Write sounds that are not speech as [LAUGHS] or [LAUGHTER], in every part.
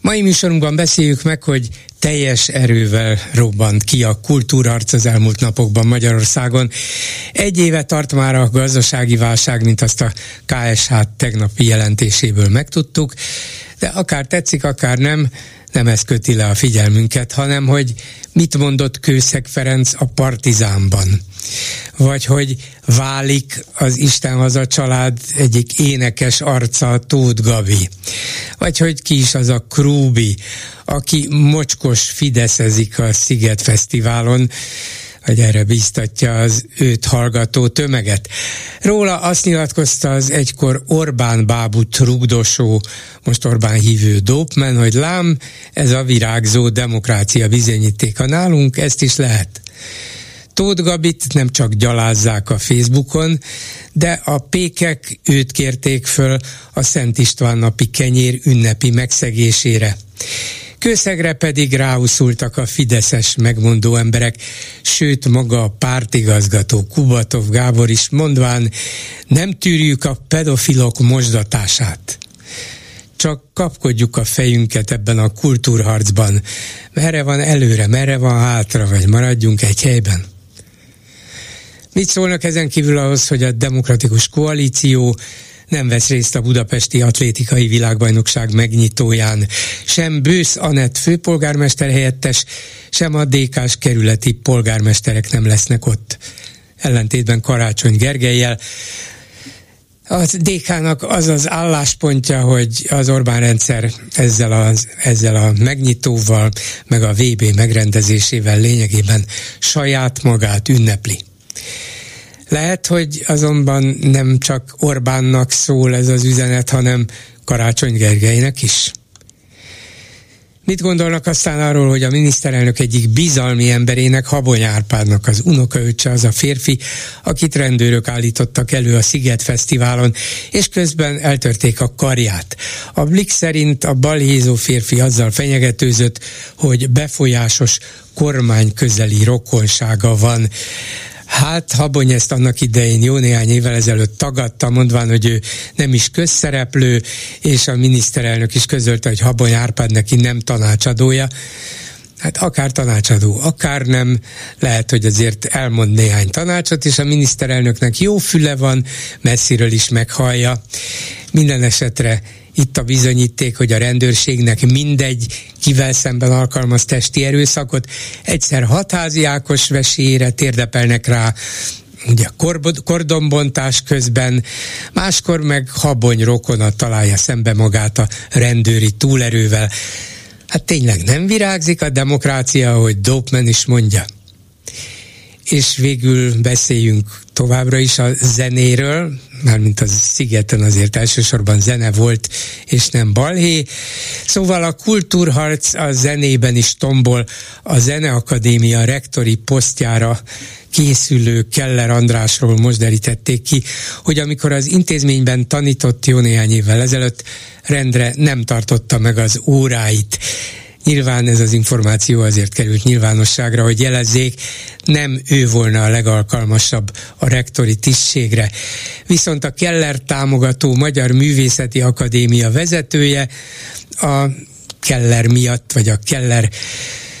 Mai műsorunkban beszéljük meg, hogy teljes erővel robbant ki a kultúrarc az elmúlt napokban Magyarországon. Egy éve tart már a gazdasági válság, mint azt a KSH tegnapi jelentéséből megtudtuk, de akár tetszik, akár nem, nem ez köti le a figyelmünket, hanem hogy mit mondott Kőszeg Ferenc a Partizánban. Vagy hogy válik az Istenhaza család egyik énekes arca Tóth Gabi. Vagy hogy ki is az a Krúbi, aki mocskos fideszezik a Sziget Fesztiválon, hogy erre biztatja az őt hallgató tömeget. Róla azt nyilatkozta az egykor Orbán bábut rugdosó, most Orbán hívő dópmen, hogy lám, ez a virágzó demokrácia bizonyítéka nálunk, ezt is lehet. Tóth Gabit nem csak gyalázzák a Facebookon, de a pékek őt kérték föl a Szent István napi kenyér ünnepi megszegésére. Kőszegre pedig ráuszultak a fideszes megmondó emberek, sőt maga a pártigazgató Kubatov Gábor is mondván, nem tűrjük a pedofilok mosdatását csak kapkodjuk a fejünket ebben a kultúrharcban. Merre van előre, merre van hátra, vagy maradjunk egy helyben? Mit szólnak ezen kívül ahhoz, hogy a demokratikus koalíció nem vesz részt a budapesti atlétikai világbajnokság megnyitóján. Sem Bősz Anett főpolgármester helyettes, sem a DK-s kerületi polgármesterek nem lesznek ott. Ellentétben Karácsony Gergelyel, a DK-nak az az álláspontja, hogy az Orbán rendszer ezzel a, ezzel a megnyitóval, meg a VB megrendezésével lényegében saját magát ünnepli. Lehet, hogy azonban nem csak Orbánnak szól ez az üzenet, hanem Karácsony Gergelynek is. Mit gondolnak aztán arról, hogy a miniszterelnök egyik bizalmi emberének, Habony Árpádnak az unokaöccse az a férfi, akit rendőrök állítottak elő a Sziget Fesztiválon, és közben eltörték a karját. A Blik szerint a balhézó férfi azzal fenyegetőzött, hogy befolyásos kormány közeli rokonsága van. Hát Habony ezt annak idején jó néhány évvel ezelőtt tagadta, mondván, hogy ő nem is közszereplő, és a miniszterelnök is közölte, hogy Habony Árpád neki nem tanácsadója. Hát akár tanácsadó, akár nem, lehet, hogy azért elmond néhány tanácsot, és a miniszterelnöknek jó füle van, messziről is meghallja. Minden esetre itt a bizonyíték, hogy a rendőrségnek mindegy, kivel szemben alkalmaz testi erőszakot, egyszer hatházi Ákos vesélyére térdepelnek rá, ugye kordonbontás közben, máskor meg habony rokona találja szembe magát a rendőri túlerővel. Hát tényleg nem virágzik a demokrácia, ahogy Dopman is mondja. És végül beszéljünk továbbra is a zenéről, mármint az szigeten azért elsősorban zene volt, és nem balhé. Szóval a kultúrharc a zenében is tombol. A Zeneakadémia rektori posztjára készülő Keller Andrásról most derítették ki, hogy amikor az intézményben tanított jó néhány évvel ezelőtt, rendre nem tartotta meg az óráit. Nyilván ez az információ azért került nyilvánosságra, hogy jelezzék, nem ő volna a legalkalmasabb a rektori tisztségre. Viszont a Keller támogató Magyar Művészeti Akadémia vezetője a Keller miatt, vagy a Keller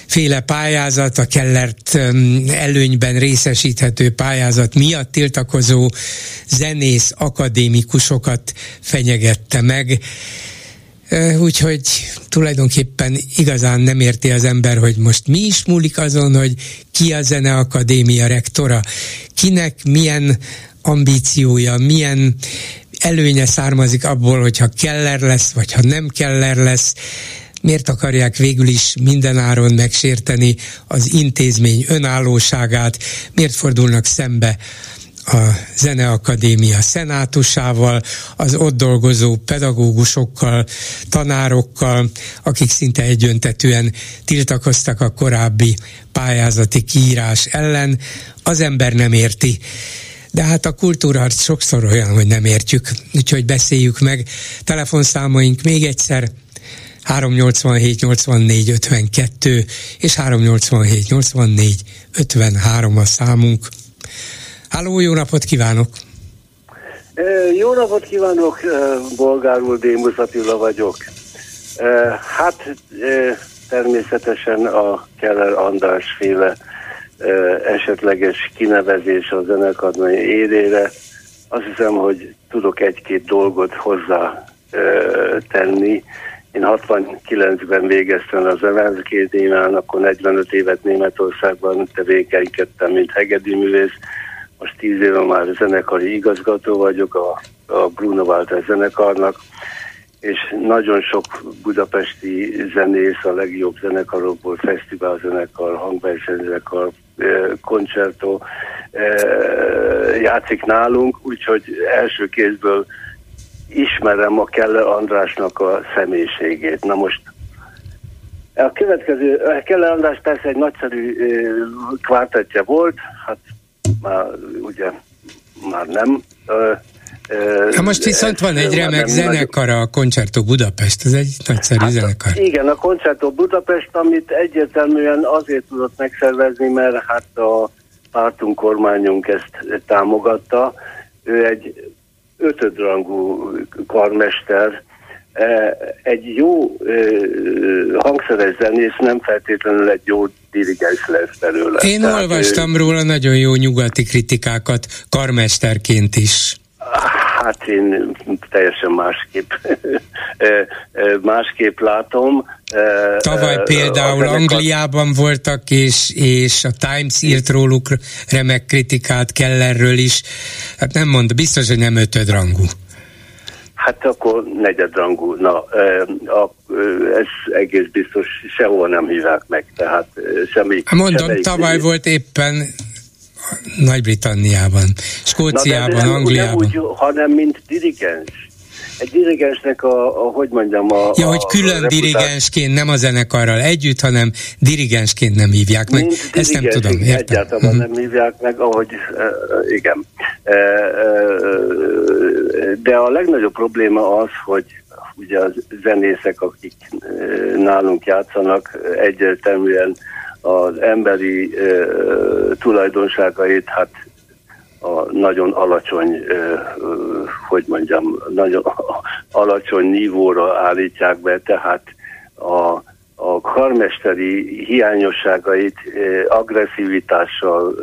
féle pályázat, a Kellert előnyben részesíthető pályázat miatt tiltakozó zenész akadémikusokat fenyegette meg Úgyhogy tulajdonképpen igazán nem érti az ember, hogy most mi is múlik azon, hogy ki a Zeneakadémia rektora, kinek milyen ambíciója, milyen előnye származik abból, hogyha Keller lesz, vagy ha nem Keller lesz, miért akarják végül is mindenáron megsérteni az intézmény önállóságát, miért fordulnak szembe a Zeneakadémia szenátusával, az ott dolgozó pedagógusokkal, tanárokkal, akik szinte egyöntetően tiltakoztak a korábbi pályázati kiírás ellen. Az ember nem érti. De hát a kultúrharc sokszor olyan, hogy nem értjük, úgyhogy beszéljük meg. Telefonszámaink még egyszer 387 84 52 és 387 84 53 a számunk. Háló, jó napot kívánok! Jó napot kívánok, bolgár úr, Démus Attila vagyok. Hát természetesen a Keller András féle esetleges kinevezés a zenekarmai érére. Azt hiszem, hogy tudok egy-két dolgot hozzá tenni. Én 69-ben végeztem az Zeneakadémián, akkor 45 évet Németországban tevékenykedtem, mint hegedűművész. Most 10 éve már zenekari igazgató vagyok a, a Bruno Walter zenekarnak, és nagyon sok budapesti zenész, a legjobb zenekarokból, fesztiválzenekar, hangversenyzenekar, koncertó játszik nálunk, úgyhogy első kézből ismerem a Keller Andrásnak a személyiségét. Na most a következő, Keller András persze egy nagyszerű kvártetje volt, hát már ugye már nem. Ha most viszont van egy remek zenekar, a Concerto Budapest, ez egy nagyszerű hát, zenekar. Igen, a Concerto Budapest, amit egyértelműen azért tudott megszervezni, mert hát a pártunk, kormányunk ezt támogatta. Ő egy ötödrangú karmester, egy jó hangszeres zenész nem feltétlenül egy jó dirigens lesz belőle. Én Tehát olvastam ő... róla nagyon jó nyugati kritikákat, karmesterként is. Hát én teljesen másképp, [LAUGHS] másképp látom. Tavaly például a Angliában voltak, és, és a Times írt róluk remek kritikát Kellerről is. Hát nem mond, biztos, hogy nem ötödrangú. Hát akkor negyedrangú. Na, ez egész biztos sehol nem hívják meg, tehát semmi... Mondom, tavaly volt éppen nagy-Britanniában, Skóciában, Na, nem, Angliában. Úgy, hanem mint dirigens. Egy dirigensnek a, a hogy mondjam, a... Ja, hogy külön a dirigensként, nem a zenekarral együtt, hanem dirigensként nem hívják meg. Mint Ezt nem tudom, értem. Egyáltalán uh-huh. nem hívják meg, ahogy, uh, igen. Uh, uh, de a legnagyobb probléma az, hogy ugye a zenészek, akik nálunk játszanak, egyértelműen az emberi uh, tulajdonságait hát a nagyon alacsony, hogy mondjam, nagyon [LAUGHS] alacsony nívóra állítják be, tehát a, a karmesteri hiányosságait agresszivitással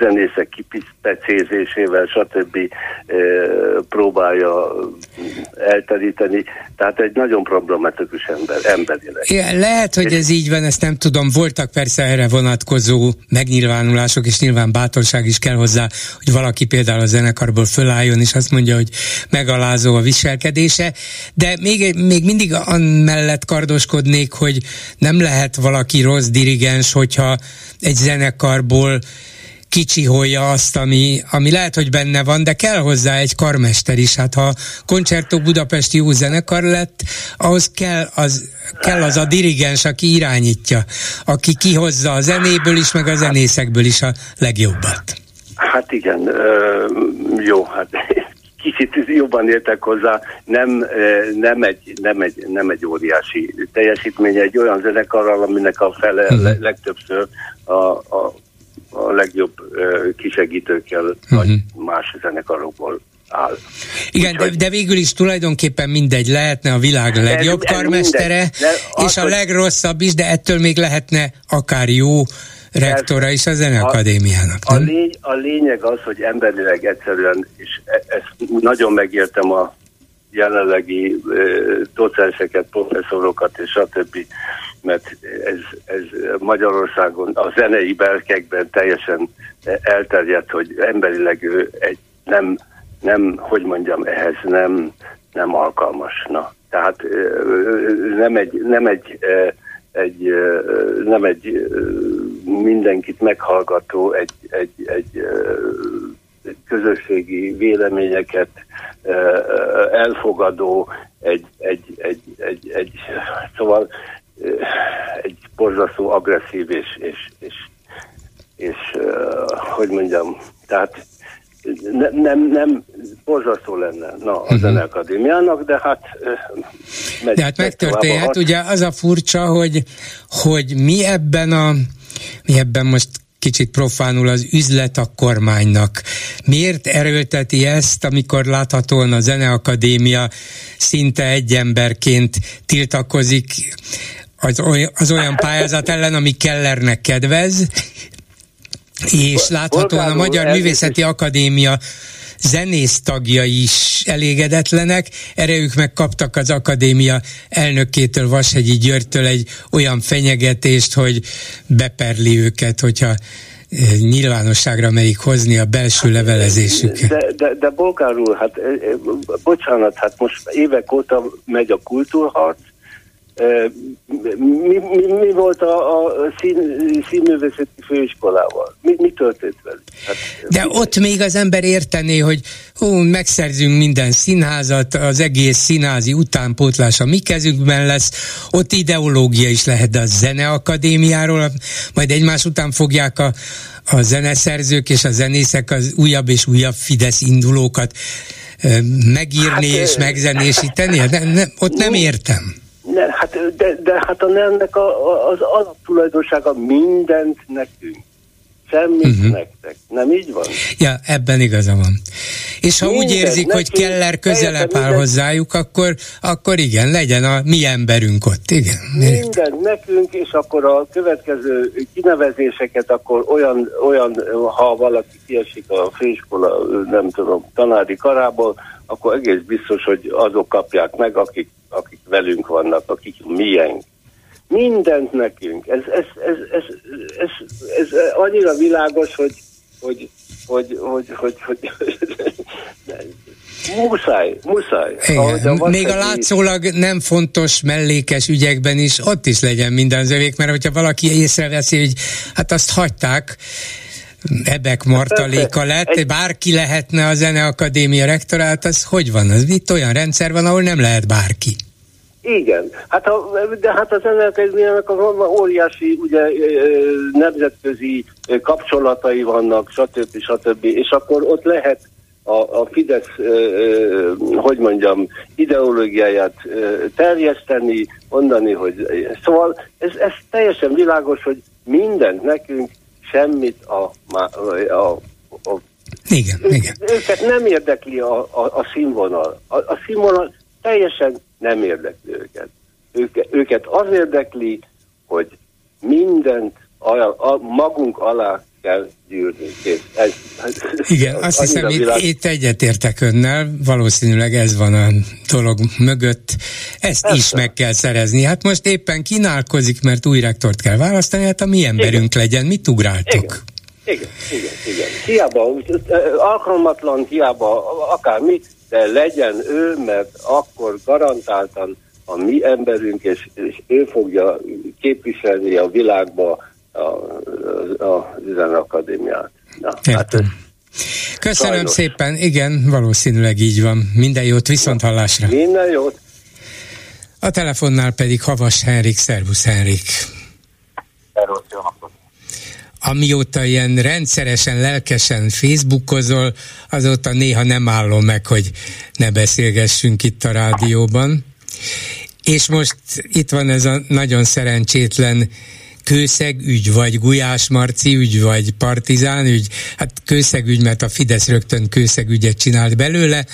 zenészek kipecézésével, stb. próbálja elteríteni. Tehát egy nagyon problematikus ember, emberileg. Ja, lehet, hogy ez így van, ezt nem tudom. Voltak persze erre vonatkozó megnyilvánulások, és nyilván bátorság is kell hozzá, hogy valaki például a zenekarból fölálljon, és azt mondja, hogy megalázó a viselkedése, de még, még mindig mellett kardoskodnék, hogy nem lehet valaki rossz dirigens, hogyha egy zenekarból kicsiholja azt, ami, ami lehet, hogy benne van, de kell hozzá egy karmester is. Hát ha Concerto Budapesti jó zenekar lett, ahhoz kell az, kell az a dirigens, aki irányítja, aki kihozza a zenéből is, meg a zenészekből is a legjobbat. Hát igen, jó, hát [LAUGHS] kicsit jobban értek hozzá, nem, nem, egy, nem, egy, nem egy óriási teljesítmény, egy olyan zenekarral, aminek a fele uh-huh. legtöbbször a, a a legjobb kisegítőkkel, uh-huh. vagy más zenekarokból áll. Igen, de, de végül is tulajdonképpen mindegy, lehetne a világ legjobb ez, karmestere, ez és a legrosszabb is, de ettől még lehetne akár jó rektora is a Zeneakadémiának. A, a, lény, a lényeg az, hogy emberileg egyszerűen, és e- ezt nagyon megértem a jelenlegi e, docenseket, professzorokat és stb mert ez, ez Magyarországon a zenei belkekben teljesen elterjedt, hogy emberileg ő egy nem, nem, hogy mondjam, ehhez nem, nem alkalmas. Na, tehát nem egy, nem egy, egy, nem egy mindenkit meghallgató, egy, egy, közösségi véleményeket elfogadó, egy, egy, egy, egy, egy szóval egy borzasztó agresszív és, és, és, és hogy mondjam, tehát ne, nem, nem borzasztó lenne na, a uh-huh. Zeneakadémiának, de hát megy, De hát megtörténhet, ugye az a furcsa, hogy, hogy mi ebben a mi ebben most kicsit profánul az üzlet a kormánynak. Miért erőlteti ezt, amikor láthatóan a Zeneakadémia szinte egy emberként tiltakozik az, olyan, az olyan pályázat ellen, ami Kellernek kedvez, és láthatóan a Magyar Művészeti Akadémia zenész tagjai is elégedetlenek, erre ők megkaptak az akadémia elnökétől, Vashegyi Györgytől egy olyan fenyegetést, hogy beperli őket, hogyha eh, nyilvánosságra merik hozni a belső levelezésüket. De, de, de Bolgár úr, hát eh, eh, bocsánat, hát most évek óta megy a kultúrharc, mi, mi, mi volt a, a szín, színművészeti főiskolával? Mi, mi történt velük? Hát, De mi ott még az ember értené, hogy hú, megszerzünk minden színházat, az egész színházi utánpótlás a mi kezünkben lesz, ott ideológia is lehet, de a zeneakadémiáról majd egymás után fogják a, a zeneszerzők és a zenészek az újabb és újabb Fidesz indulókat megírni hát, és megzenésíteni? De ne, ott nem értem. Ne, hát, de, de hát a ennek a, az alaptulajdonsága mindent nekünk. Semmit uh-huh. nektek. Nem így van? Ja, ebben igaza van. És ha Mindent, úgy érzik, nekünk, hogy Keller közelebb áll hozzájuk, akkor, akkor igen, legyen a mi emberünk ott, igen. Mindent nekünk, és akkor a következő kinevezéseket, akkor olyan, olyan ha valaki kiesik a főiskola, nem tudom, tanári karából, akkor egész biztos, hogy azok kapják meg, akik akik velünk vannak, akik miénk. Mindent nekünk. Ez, ez, ez, ez, ez, ez, ez annyira világos, hogy, hogy, hogy, hogy, hogy, hogy, hogy Muszáj, muszáj. Igen. A Még a látszólag nem fontos mellékes ügyekben is ott is legyen minden zövék, mert hogyha valaki észreveszi, hogy hát azt hagyták, Ebek Martaléka lett, bárki lehetne a Zeneakadémia rektorát, az hogy van? Az itt olyan rendszer van, ahol nem lehet bárki. Igen, hát a, de hát a Zeneakadémiának óriási ugye, nemzetközi kapcsolatai vannak, stb. stb. És akkor ott lehet a, a Fidesz, hogy mondjam, ideológiáját terjeszteni, mondani, hogy szóval ez, ez teljesen világos, hogy mindent nekünk semmit a, a, a igen, ő, igen. Őket nem érdekli a, a, a színvonal. A, a színvonal teljesen nem érdekli őket. Őke, őket az érdekli, hogy mindent a, a, magunk alá kell gyűrni. Ez, Igen, azt hiszem, itt, világ... itt egyetértek önnel, valószínűleg ez van a dolog mögött. Ezt Persze. is meg kell szerezni. Hát most éppen kínálkozik, mert új rektort kell választani, hát a mi emberünk igen. legyen. Mit ugráltok? Igen. Igen, igen, igen. Hiába alkalmatlan, hiába akármi, de legyen ő, mert akkor garantáltan a mi emberünk, és, és ő fogja képviselni a világba a, a, a Akadémiát. Na, hát Köszönöm sajnos. szépen, igen, valószínűleg így van. Minden jót, viszont hallásra. Minden jót. A telefonnál pedig Havas Henrik, szervusz Henrik. Szervusz, jó napot. Amióta ilyen rendszeresen, lelkesen Facebookozol, azóta néha nem állom meg, hogy ne beszélgessünk itt a rádióban. És most itt van ez a nagyon szerencsétlen kőszeg ügy, vagy Gulyás Marci ügy, vagy Partizán ügy, hát kőszeg ügy, mert a Fidesz rögtön kőszeg ügyet csinált belőle,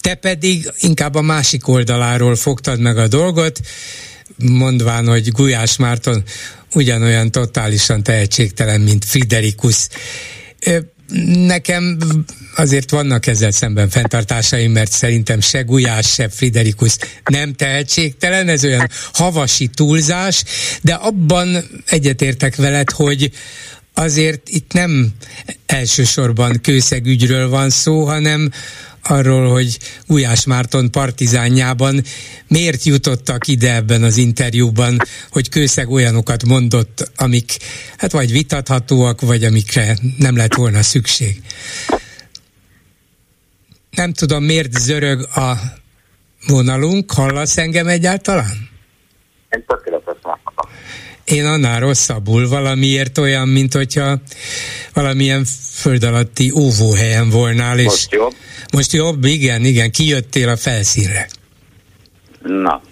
te pedig inkább a másik oldaláról fogtad meg a dolgot, mondván, hogy Gulyás Márton ugyanolyan totálisan tehetségtelen, mint Friderikus. Nekem azért vannak ezzel szemben fenntartásaim, mert szerintem se Gulyás, se Friderikus nem tehetségtelen, ez olyan havasi túlzás, de abban egyetértek veled, hogy azért itt nem elsősorban kőszegügyről van szó, hanem arról, hogy Gulyás Márton partizánjában miért jutottak ide ebben az interjúban, hogy Kőszeg olyanokat mondott, amik hát vagy vitathatóak, vagy amikre nem lett volna szükség. Nem tudom, miért zörög a vonalunk, hallasz engem egyáltalán? Én Én annál rosszabbul, valamiért olyan, mint hogyha valamilyen föld alatti óvóhelyen volnál. És Most jobb? Most jobb, igen, igen, kijöttél a felszínre. Na.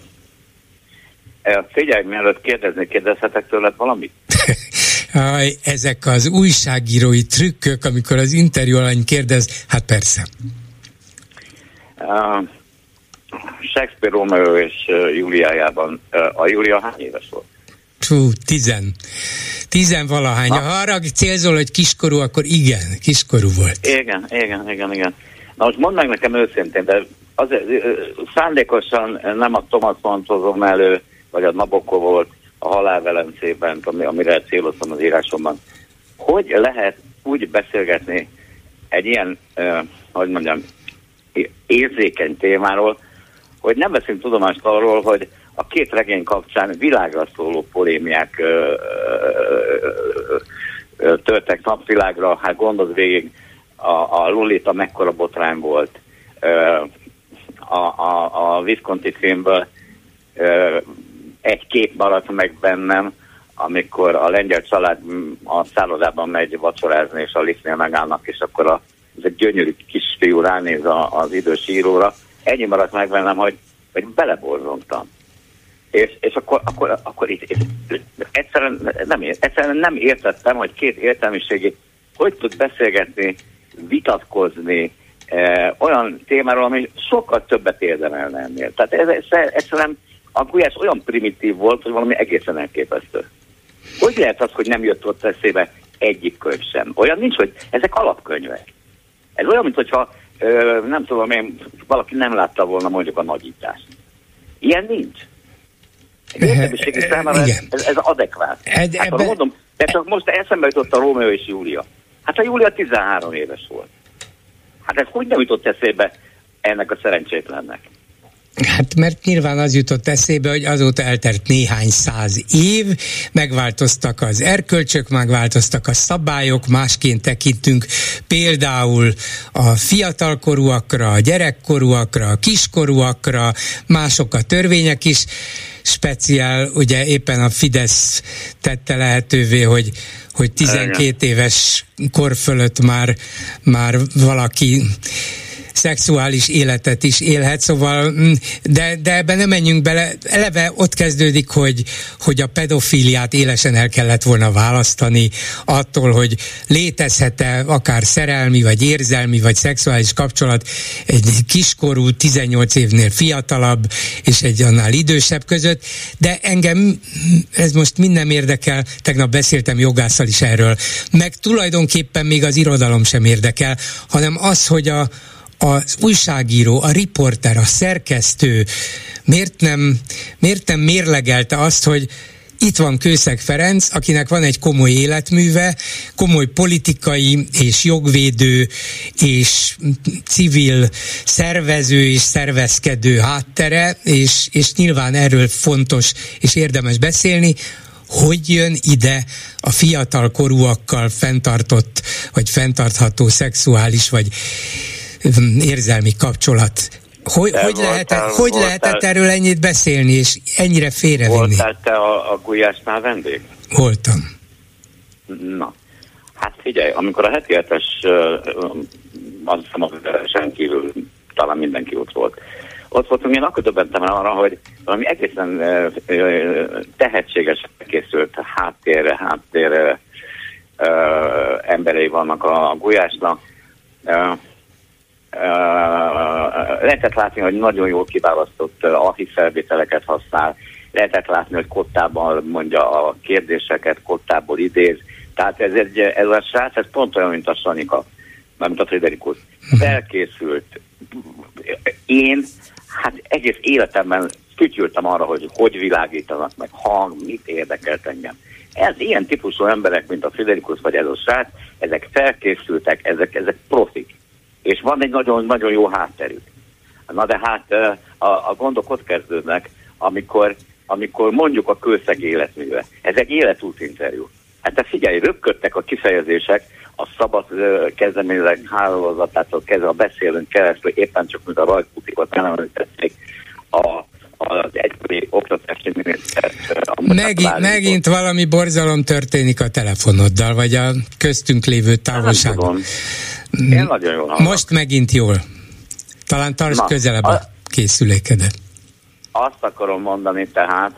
E, Figyelj, mielőtt kérdezni, kérdezhetek tőled valamit? [LAUGHS] Aj, ezek az újságírói trükkök, amikor az interjú alany kérdez, hát persze. Uh, Shakespeare Romeo és uh, Júliájában uh, a Júlia hány éves volt? Fú, tizen. Tizen valahány. Na. Ha arra célzol, hogy kiskorú, akkor igen, kiskorú volt. Igen, igen, igen, igen. Na most mondd meg nekem őszintén, de azért szándékosan nem a Thomas Mann hozom elő, vagy a Nabokko volt a halálvelencében, ami, amire céloztam az írásomban. Hogy lehet úgy beszélgetni egy ilyen, uh, hogy mondjam, érzékeny témáról, hogy nem veszünk tudomást arról, hogy a két regény kapcsán világra szóló polémiák ö, ö, ö, törtek napvilágra, hát gondold végig, a, a Lolita mekkora botrány volt, ö, a, a, a Visconti filmből egy kép maradt meg bennem, amikor a lengyel család a szállodában megy vacsorázni, és a liftnél megállnak, és akkor a, ez egy gyönyörű kisfiú ránéz a, az idős íróra. Ennyi maradt meg bennem, hogy, hogy beleborzongtam. És, és akkor, akkor, akkor itt, itt, egyszerűen, nem, egyszerűen nem értettem, hogy két értelmiségi hogy tud beszélgetni, vitatkozni eh, olyan témáról, ami sokkal többet érdemelne ennél. Tehát ez, ez egyszerűen a Gulyás olyan primitív volt, hogy valami egészen elképesztő. Hogy lehet az, hogy nem jött ott eszébe egyik könyv sem? Olyan nincs, hogy ezek alapkönyvek. Ez olyan, mintha nem tudom én, valaki nem látta volna mondjuk a nagyítást. Ilyen nincs. Egy értelmiségi számára ez, Igen. ez, ez adekvát. Egy- Hát, ebbe- ebbe... mondom, de csak most eszembe jutott a Rómeó és Júlia. Hát a Júlia 13 éves volt. Hát ez hogy nem jutott eszébe ennek a szerencsétlennek? Hát mert nyilván az jutott eszébe, hogy azóta eltelt néhány száz év, megváltoztak az erkölcsök, megváltoztak a szabályok, másként tekintünk például a fiatalkorúakra, a gyerekkorúakra, a kiskorúakra, mások a törvények is, speciál, ugye éppen a Fidesz tette lehetővé, hogy hogy 12 éves kor fölött már, már valaki szexuális életet is élhet, szóval, mm, de, de ebben nem menjünk bele. Eleve ott kezdődik, hogy, hogy a pedofíliát élesen el kellett volna választani attól, hogy létezhet-e akár szerelmi, vagy érzelmi, vagy szexuális kapcsolat egy kiskorú, 18 évnél fiatalabb, és egy annál idősebb között, de engem ez most minden érdekel, tegnap beszéltem jogásszal is erről, meg tulajdonképpen még az irodalom sem érdekel, hanem az, hogy a, az újságíró, a riporter, a szerkesztő miért nem, miért nem mérlegelte azt, hogy itt van Kőszeg Ferenc, akinek van egy komoly életműve, komoly politikai és jogvédő és civil szervező és szervezkedő háttere, és, és nyilván erről fontos és érdemes beszélni, hogy jön ide a fiatal korúakkal fenntartott, vagy fenntartható szexuális, vagy érzelmi kapcsolat. Hogy, De hogy, voltál- lehetett, hogy voltál- lehetett erről ennyit beszélni, és ennyire félrevinni? Voltál te a, a Gulyásnál vendég? Voltam. Na, hát figyelj, amikor a heti hetes, azt hiszem, az kívül talán mindenki ott volt. Ott voltunk, én akkor döbbentem el arra, hogy valami egészen ö, ö, tehetséges készült háttérre, háttérre ö, emberei vannak a, a gulyásnak. Ö, lehetett látni, hogy nagyon jól kiválasztott archívfelvételeket használ, lehetett látni, hogy kottában mondja a kérdéseket, kottából idéz. Tehát ez, egy, ez a srác, ez pont olyan, mint a Sanika, mint a Friderikus. Felkészült. Én, hát egész életemben fütyültem arra, hogy hogy világítanak meg, hang, mit érdekelt engem. Ez ilyen típusú emberek, mint a Friderikus vagy ez a srác, ezek felkészültek, ezek, ezek profik. És van egy nagyon-nagyon jó hátterük. Na de hát a, a gondok ott kezdődnek, amikor, amikor mondjuk a kőszeg életműve. Ez egy életút interjú. Hát te figyelj, röpködtek a kifejezések, a szabad kezdeményezek hálózatától kezdve a beszélünk keresztül, éppen csak mint a nem említették, a az egykori oktatási miniszter. Megint, megint valami borzalom történik a telefonoddal, vagy a köztünk lévő távolságon. Én nagyon jól hallom. Most megint jól. Talán tartsd Na, közelebb a, a készülékedet. Azt akarom mondani tehát,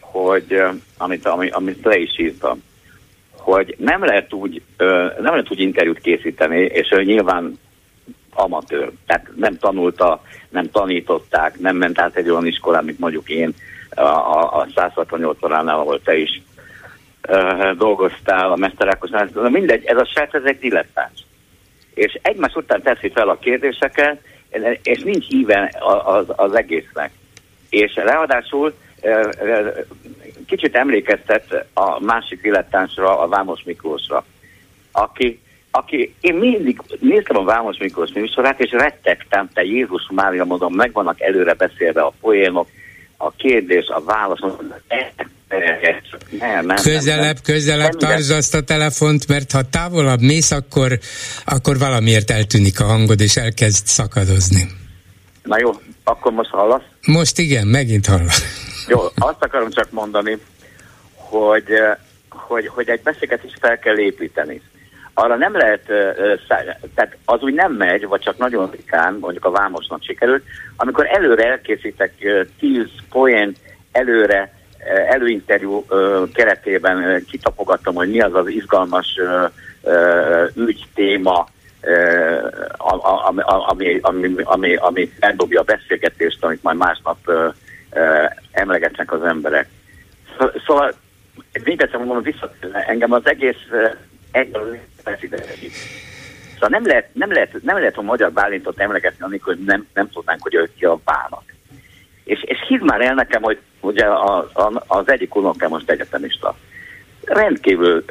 hogy amit, amit, amit le is írtam, hogy nem lehet úgy, nem lehet úgy interjút készíteni, és nyilván amatőr, tehát nem tanulta, nem tanították, nem ment át egy olyan iskolán, mint mondjuk én a, a, a 168 oránál, ahol te is uh, dolgoztál a mesterákosnál, de mindegy, ez a srác, ez egy dilettáns. És egymás után teszi fel a kérdéseket, és nincs íven az, az egésznek. És ráadásul kicsit emlékeztet a másik dilettánsra, a Vámos Miklósra, aki aki, én mindig néztem a Vámos Miklós műsorát, és rettegtem, te Jézus Mária, mondom, meg vannak előre beszélve a poénok, a kérdés, a válasz, nem, nem, közelebb, nem, közelebb tartsd azt a telefont, mert ha távolabb mész, akkor, akkor valamiért eltűnik a hangod, és elkezd szakadozni. Na jó, akkor most hallasz? Most igen, megint hallasz. Jó, azt akarom csak mondani, hogy, hogy, hogy egy beszélgetést fel kell építeni arra nem lehet, tehát az úgy nem megy, vagy csak nagyon rikán, mondjuk a Vámosnak sikerült, amikor előre elkészítek tíz poén előre előinterjú keretében kitapogattam, hogy mi az az izgalmas ügy, téma, ami, ami, ami, ami, ami eldobja a beszélgetést, amit majd másnap emlegetnek az emberek. Szóval még egyszer mondom, vissza, engem az egész egy Szóval nem lehet, nem, lehet, nem lehet a magyar Bálintot emlegetni, amikor nem, nem tudnánk, hogy ő ki a bánat. És, és hidd már el nekem, hogy ugye a, a, az egyik unokám most egyetemista. Rendkívül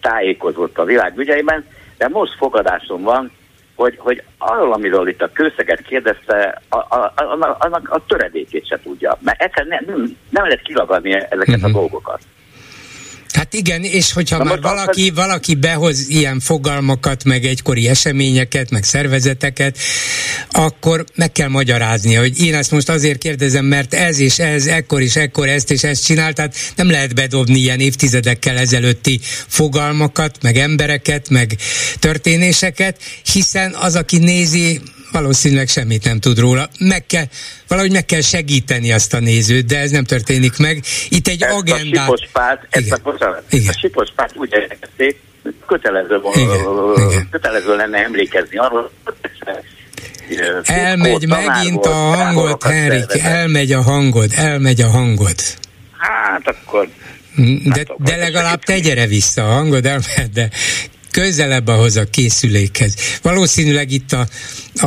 tájékozott a világ ügyeiben, de most fogadásom van, hogy, hogy arról, amiről itt a kőszeget kérdezte, a, a, a, annak a töredékét se tudja. Mert egyszerűen nem, nem, nem lehet kilagadni ezeket uh-huh. a mhm. dolgokat. Hát igen, és hogyha Na már valaki, az... valaki behoz ilyen fogalmakat, meg egykori eseményeket, meg szervezeteket, akkor meg kell magyarázni, hogy én ezt most azért kérdezem, mert ez és ez, ekkor is ekkor ezt és ezt csinált, tehát nem lehet bedobni ilyen évtizedekkel ezelőtti fogalmakat, meg embereket, meg történéseket, hiszen az, aki nézi, valószínűleg semmit nem tud róla. Meg kell, valahogy meg kell segíteni azt a nézőt, de ez nem történik meg. Itt egy ezt agendát... A sipospát, ezt a, bocsánat, Igen. a sipospát úgy elkezdték, kötelező, Igen. kötelező lenne emlékezni arról, Elmegy megint a hangod, Henrik, elmegy a hangod, elmegy a hangod. Hát akkor de, hát, de legalább te gyere vissza, a hangod de közelebb ahhoz a készülékhez. Valószínűleg itt a,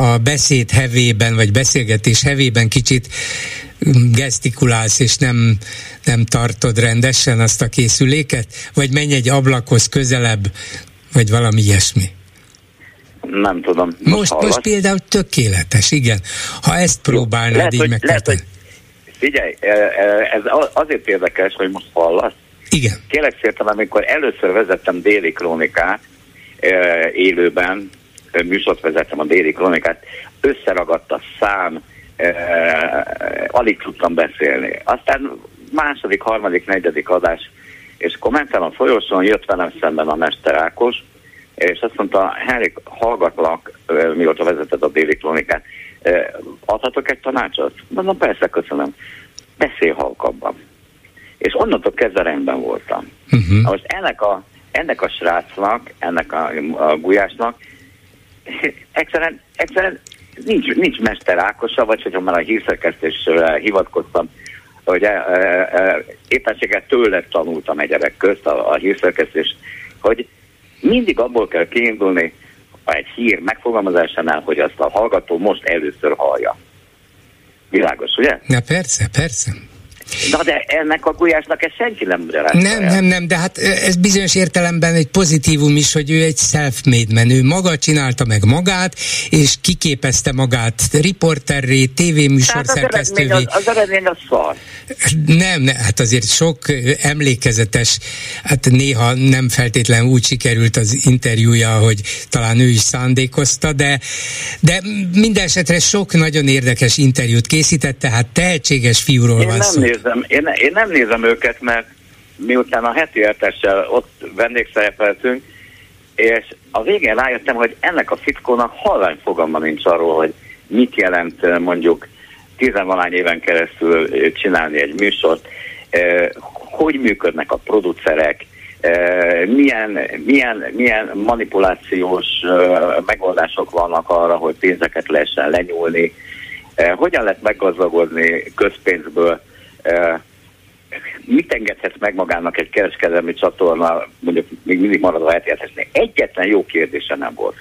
a beszéd hevében, vagy beszélgetés hevében kicsit gesztikulálsz, és nem, nem tartod rendesen azt a készüléket, vagy menj egy ablakhoz közelebb, vagy valami ilyesmi. Nem tudom. Most, most, most például tökéletes, igen. Ha ezt próbálnád lehet, így megtenni. Figyelj, e, e, ez azért érdekes, hogy most hallasz. Igen. Kérlek szépen, amikor először vezettem déli krónikát, élőben műsort vezettem a déli kronikát, összeragadt a szám, alig tudtam beszélni. Aztán második, harmadik, negyedik adás, és kommentem a folyosón, jött velem szemben a Mester Ákos, és azt mondta, Henrik, hallgatlak, mióta vezeted a déli kronikát, adhatok egy tanácsot? Mondom, persze, köszönöm. Beszél halkabban. És onnantól kezdve rendben voltam. Uh-huh. Most ennek a ennek a srácnak, ennek a, a gulyásnak egyszerűen, egyszerűen nincs, nincs Mester Ákosa, vagy hogyha már a hírszerkesztésre hivatkoztam, hogy e, e, e, éppenséggel tőle tanultam egy gyerek közt a, a hírszerkesztést, hogy mindig abból kell kiindulni egy hír megfogalmazásánál, hogy azt a hallgató most először hallja. Világos, ugye? Na persze, persze. Na de ennek a gulyásnak ezt senki nem Nem, nem, nem, de hát ez bizonyos értelemben egy pozitívum is, hogy ő egy self-made menő. Maga csinálta meg magát, és kiképezte magát riporterré, tévéműsor szerkesztővé. Az, az eredmény az szar. Nem, ne, hát azért sok emlékezetes, hát néha nem feltétlen úgy sikerült az interjúja, hogy talán ő is szándékozta, de, de minden esetre sok nagyon érdekes interjút készített, tehát tehetséges fiúról Én van nem szó. Nézem, én, én nem nézem őket, mert miután a heti értessel ott vendégszerepeltünk, és a végén rájöttem, hogy ennek a fickónak halvány fogalma nincs arról, hogy mit jelent mondjuk tizenvalány éven keresztül csinálni egy műsort, hogy működnek a producerek, milyen, milyen, milyen manipulációs megoldások vannak arra, hogy pénzeket lehessen lenyúlni, hogyan lehet meggazdagodni közpénzből, mit engedhet meg magának egy kereskedelmi csatorna, mondjuk még mindig marad a hetjeltesnél. Egyetlen jó kérdése nem volt.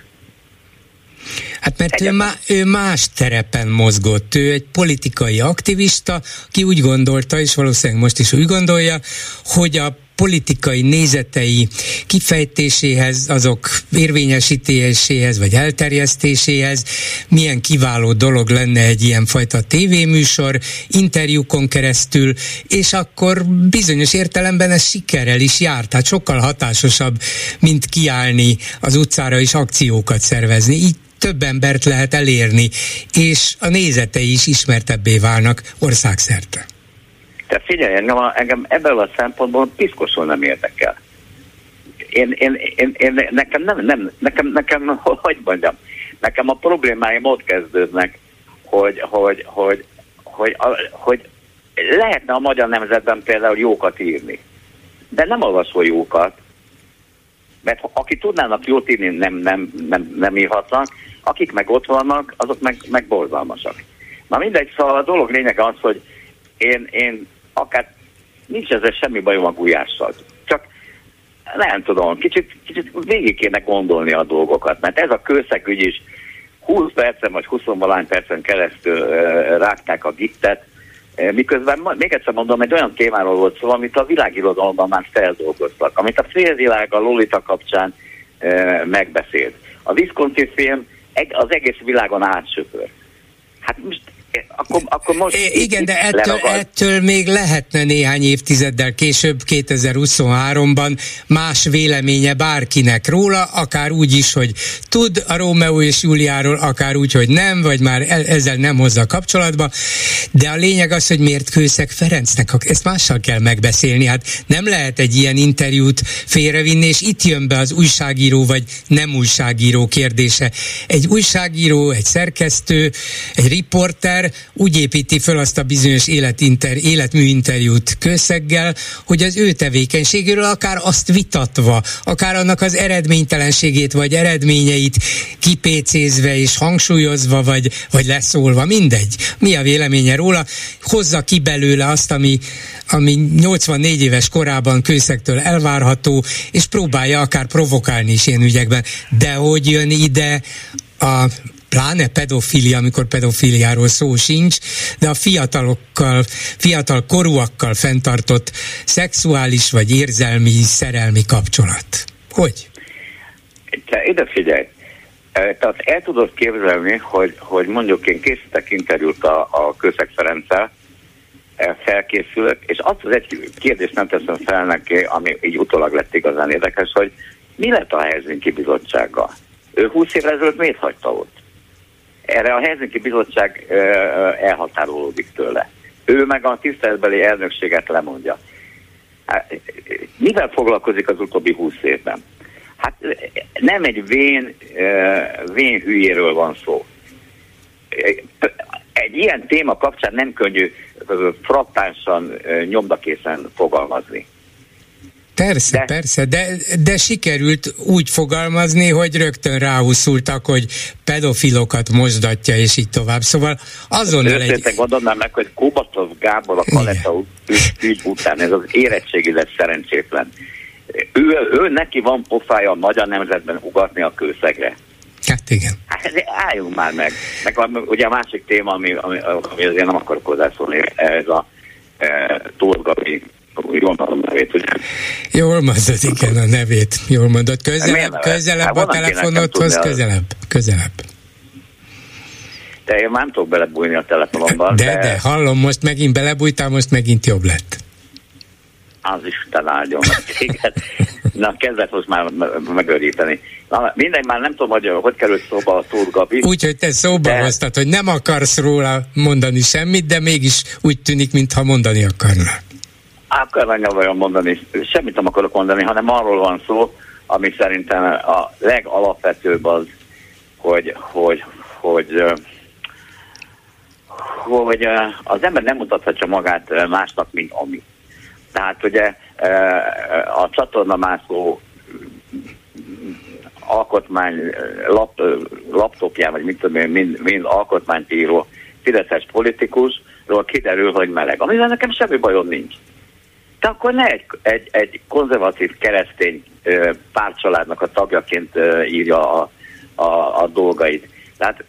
Hát mert ő, má, ő más terepen mozgott, ő egy politikai aktivista, ki úgy gondolta, és valószínűleg most is úgy gondolja, hogy a politikai nézetei kifejtéséhez, azok érvényesítéséhez vagy elterjesztéséhez milyen kiváló dolog lenne egy ilyen fajta tévéműsor, interjúkon keresztül, és akkor bizonyos értelemben ez sikerrel is járt, tehát sokkal hatásosabb, mint kiállni az utcára és akciókat szervezni. Így több embert lehet elérni, és a nézetei is ismertebbé válnak országszerte. Te figyelj, engem, engem ebből a szempontból piszkosul nem érdekel. Én, én, én, én, nekem nem, nem, nekem, nekem, [LAUGHS] hogy mondjam, nekem a problémáim ott kezdődnek, hogy, hogy, hogy, hogy, hogy, hogy lehetne a magyar nemzetben például jókat írni. De nem olvasol jókat, mert aki tudnának jót írni, nem, nem, nem, nem írhatnak, akik meg ott vannak, azok meg, meg borzalmasak. Na mindegy, szóval a dolog lényeg az, hogy én, én akár nincs ezzel semmi bajom a gulyással. Csak nem tudom, kicsit, kicsit végig kéne gondolni a dolgokat, mert ez a kőszegügy is 20 percen vagy 20 valány percen keresztül uh, rágták a gittet, miközben még egyszer mondom, egy olyan témáról volt szó, amit a világirodalomban már feldolgoztak, amit a félvilág a Lolita kapcsán uh, megbeszélt. A Wisconsin film az egész világon átsöpör. Hát most akkor, akkor most é, igen, de ettől, ettől még lehetne néhány évtizeddel később, 2023-ban más véleménye bárkinek róla, akár úgy is, hogy tud a Rómeó és Júliáról, akár úgy, hogy nem, vagy már ezzel nem hozza kapcsolatba, de a lényeg az, hogy miért Kőszeg Ferencnek, ezt mással kell megbeszélni, hát nem lehet egy ilyen interjút félrevinni, és itt jön be az újságíró vagy nem újságíró kérdése. Egy újságíró, egy szerkesztő, egy riporter, úgy építi föl azt a bizonyos életinter, életműinterjút közszeggel, hogy az ő tevékenységéről akár azt vitatva, akár annak az eredménytelenségét vagy eredményeit kipécézve és hangsúlyozva, vagy, vagy leszólva, mindegy. Mi a véleménye róla, hozza ki belőle azt, ami, ami 84 éves korában kőszektől elvárható, és próbálja akár provokálni is ilyen ügyekben. De hogy jön ide a pláne pedofilia, amikor pedofiliáról szó sincs, de a fiatalokkal, fiatal korúakkal fenntartott szexuális vagy érzelmi, szerelmi kapcsolat. Hogy? Te ide figyelj, e, tehát el tudod képzelni, hogy, hogy mondjuk én készítek interjút a, a Közek Ferenccel, e, felkészülök, és azt az egy kérdést nem teszem fel neki, ami így utólag lett igazán érdekes, hogy mi lett a Helsinki bizottsággal? Ő 20 évvel ezelőtt miért hagyta ott? Erre a Helsinki Bizottság elhatárolódik tőle. Ő meg a tiszteletbeli elnökséget lemondja. Hát, mivel foglalkozik az utóbbi húsz évben? Hát nem egy vén, vén hülyéről van szó. Egy ilyen téma kapcsán nem könnyű frappánsan nyomdakészen fogalmazni. Persze, de, persze, de, de sikerült úgy fogalmazni, hogy rögtön ráhúszultak, hogy pedofilokat mosdatja, és így tovább. Szóval azonnal egy... mondanám meg, hogy Kubatov Gábor a Kaleta ügy után, ez az érettségi lesz szerencsétlen. Ő, ő neki van pofája a magyar nemzetben ugatni a kőszegre. Hát igen. Hát álljunk már meg. Meg ugye a másik téma, ami, ami, ami azért nem akarok hozzászólni, ez a e, Turgavi, jól mondom nevét, ugye? Jól mondod, igen, a nevét. Jól mondod. Közelebb, közelebb hát, a telefonodhoz, közelebb, közelebb. De én már nem tudok belebújni a telefonomban. De, de, de hallom, most megint belebújtál, most megint jobb lett. Az Isten áldjon téged. [LAUGHS] Na, kezdett most már megöríteni. Na, mindegy, már nem tudom, hogy hogy került szóba a Tóth Gabi. Úgyhogy te szóba de... hoztad, hogy nem akarsz róla mondani semmit, de mégis úgy tűnik, mintha mondani akarna. Akarna vajon mondani, semmit nem akarok mondani, hanem arról van szó, ami szerintem a legalapvetőbb az, hogy, hogy, hogy, hogy az ember nem mutathatja magát másnak, mint ami. Tehát ugye a csatornamászó alkotmány lap, laptopján, vagy mit tudom én, mind, mind alkotmányt író fideszes politikusról kiderül, hogy meleg. Amivel nekem semmi bajom nincs. De akkor ne egy, egy, egy konzervatív keresztény pártcsaládnak a tagjaként írja a, a, a dolgait. Tehát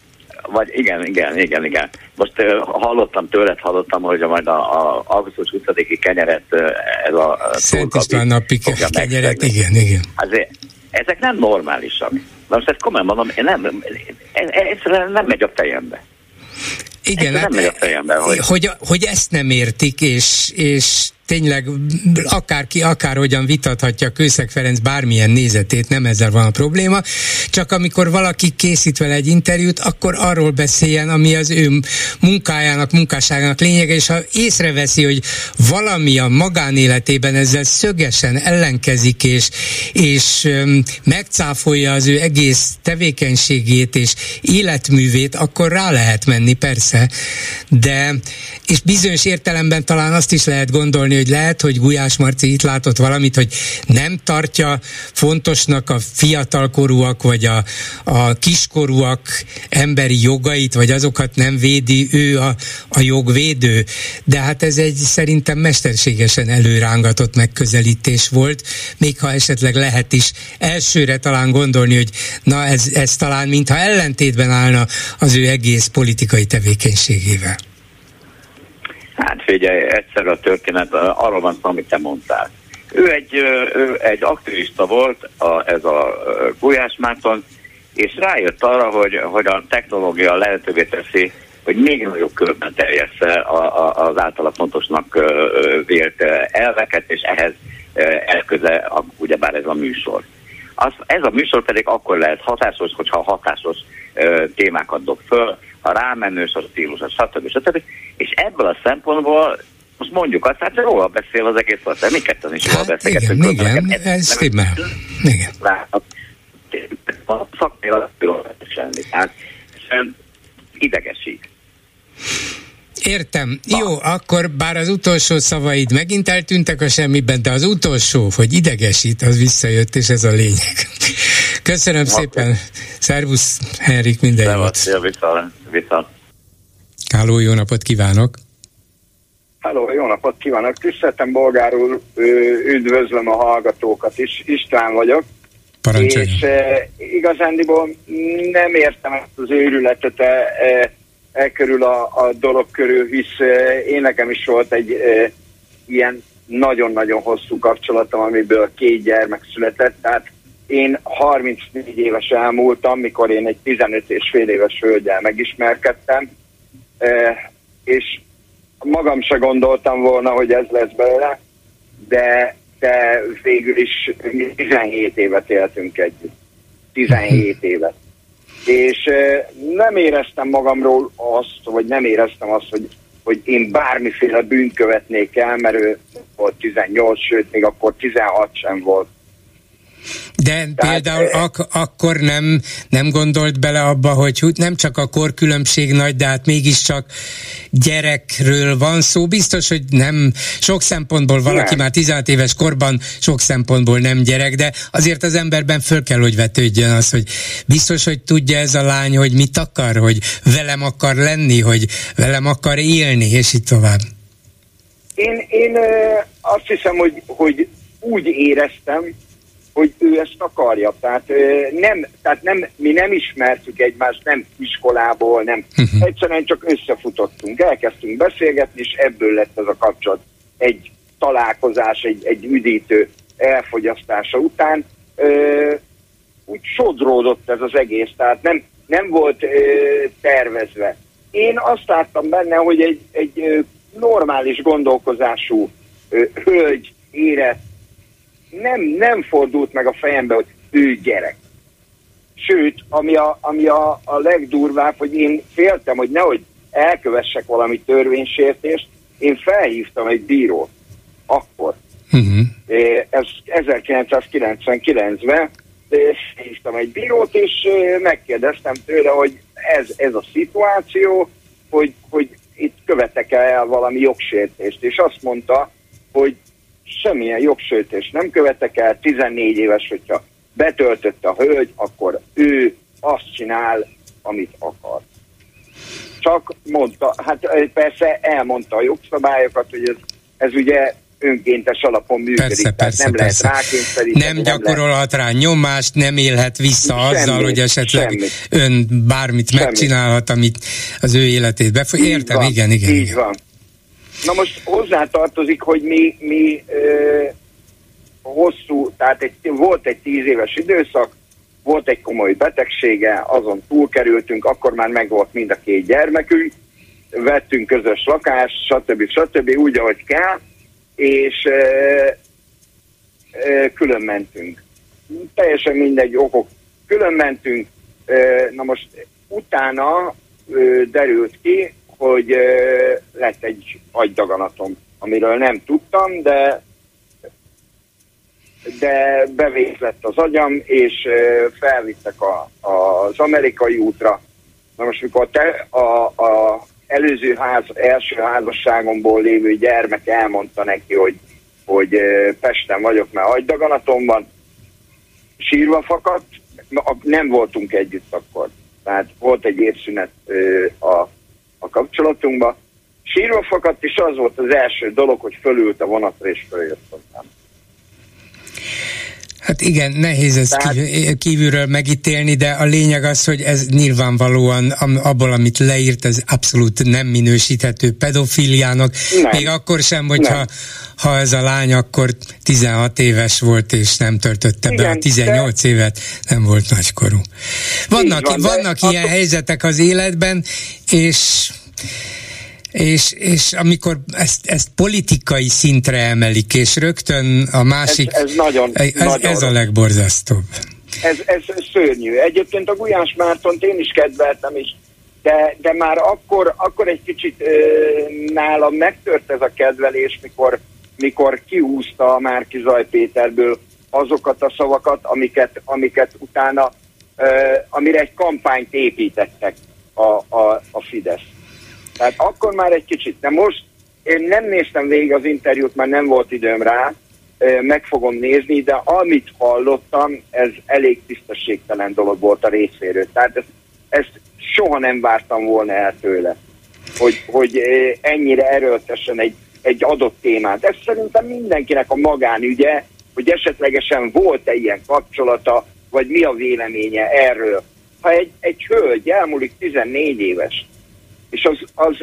vagy igen, igen, igen, igen. Most hallottam tőled, hallottam, hogy majd a, a augusztus 20-i kenyeret uh, ez a Szent István napi kenyeret, igen, igen. Azért, ezek nem normálisak. Na most ezt komolyan mondom, én nem, ez nem megy a fejembe. Igen, hát, nem megy a fejembe, hogy... hogy... Hogy ezt nem értik, és, és tényleg akárki, akárhogyan vitathatja Kőszeg Ferenc bármilyen nézetét, nem ezzel van a probléma, csak amikor valaki készít vele egy interjút, akkor arról beszéljen, ami az ő munkájának, munkásságának lényege, és ha észreveszi, hogy valami a magánéletében ezzel szögesen ellenkezik, és, és megcáfolja az ő egész tevékenységét és életművét, akkor rá lehet menni, persze, de és bizonyos értelemben talán azt is lehet gondolni, hogy lehet, hogy Gulyás Marci itt látott valamit, hogy nem tartja fontosnak a fiatalkorúak vagy a, a kiskorúak emberi jogait, vagy azokat nem védi ő a, a jogvédő. De hát ez egy szerintem mesterségesen előrángatott megközelítés volt, még ha esetleg lehet is elsőre talán gondolni, hogy na ez, ez talán mintha ellentétben állna az ő egész politikai tevékenységével. Hát figyelj, egyszer a történet, arról van szó, amit te mondtál. Ő egy, ő egy aktivista volt, a, ez a Gulyás Márton, és rájött arra, hogy, hogy a technológia lehetővé teszi, hogy még nagyobb körben terjessze az általa fontosnak vélt elveket, és ehhez elköze ugyebár ez a műsor. Az, ez a műsor pedig akkor lehet hatásos, hogyha hatásos témákat dob föl, a rámenős, a stílus, a stb. stb. És ebből a szempontból most mondjuk azt, hát róla beszél az egész ország, mi ketten is róla hát, Igen, igen, ez stimmel. Igen. A semmi. Tehát idegesít. Értem. Jó, akkor bár az utolsó szavaid megint eltűntek a semmiben, de az utolsó, hogy idegesít, az visszajött, és ez a lényeg. Köszönöm okay. szépen. Szervusz, Henrik, minden jót. Szia, viszont. Háló, jó napot kívánok! Háló, jó napot kívánok! Tiszteltem bolgár úr, üdvözlöm a hallgatókat is, István vagyok. Parancsoljon. És e, igazándiból nem értem ezt az őrületet e, e, e körül a, a dolog körül, hisz e, én nekem is volt egy e, ilyen nagyon-nagyon hosszú kapcsolatom, amiből két gyermek született, tehát én 34 éves elmúltam, mikor én egy 15 és fél éves hölgyel megismerkedtem, és magam se gondoltam volna, hogy ez lesz belőle, de, de végül is 17 évet éltünk együtt. 17 mhm. évet. És nem éreztem magamról azt, vagy nem éreztem azt, hogy, hogy én bármiféle bűnt követnék el, mert ő volt 18, sőt, még akkor 16 sem volt de Tehát, például ak- akkor nem, nem gondolt bele abba, hogy nem csak a korkülönbség nagy, de hát mégiscsak gyerekről van szó. Biztos, hogy nem sok szempontból valaki nem. már 16 éves korban sok szempontból nem gyerek, de azért az emberben föl kell, hogy vetődjön az, hogy biztos, hogy tudja ez a lány, hogy mit akar, hogy velem akar lenni, hogy velem akar élni, és így tovább. Én, én azt hiszem, hogy, hogy úgy éreztem, hogy ő ezt akarja. Tehát, nem, tehát nem, mi nem ismertük egymást, nem iskolából, nem. Uh-huh. Egyszerűen csak összefutottunk, elkezdtünk beszélgetni, és ebből lett ez a kapcsolat. Egy találkozás, egy, egy üdítő elfogyasztása után ö, úgy sodródott ez az egész, tehát nem, nem volt ö, tervezve. Én azt láttam benne, hogy egy, egy ö, normális gondolkozású ö, hölgy érett, nem, nem fordult meg a fejembe, hogy ő gyerek. Sőt, ami a, ami a, a legdurvább, hogy én féltem, hogy nehogy elkövessek valami törvénysértést, én felhívtam egy bírót. Akkor. Uh-huh. Ez 1999-ben hívtam egy bírót, és megkérdeztem tőle, hogy ez, ez a szituáció, hogy, hogy itt követek el valami jogsértést. És azt mondta, hogy semmilyen jogsértést nem követek el, 14 éves, hogyha betöltött a hölgy, akkor ő azt csinál, amit akar. Csak mondta, hát persze elmondta a jogszabályokat, hogy ez, ez ugye önkéntes alapon működik. Persze, persze, nem persze. lehet rákényszeríteni. Nem gyakorolhat rá nyomást, nem élhet vissza semmi, azzal, hogy esetleg semmi. ön bármit semmi. megcsinálhat, amit az ő életét befolyja. Értem, van, igen, igen. Így igen. van. Na most hozzátartozik, hogy mi, mi ö, hosszú, tehát egy, volt egy tíz éves időszak, volt egy komoly betegsége, azon túlkerültünk, akkor már megvolt mind a két gyermekünk, vettünk közös lakást, stb. stb. úgy, ahogy kell, és e, e, külön mentünk. Teljesen mindegy okok. Külön mentünk, e, na most utána e, derült ki, hogy lett egy agydaganatom, amiről nem tudtam, de de bevét lett az agyam, és felvittek a, a, az amerikai útra. Na most, mikor te, a, a előző ház, első házasságomból lévő gyermek elmondta neki, hogy, hogy Pesten vagyok, mert agydaganatomban, sírva fakadt, nem voltunk együtt akkor. Tehát volt egy évszünet a, a kapcsolatunkban. Sírva fakadt, és az volt az első dolog, hogy fölült a vonatra, és följött hozzám. Hát igen, nehéz ezt Tehát... kívülről megítélni, de a lényeg az, hogy ez nyilvánvalóan abból, amit leírt, ez abszolút nem minősíthető pedofiliának, nem. még akkor sem, hogyha nem. ha ez a lány akkor 16 éves volt, és nem töltötte igen, be a 18 de... évet, nem volt nagykorú. Vannak, van, vannak ilyen akkor... helyzetek az életben, és és, és amikor ezt, ezt politikai szintre emelik, és rögtön a másik... Ez, ez nagyon, ez, nagyon ez a legborzasztóbb. Ez, ez szörnyű. Egyébként a Gulyás Mártont én is kedveltem is, de, de már akkor, akkor egy kicsit ö, nálam megtört ez a kedvelés, mikor, mikor kiúzta a Márki Zaj Péterből azokat a szavakat, amiket, amiket utána, ö, amire egy kampányt építettek a, a, a Fidesz. Tehát akkor már egy kicsit, de most én nem néztem végig az interjút, mert nem volt időm rá, meg fogom nézni, de amit hallottam, ez elég tisztességtelen dolog volt a részéről. Tehát ezt, ezt soha nem vártam volna el tőle, hogy, hogy ennyire erőltessen egy, egy adott témát. Ez szerintem mindenkinek a magánügye, hogy esetlegesen volt-e ilyen kapcsolata, vagy mi a véleménye erről. Ha egy, egy hölgy elmúlik 14 éves, és az, az,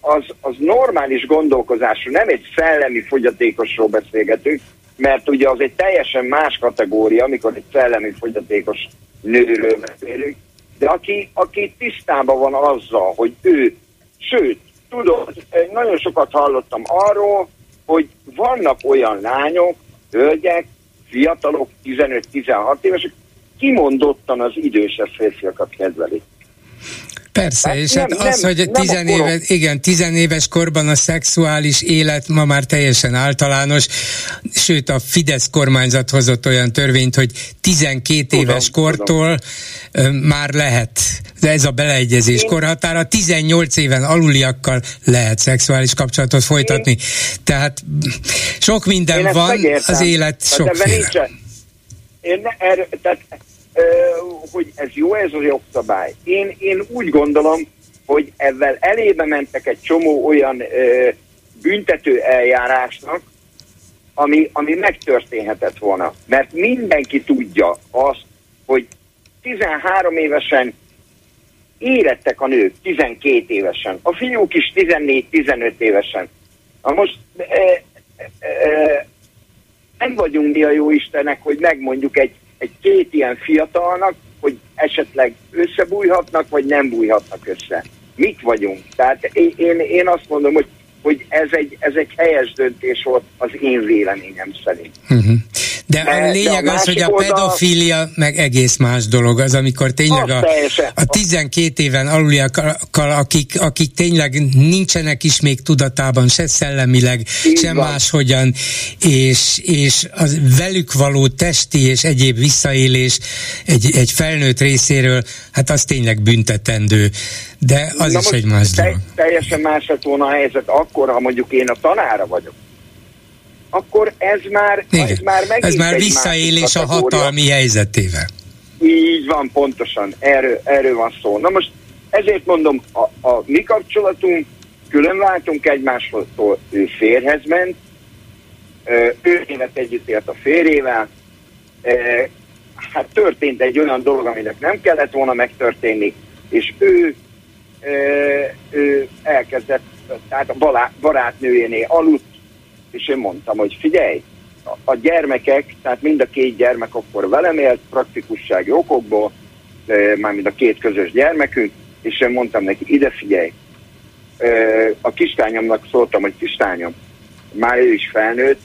az, az normális gondolkozású, nem egy szellemi fogyatékosról beszélgetünk, mert ugye az egy teljesen más kategória, amikor egy szellemi fogyatékos nőről beszélünk, de aki, aki tisztában van azzal, hogy ő, sőt, tudod, nagyon sokat hallottam arról, hogy vannak olyan lányok, hölgyek, fiatalok, 15-16 évesek, kimondottan az idősebb férfiakat kedvelik. Persze, hát és nem, hát az, nem, hogy tizenéves, igen, tizenéves korban a szexuális élet ma már teljesen általános, sőt a Fidesz kormányzat hozott olyan törvényt, hogy 12 tudom, éves kortól tudom. már lehet, de ez a beleegyezés Én... korhatára, 18 éven aluliakkal lehet szexuális kapcsolatot folytatni. Én... Tehát sok minden van, megértem. az élet sokféle. Én erre, tehát hogy ez jó ez a jogszabály. Én, én úgy gondolom, hogy ezzel elébe mentek egy csomó olyan büntető eljárásnak, ami, ami megtörténhetett volna. Mert mindenki tudja azt, hogy 13 évesen érettek a nők, 12 évesen. A fiúk is 14-15 évesen. Na most e, e, nem vagyunk mi a jó Istenek, hogy megmondjuk egy, egy két ilyen fiatalnak, hogy esetleg összebújhatnak, vagy nem bújhatnak össze. Mit vagyunk? Tehát én, én azt mondom, hogy hogy ez egy, ez egy helyes döntés volt az én véleményem szerint. Uh-huh. De a lényeg de a az, hogy a pedofília oldal... meg egész más dolog. Az, amikor tényleg a, a 12 éven aluliakkal, akik, akik tényleg nincsenek is még tudatában, se szellemileg, Így sem van. máshogyan, és, és az velük való testi és egyéb visszaélés egy, egy felnőtt részéről, hát az tényleg büntetendő. De az Na is egy más dolog. Teljesen más lett volna a helyzet akkor, ha mondjuk én a tanára vagyok akkor ez már, Igen. ez már megint Ez már visszaélés a hatalmi helyzetével. Így van, pontosan, erről, erről van szó. Na most ezért mondom, a, a mi kapcsolatunk, külön váltunk egymástól, ő férhez ment, ő élet együtt élt a férjével, hát történt egy olyan dolog, aminek nem kellett volna megtörténni, és ő, ő elkezdett, tehát a barátnőjénél aludt, és én mondtam, hogy figyelj, a gyermekek, tehát mind a két gyermek akkor velem élt, praktikussági okokból, már mind a két közös gyermekünk, és én mondtam neki, ide figyelj, a kislányomnak szóltam, hogy kislányom, már ő is felnőtt,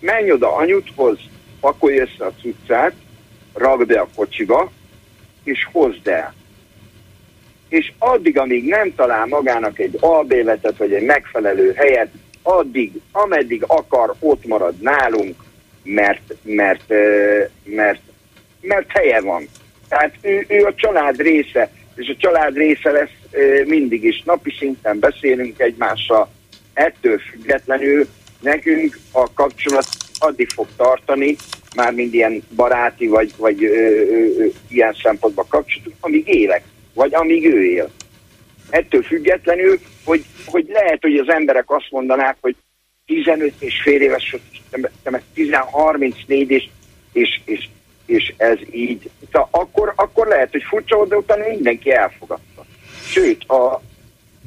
menj oda anyudhoz, pakolj össze a cuccát, ragd be a kocsiba, és hozd el. És addig, amíg nem talál magának egy albéletet, vagy egy megfelelő helyet, addig, ameddig akar, ott marad nálunk, mert, mert, mert, mert helye van. Tehát ő, ő a család része, és a család része lesz mindig is. Napi szinten beszélünk egymással, ettől függetlenül nekünk a kapcsolat addig fog tartani, már mind ilyen baráti vagy, vagy ö, ö, ö, ilyen szempontban kapcsolatunk, amíg élek, vagy amíg ő él. Ettől függetlenül hogy, hogy lehet, hogy az emberek azt mondanák, hogy 15 és fél éves, 34 és, és, és, és ez így. Tehát akkor, akkor lehet, hogy furcsa, de utána mindenki elfogadta. Sőt, a,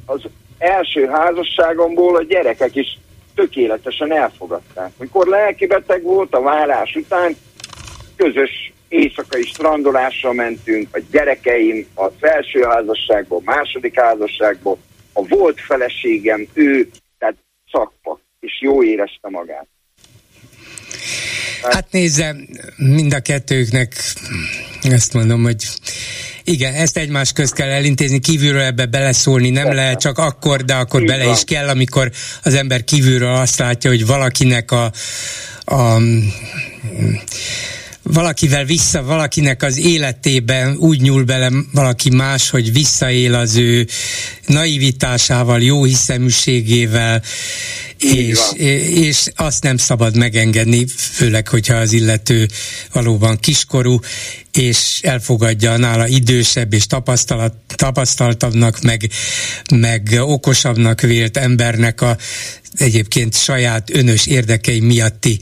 az első házasságomból a gyerekek is tökéletesen elfogadták. Mikor lelkibeteg volt a vállás után, közös éjszakai strandolásra mentünk, a gyerekeim az első házasságból, második házasságból, a volt feleségem, ő, tehát szakpa, és jó érezte magát. Hát, hát nézze, mind a kettőknek ezt mondom, hogy igen, ezt egymás közt kell elintézni, kívülről ebbe beleszólni nem Persze. lehet, csak akkor, de akkor Így bele van. is kell, amikor az ember kívülről azt látja, hogy valakinek a, a valakivel vissza, valakinek az életében úgy nyúl bele valaki más, hogy visszaél az ő naivitásával, jó hiszeműségével, és, és azt nem szabad megengedni, főleg, hogyha az illető valóban kiskorú, és elfogadja nála idősebb és tapasztalat, tapasztaltabbnak, meg, meg okosabbnak vélt embernek a egyébként saját önös érdekei miatti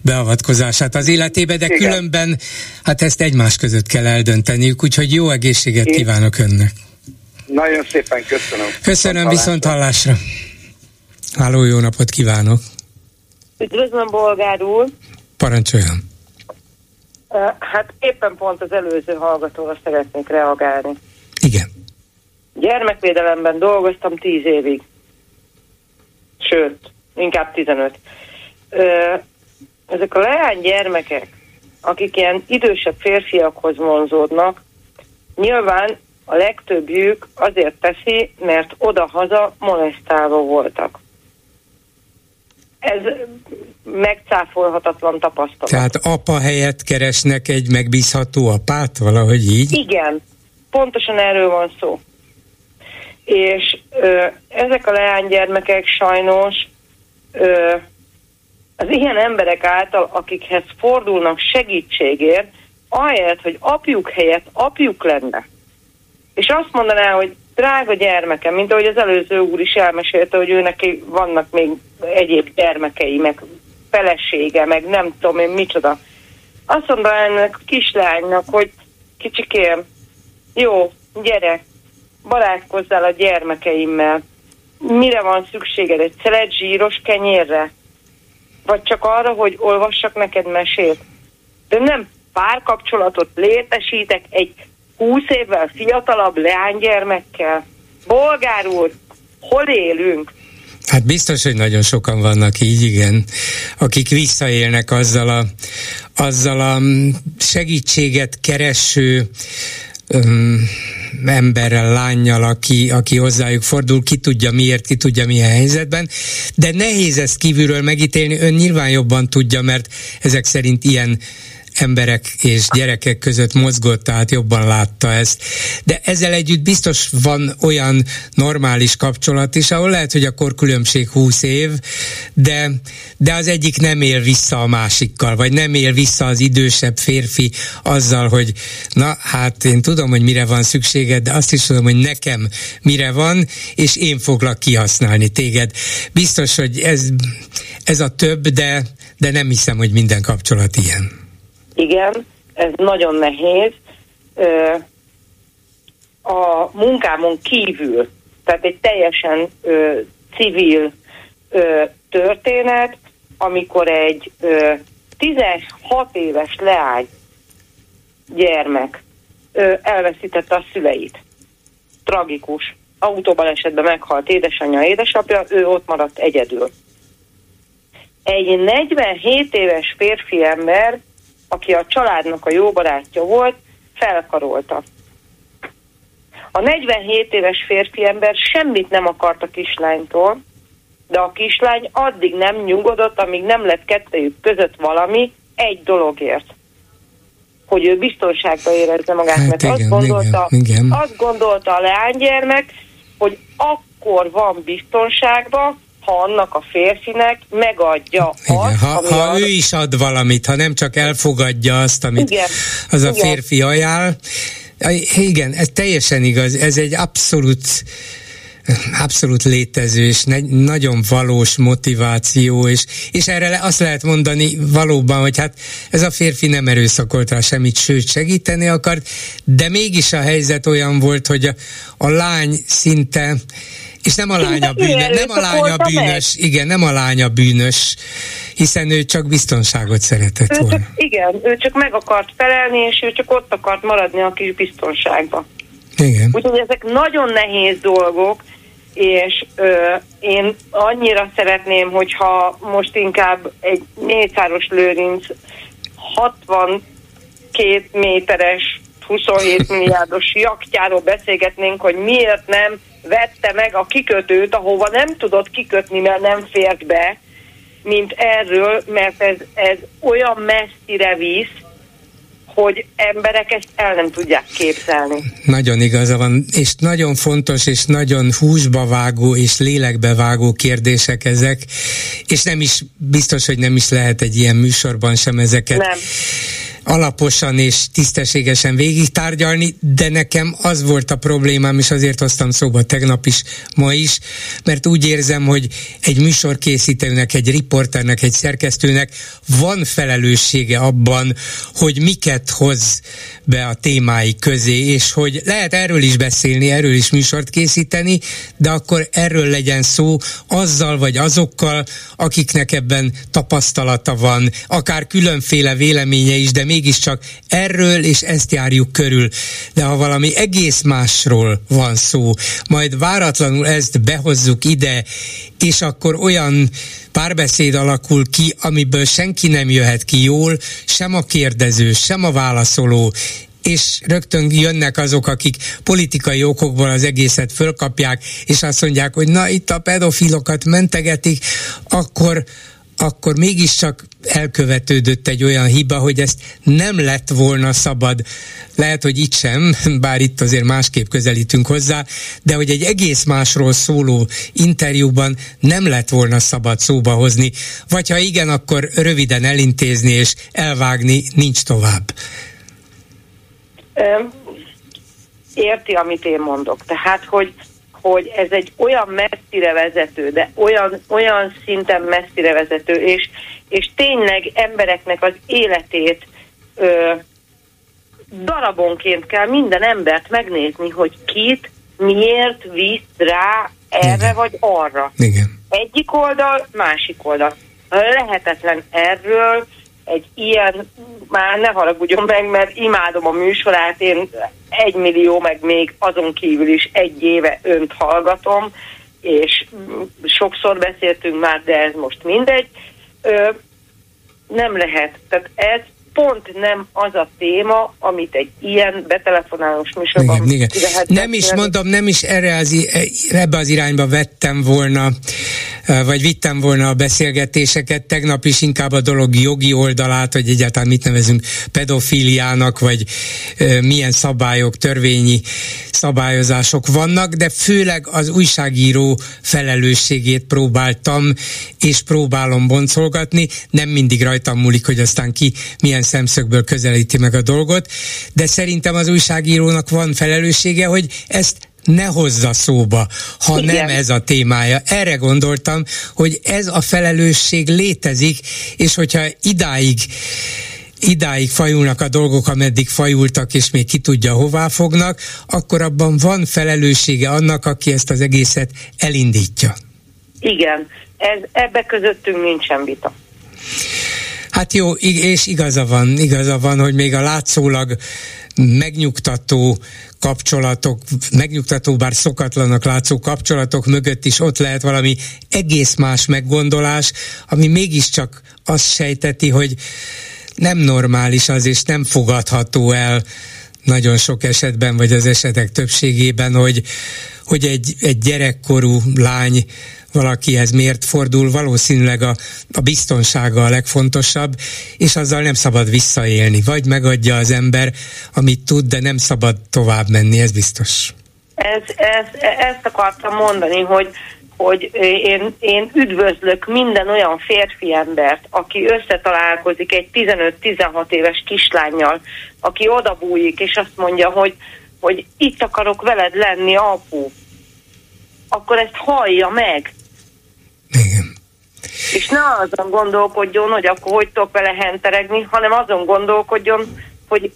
beavatkozását az életébe, de Igen. különben hát ezt egymás között kell eldönteniük, úgyhogy jó egészséget Én... kívánok önnek. Nagyon szépen köszönöm. Köszönöm, viszont hallásra. Háló, jó napot kívánok. Üdvözlöm, Bolgár úr. Parancsoljon. Hát éppen pont az előző hallgatóra szeretnék reagálni. Igen. Gyermekvédelemben dolgoztam tíz évig sőt, inkább 15. Ezek a leány gyermekek, akik ilyen idősebb férfiakhoz vonzódnak, nyilván a legtöbbjük azért teszi, mert oda-haza molesztálva voltak. Ez megcáfolhatatlan tapasztalat. Tehát apa helyett keresnek egy megbízható apát, valahogy így? Igen, pontosan erről van szó és ö, ezek a leánygyermekek sajnos ö, az ilyen emberek által, akikhez fordulnak segítségért, ahelyett, hogy apjuk helyett apjuk lenne. És azt mondaná, hogy drága gyermekem, mint ahogy az előző úr is elmesélte, hogy ő vannak még egyéb gyermekei, meg felesége, meg nem tudom én micsoda. Azt mondta ennek a kislánynak, hogy kicsikém, jó, gyere, barátkozzál a gyermekeimmel. Mire van szükséged? Egy szelet zsíros kenyérre? Vagy csak arra, hogy olvassak neked mesét? De nem párkapcsolatot létesítek egy 20 évvel fiatalabb leánygyermekkel. Bolgár úr, hol élünk? Hát biztos, hogy nagyon sokan vannak így, igen, akik visszaélnek azzal a, azzal a segítséget kereső öm, emberrel, lányjal, aki, aki hozzájuk fordul, ki tudja miért, ki tudja milyen helyzetben, de nehéz ezt kívülről megítélni, ön nyilván jobban tudja, mert ezek szerint ilyen emberek és gyerekek között mozgott, tehát jobban látta ezt. De ezzel együtt biztos van olyan normális kapcsolat is, ahol lehet, hogy a korkülönbség 20 év, de, de az egyik nem él vissza a másikkal, vagy nem él vissza az idősebb férfi azzal, hogy na hát én tudom, hogy mire van szükséged, de azt is tudom, hogy nekem mire van, és én foglak kihasználni téged. Biztos, hogy ez, ez a több, de, de nem hiszem, hogy minden kapcsolat ilyen. Igen, ez nagyon nehéz. A munkámon kívül, tehát egy teljesen civil történet, amikor egy 16 éves leány gyermek elveszítette a szüleit. Tragikus. Autóbalesetben meghalt édesanyja, édesapja, ő ott maradt egyedül. Egy 47 éves férfi ember aki a családnak a jó barátja volt, felkarolta. A 47 éves férfi ember semmit nem akart a kislánytól, de a kislány addig nem nyugodott, amíg nem lett kettejük között valami egy dologért. Hogy ő biztonságban érezze magát, hát mert igen, azt, gondolta, igen, igen. azt gondolta a leánygyermek, hogy akkor van biztonságban, ha annak a férfinek megadja Igen, azt, ha, ha a... ő is ad valamit, ha nem csak elfogadja azt, amit Igen. az a Igen. férfi ajánl. Igen, ez teljesen igaz, ez egy abszolút abszolút létező és ne, nagyon valós motiváció, és, és erre azt lehet mondani valóban, hogy hát ez a férfi nem erőszakolt rá semmit, sőt segíteni akart, de mégis a helyzet olyan volt, hogy a, a lány szinte és nem a lánya bűnös, nem a lánya bűnös, meg. igen, nem a lánya bűnös, hiszen ő csak biztonságot szeretett ő volna. Csak, igen, ő csak meg akart felelni, és ő csak ott akart maradni a kis biztonságba. Igen. Úgyhogy ezek nagyon nehéz dolgok, és ö, én annyira szeretném, hogyha most inkább egy mészáros lőrinc 62 méteres 27 milliárdos jaktjáról beszélgetnénk, hogy miért nem vette meg a kikötőt, ahova nem tudott kikötni, mert nem fért be, mint erről, mert ez, ez olyan messzire visz, hogy emberek ezt el nem tudják képzelni. Nagyon igaza van, és nagyon fontos, és nagyon húsba vágó, és lélekbe vágó kérdések ezek, és nem is, biztos, hogy nem is lehet egy ilyen műsorban sem ezeket nem alaposan és tisztességesen végig tárgyalni, de nekem az volt a problémám, és azért hoztam szóba tegnap is, ma is, mert úgy érzem, hogy egy műsorkészítőnek, egy riporternek, egy szerkesztőnek van felelőssége abban, hogy miket hoz be a témái közé, és hogy lehet erről is beszélni, erről is műsort készíteni, de akkor erről legyen szó azzal vagy azokkal, akiknek ebben tapasztalata van, akár különféle véleménye is, de még mégiscsak erről és ezt járjuk körül. De ha valami egész másról van szó, majd váratlanul ezt behozzuk ide, és akkor olyan párbeszéd alakul ki, amiből senki nem jöhet ki jól, sem a kérdező, sem a válaszoló, és rögtön jönnek azok, akik politikai okokból az egészet fölkapják, és azt mondják, hogy na itt a pedofilokat mentegetik, akkor akkor mégiscsak elkövetődött egy olyan hiba, hogy ezt nem lett volna szabad, lehet, hogy itt sem, bár itt azért másképp közelítünk hozzá, de hogy egy egész másról szóló interjúban nem lett volna szabad szóba hozni, vagy ha igen, akkor röviden elintézni és elvágni, nincs tovább. Érti, amit én mondok. Tehát, hogy hogy ez egy olyan messzire vezető, de olyan, olyan szinten messzire vezető, és, és tényleg embereknek az életét ö, darabonként kell minden embert megnézni, hogy kit, miért visz rá erre Igen. vagy arra. Igen. Egyik oldal, másik oldal. Lehetetlen erről egy ilyen, már ne haragudjon meg, mert imádom a műsorát, én egy millió, meg még azon kívül is egy éve önt hallgatom, és sokszor beszéltünk már, de ez most mindegy. Ö, nem lehet. Tehát ez pont nem az a téma, amit egy ilyen betelefonálós műsorban igen, igen. Nem is mondom, nem is erre az, ebbe az irányba vettem volna, vagy vittem volna a beszélgetéseket, tegnap is inkább a dolog jogi oldalát, hogy egyáltalán mit nevezünk pedofiliának, vagy milyen szabályok, törvényi szabályozások vannak, de főleg az újságíró felelősségét próbáltam, és próbálom boncolgatni, nem mindig rajtam múlik, hogy aztán ki milyen szemszögből közelíti meg a dolgot, de szerintem az újságírónak van felelőssége, hogy ezt ne hozza szóba, ha Igen. nem ez a témája. Erre gondoltam, hogy ez a felelősség létezik, és hogyha idáig idáig fajulnak a dolgok, ameddig fajultak, és még ki tudja, hová fognak, akkor abban van felelőssége annak, aki ezt az egészet elindítja. Igen, ez, ebbe közöttünk nincsen vita. Hát jó, és igaza van, igaza van, hogy még a látszólag megnyugtató kapcsolatok, megnyugtató, bár szokatlanak látszó kapcsolatok mögött is ott lehet valami egész más meggondolás, ami mégiscsak azt sejteti, hogy nem normális az, és nem fogadható el nagyon sok esetben, vagy az esetek többségében, hogy, hogy egy, egy gyerekkorú lány valakihez miért fordul, valószínűleg a, a biztonsága a legfontosabb, és azzal nem szabad visszaélni. Vagy megadja az ember, amit tud, de nem szabad tovább menni, ez biztos. Ez, ez, ezt akartam mondani, hogy hogy én, én üdvözlök minden olyan férfi embert, aki összetalálkozik egy 15-16 éves kislányjal, aki odabújik, és azt mondja, hogy, hogy itt akarok veled lenni, apu. Akkor ezt hallja meg. Igen. És ne azon gondolkodjon, hogy akkor hogy tudok vele henteregni, hanem azon gondolkodjon, hogy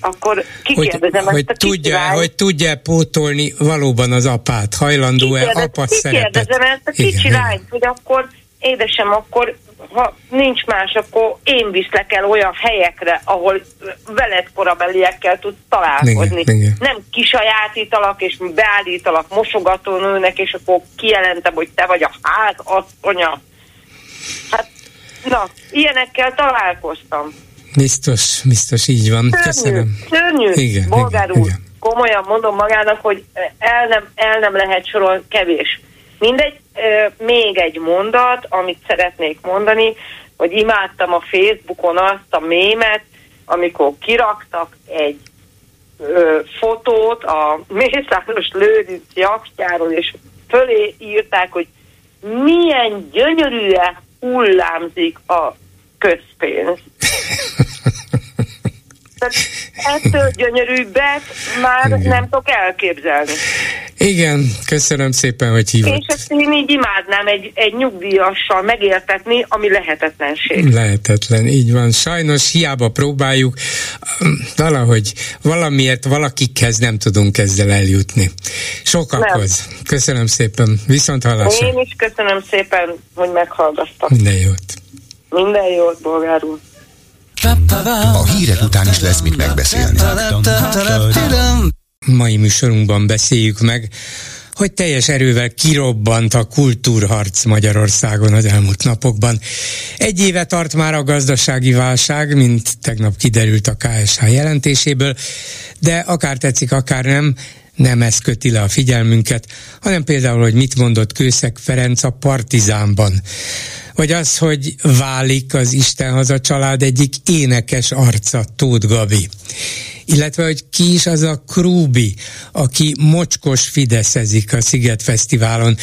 akkor kikérdezem hogy, ezt a tudja, hogy tudja pótolni valóban az apát, hajlandó-e apa szerepet? Kérdezem ezt a kicsi lányt, hogy akkor édesem, akkor ha nincs más, akkor én viszlek el olyan helyekre, ahol veled korabeliekkel tud találkozni. Igen, igen. Nem kisajátítalak és beállítalak mosogatónőnek, és akkor kijelentem, hogy te vagy a ház asszonya. Hát, na, ilyenekkel találkoztam. Biztos, biztos így van. Szörnyű, Köszönöm. Szörnyű, igen, bolgár igen, úr. Igen. Komolyan mondom magának, hogy el nem, el nem lehet sorolni, kevés. Mindegy, még egy mondat, amit szeretnék mondani, hogy imádtam a Facebookon azt a mémet, amikor kiraktak egy ö, fotót a [LAUGHS] Mészáros Lőrinc jachtjáról, és fölé írták, hogy milyen gyönyörűen hullámzik a közpénz. [LAUGHS] Tehát ettől gyönyörűbbet már Igen. nem tudok elképzelni. Igen, köszönöm szépen, hogy hívott. És ezt én így imádnám egy, egy nyugdíjassal megértetni, ami lehetetlenség. Lehetetlen, így van. Sajnos hiába próbáljuk, valahogy valamiért valakikhez nem tudunk ezzel eljutni. Sokakhoz. Nem. Köszönöm szépen. Viszont hallásra. Én is köszönöm szépen, hogy meghallgattak. Minden jót. Minden jót, bolgár úr. A hírek után is lesz mit megbeszélni. Mai műsorunkban beszéljük meg, hogy teljes erővel kirobbant a kultúrharc Magyarországon az elmúlt napokban. Egy éve tart már a gazdasági válság, mint tegnap kiderült a KSH jelentéséből, de akár tetszik, akár nem, nem ez köti le a figyelmünket, hanem például, hogy mit mondott Kőszeg Ferenc a Partizánban vagy az, hogy válik az Istenhaza család egyik énekes arca, Tóth Gabi illetve hogy ki is az a Krúbi, aki mocskos fideszezik a Sziget Fesztiválon.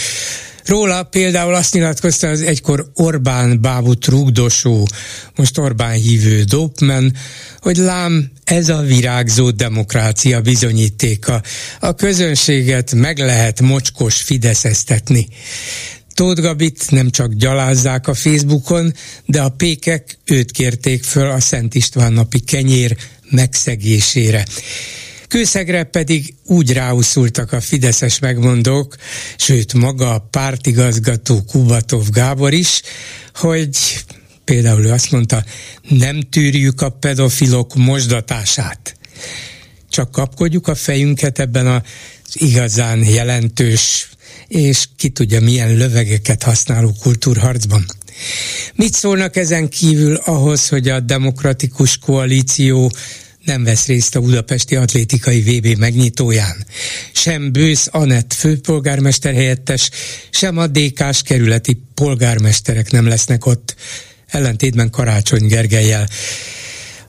Róla például azt nyilatkozta az egykor Orbán bábut rugdosó, most Orbán hívő Dopman, hogy lám ez a virágzó demokrácia bizonyítéka. A közönséget meg lehet mocskos fideszeztetni. Tóth Gabit nem csak gyalázzák a Facebookon, de a pékek őt kérték föl a Szent István napi kenyér megszegésére. Kőszegre pedig úgy ráuszultak a fideszes megmondók, sőt maga a pártigazgató Kubatov Gábor is, hogy például ő azt mondta, nem tűrjük a pedofilok mosdatását. Csak kapkodjuk a fejünket ebben az igazán jelentős és ki tudja milyen lövegeket használó kultúrharcban. Mit szólnak ezen kívül ahhoz, hogy a demokratikus koalíció nem vesz részt a budapesti atlétikai VB megnyitóján. Sem Bősz Anett főpolgármester helyettes, sem a DK-s kerületi polgármesterek nem lesznek ott, ellentétben Karácsony Gergelyel.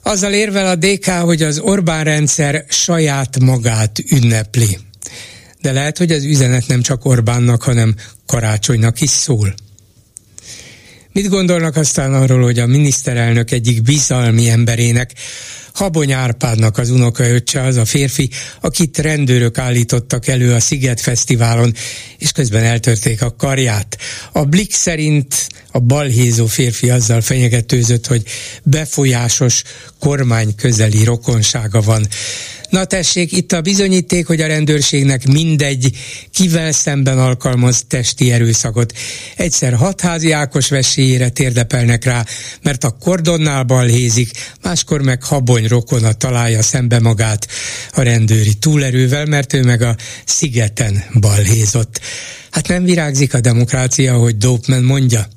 Azzal érvel a DK, hogy az Orbán rendszer saját magát ünnepli. De lehet, hogy az üzenet nem csak Orbánnak, hanem Karácsonynak is szól. Mit gondolnak aztán arról, hogy a miniszterelnök egyik bizalmi emberének Habony Árpádnak az unokaöccse az a férfi, akit rendőrök állítottak elő a Sziget Fesztiválon, és közben eltörték a karját. A Blik szerint a balhézó férfi azzal fenyegetőzött, hogy befolyásos kormány közeli rokonsága van. Na tessék, itt a bizonyíték, hogy a rendőrségnek mindegy, kivel szemben alkalmaz testi erőszakot. Egyszer hatházi Ákos veséjére térdepelnek rá, mert a kordonnál balhézik, máskor meg habony rokona találja szembe magát a rendőri túlerővel, mert ő meg a szigeten balhézott. Hát nem virágzik a demokrácia, ahogy Dopeman mondja.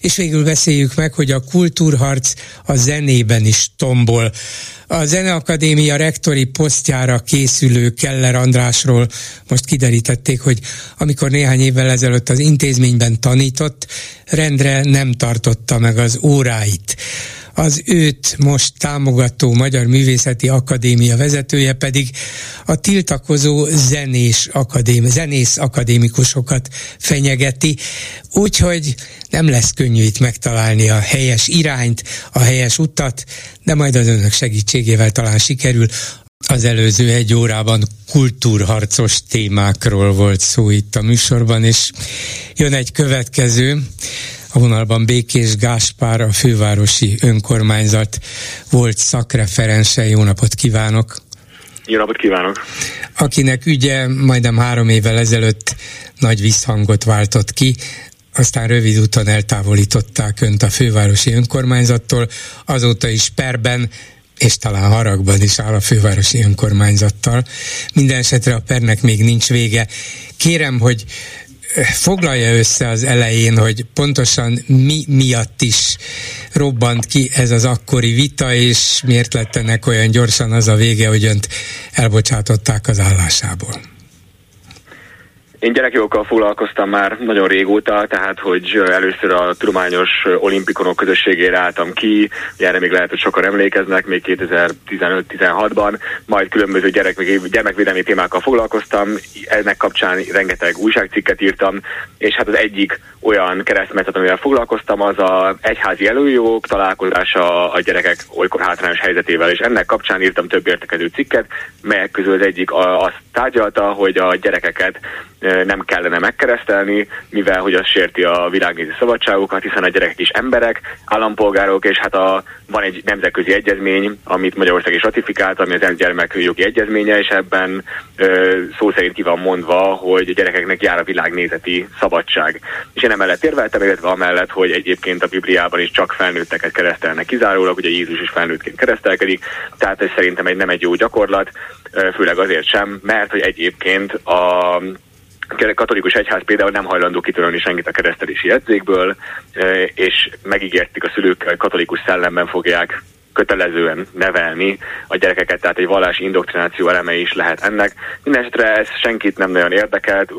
És végül beszéljük meg, hogy a kultúrharc a zenében is tombol. A Zeneakadémia rektori posztjára készülő Keller Andrásról most kiderítették, hogy amikor néhány évvel ezelőtt az intézményben tanított, rendre nem tartotta meg az óráit az őt most támogató Magyar Művészeti Akadémia vezetője pedig a tiltakozó zenés akadém, zenész akadémikusokat fenyegeti, úgyhogy nem lesz könnyű itt megtalálni a helyes irányt, a helyes utat, de majd az önök segítségével talán sikerül. Az előző egy órában kultúrharcos témákról volt szó itt a műsorban, és jön egy következő, a vonalban Békés Gáspár, a fővárosi önkormányzat volt szakreferense. Jó napot kívánok! Jó napot kívánok! Akinek ügye majdnem három évvel ezelőtt nagy visszhangot váltott ki, aztán rövid úton eltávolították önt a fővárosi önkormányzattól, azóta is perben és talán haragban is áll a fővárosi önkormányzattal. Minden esetre a pernek még nincs vége. Kérem, hogy foglalja össze az elején, hogy pontosan mi miatt is robbant ki ez az akkori vita, és miért lett ennek olyan gyorsan az a vége, hogy önt elbocsátották az állásából. Én gyerekjogokkal foglalkoztam már nagyon régóta, tehát hogy először a tudományos olimpikonok közösségére álltam ki, erre még lehet, hogy sokan emlékeznek, még 2015-16-ban, majd különböző gyerek, gyermekvédelmi témákkal foglalkoztam, ennek kapcsán rengeteg újságcikket írtam, és hát az egyik olyan keresztmetszet, amivel foglalkoztam, az a egyházi előjogok találkozása a gyerekek olykor hátrányos helyzetével, és ennek kapcsán írtam több értekező cikket, melyek közül az egyik azt tárgyalta, hogy a gyerekeket nem kellene megkeresztelni, mivel hogy az sérti a világnézi szabadságokat, hiszen a gyerekek is emberek, állampolgárok, és hát a, van egy nemzetközi egyezmény, amit Magyarország is ratifikált, ami az ENSZ gyermekjogi egyezménye, és ebben ö, szó szerint ki van mondva, hogy a gyerekeknek jár a világnézeti szabadság. És én emellett érveltem, illetve amellett, hogy egyébként a Bibliában is csak felnőtteket keresztelnek kizárólag, ugye Jézus is felnőttként keresztelkedik, tehát ez szerintem egy nem egy jó gyakorlat, főleg azért sem, mert hogy egyébként a katolikus egyház például nem hajlandó kitörölni senkit a keresztelési jegyzékből, és megígértik a szülők, katolikus szellemben fogják kötelezően nevelni a gyerekeket, tehát egy vallási indoktrináció eleme is lehet ennek. Mindenesetre ez senkit nem nagyon érdekelt,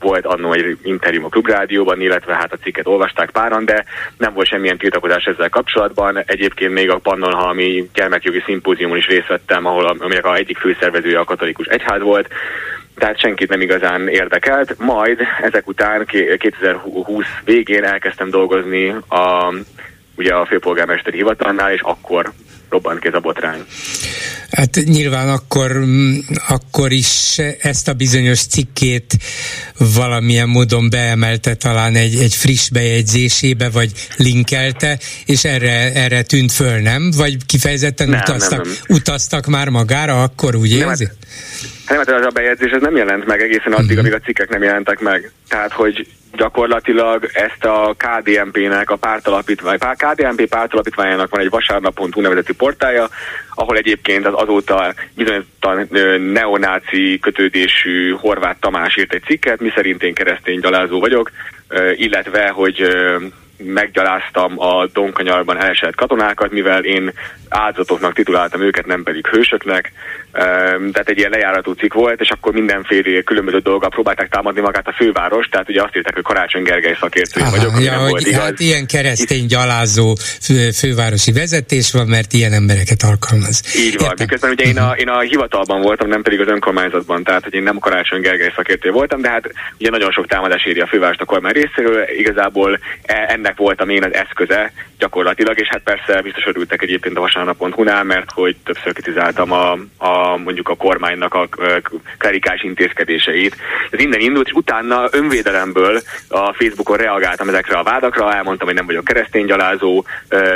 volt annó egy interjúm a klubrádióban, illetve hát a cikket olvasták páran, de nem volt semmilyen tiltakozás ezzel kapcsolatban. Egyébként még a Pannonhalmi gyermekjogi szimpóziumon is részt vettem, ahol aminek a egyik főszervezője a katolikus egyház volt, tehát senkit nem igazán érdekelt. Majd ezek után 2020 végén elkezdtem dolgozni a, ugye a főpolgármesteri hivatalnál, és akkor robbant ki ez a botrány. Hát nyilván akkor, akkor is ezt a bizonyos cikkét valamilyen módon beemelte talán egy, egy friss bejegyzésébe, vagy linkelte, és erre, erre tűnt föl, nem? Vagy kifejezetten nem, utaztak, nem, nem. utaztak már magára, akkor úgy nem, érzi? Hát, nem, hát ez a bejegyzés ez nem jelent meg egészen addig, uh-huh. amíg a cikkek nem jelentek meg. Tehát, hogy gyakorlatilag ezt a KDNP-nek a pártalapítvány, KDNP pártalapítványának van egy vasárnap.hu nevezetű portája, ahol egyébként az azóta bizonyos neonáci kötődésű Horváth Tamás írt egy cikket, miszerint én keresztény gyalázó vagyok, illetve, hogy meggyaláztam a Donkanyarban elesett katonákat, mivel én áldozatoknak tituláltam őket, nem pedig hősöknek. Tehát egy ilyen lejáratú cikk volt, és akkor mindenféle különböző dolgok próbálták támadni magát a főváros, tehát ugye azt írták, hogy Karácsony Gergely szakértő vagyok, ja, nem hogy, volt igaz. Hát ilyen keresztény gyalázó fő, fővárosi vezetés van, mert ilyen embereket alkalmaz. Így van, Értem. miközben ugye én a, én a hivatalban voltam, nem pedig az önkormányzatban, tehát hogy én nem Karácsony Gergely szakértő voltam, de hát ugye nagyon sok támadás éri a fővárost a kormány részéről, igazából e, ennek voltam én az eszköze gyakorlatilag, és hát persze biztos örültek egyébként a vasárnap.hu-nál, mert hogy többször kritizáltam a, a mondjuk a kormánynak a klerikás intézkedéseit. Ez innen indult, és utána önvédelemből a Facebookon reagáltam ezekre a vádakra, elmondtam, hogy nem vagyok keresztény gyalázó,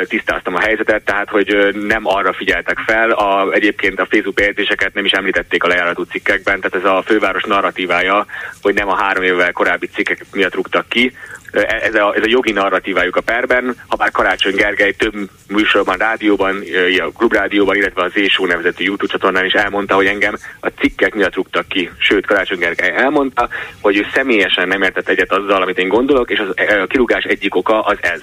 tisztáztam a helyzetet, tehát hogy nem arra figyeltek fel, a, egyébként a Facebook bejegyzéseket nem is említették a lejáratú cikkekben, tehát ez a főváros narratívája, hogy nem a három évvel korábbi cikkek miatt rúgtak ki, ez a, ez a jogi narratívájuk a perben, ha bár Karácsony Gergely több műsorban, rádióban, a klubrádióban, illetve az Ésó nevezetű YouTube csatornán is elmondta, hogy engem a cikkek miatt rúgtak ki. Sőt, Karácsony Gergely elmondta, hogy ő személyesen nem értett egyet azzal, amit én gondolok, és az, a kirúgás egyik oka az ez.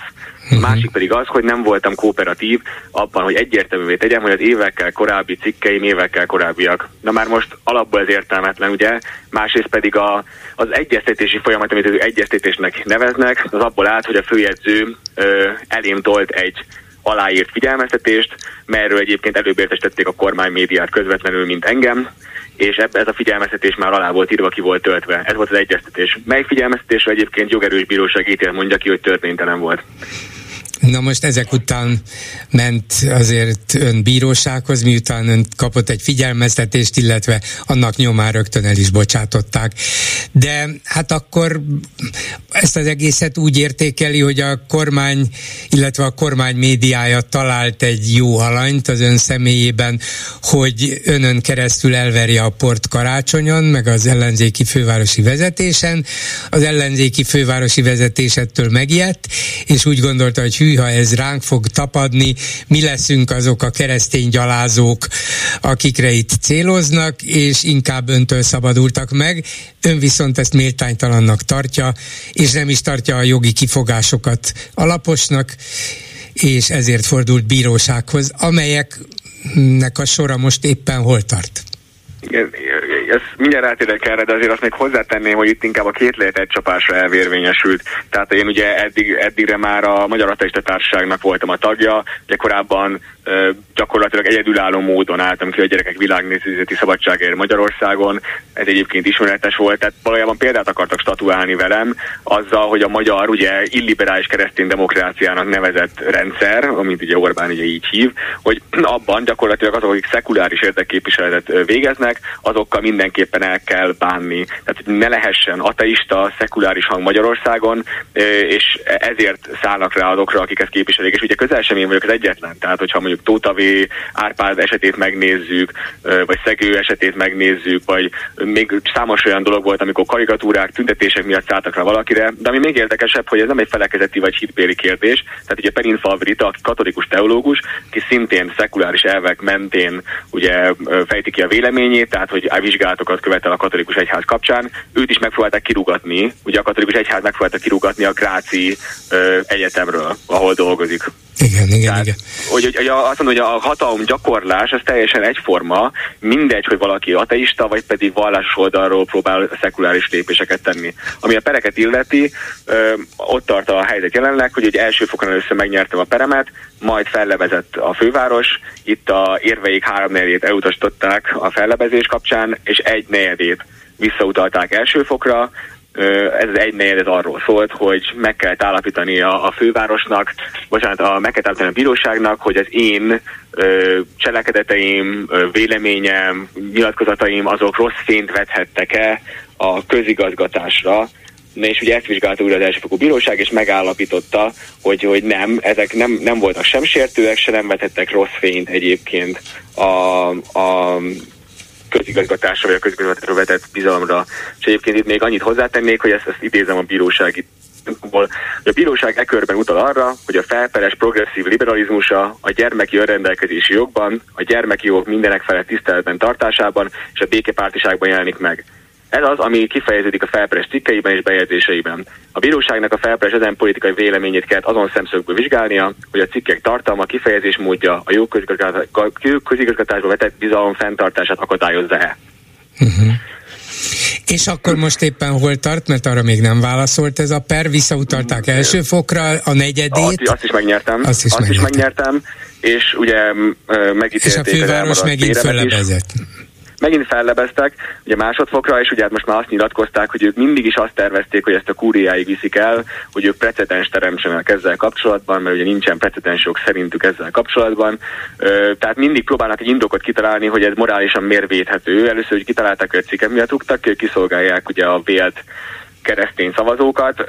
A másik pedig az, hogy nem voltam kooperatív abban, hogy egyértelművé tegyem, hogy az évekkel korábbi cikkeim évekkel korábbiak. Na már most alapból ez értelmetlen, ugye? Másrészt pedig a, az egyeztetési folyamat, amit ő egyeztetésnek neveznek, az abból állt, hogy a főjegyző ö, elém tolt egy aláírt figyelmeztetést, merről egyébként előbb értesítették a kormány médiát közvetlenül, mint engem, és ebbe ez a figyelmeztetés már alá volt írva, ki volt töltve. Ez volt az egyeztetés. Mely figyelmeztetésre egyébként jogerős bíróság ítél mondja ki, hogy törvénytelen volt. Na most ezek után ment azért ön bírósághoz, miután ön kapott egy figyelmeztetést, illetve annak nyomán rögtön el is bocsátották. De hát akkor ezt az egészet úgy értékeli, hogy a kormány, illetve a kormány médiája talált egy jó alanyt az ön személyében, hogy önön keresztül elverje a port karácsonyon, meg az ellenzéki fővárosi vezetésen. Az ellenzéki fővárosi vezetésettől megijedt, és úgy gondolta, hogy hű, ha ez ránk fog tapadni, mi leszünk azok a keresztény gyalázók, akikre itt céloznak, és inkább öntől szabadultak meg. Ön viszont ezt méltánytalannak tartja, és nem is tartja a jogi kifogásokat alaposnak, és ezért fordult bírósághoz, amelyeknek a sora most éppen hol tart? Igen, ezt mindjárt rátérek erre, de azért azt még hozzátenném, hogy itt inkább a két lehet egy csapásra elvérvényesült. Tehát én ugye eddig, eddigre már a Magyar Ateista Társaságnak voltam a tagja, ugye korábban gyakorlatilag egyedülálló módon álltam ki a gyerekek világnézeti szabadságért Magyarországon. Ez egyébként ismeretes volt, tehát valójában példát akartak statuálni velem azzal, hogy a magyar ugye illiberális keresztény demokráciának nevezett rendszer, amit ugye Orbán ugye így hív, hogy abban gyakorlatilag azok, akik szekuláris érdekképviseletet végeznek, azokkal mindenképpen el kell bánni. Tehát hogy ne lehessen ateista, szekuláris hang Magyarországon, és ezért szállnak rá azokra, akik ezt képviselik. És ugye közel sem én vagyok az egyetlen. Tehát, hogyha mondjuk Tóta V. Árpád esetét megnézzük, vagy Szegő esetét megnézzük, vagy még számos olyan dolog volt, amikor karikatúrák, tüntetések miatt szálltak rá valakire, de ami még érdekesebb, hogy ez nem egy felekezeti vagy hitbéli kérdés, tehát ugye Perin Favrita, aki katolikus teológus, ki szintén szekuláris elvek mentén ugye fejti ki a véleményét, tehát hogy a vizsgálatokat követel a katolikus egyház kapcsán, őt is megpróbálták kirugatni, ugye a katolikus egyház megpróbálta kirugatni a Gráci ö, egyetemről, ahol dolgozik. Igen, igen, Tehát, igen. Hogy, hogy azt mondom, hogy a hatalom gyakorlás az teljesen egyforma, mindegy, hogy valaki ateista, vagy pedig vallásos oldalról próbál szekuláris lépéseket tenni. Ami a pereket illeti, ö, ott tart a helyzet jelenleg, hogy egy első fokon először megnyertem a peremet, majd fellebezett a főváros, itt a érveik három negyedét elutasították a fellebezés kapcsán, és egy negyedét visszautalták első fokra, ez az egy negyed arról szólt, hogy meg kell állapítani a, a fővárosnak, bocsánat, a, meg kell állapítani a bíróságnak, hogy az én ö, cselekedeteim, ö, véleményem, nyilatkozataim azok rossz fényt vethettek-e a közigazgatásra, és ugye ezt vizsgálta újra az elsőfokú bíróság, és megállapította, hogy, hogy nem, ezek nem, nem voltak sem sértőek, se nem vetettek rossz fényt egyébként a, a közigazgatásra vagy a közigazgatásra vetett bizalomra. És egyébként itt még annyit hozzátennék, hogy ezt, ezt idézem a bírósági a bíróság e körben utal arra, hogy a felperes progresszív liberalizmusa a gyermeki önrendelkezési jogban, a gyermeki jogok mindenek felett tiszteletben tartásában és a békepártiságban jelenik meg. Ez az, ami kifejeződik a felperes cikkeiben és bejegyzéseiben. A bíróságnak a felperes ezen politikai véleményét kellett azon szemszögből vizsgálnia, hogy a cikkek tartalma, kifejezés módja a jó közigazgatásba vetett bizalom fenntartását akadályozza-e. Uh-huh. És akkor most éppen hol tart, mert arra még nem válaszolt ez a per, visszautalták első fokra a negyedét. Azt, is megnyertem. Azt is, azt megnyertem. is megnyertem, és ugye megítélték És a főváros megint fölebezett megint fellebeztek, ugye másodfokra, és ugye hát most már azt nyilatkozták, hogy ők mindig is azt tervezték, hogy ezt a kúriáig viszik el, hogy ők precedens teremtsenek ezzel kapcsolatban, mert ugye nincsen precedensok szerintük ezzel kapcsolatban. Tehát mindig próbálnak egy indokot kitalálni, hogy ez morálisan miért védhető. Először, hogy kitalálták, hogy a cikket miatt rúgtak, kiszolgálják ugye a vélt keresztény szavazókat,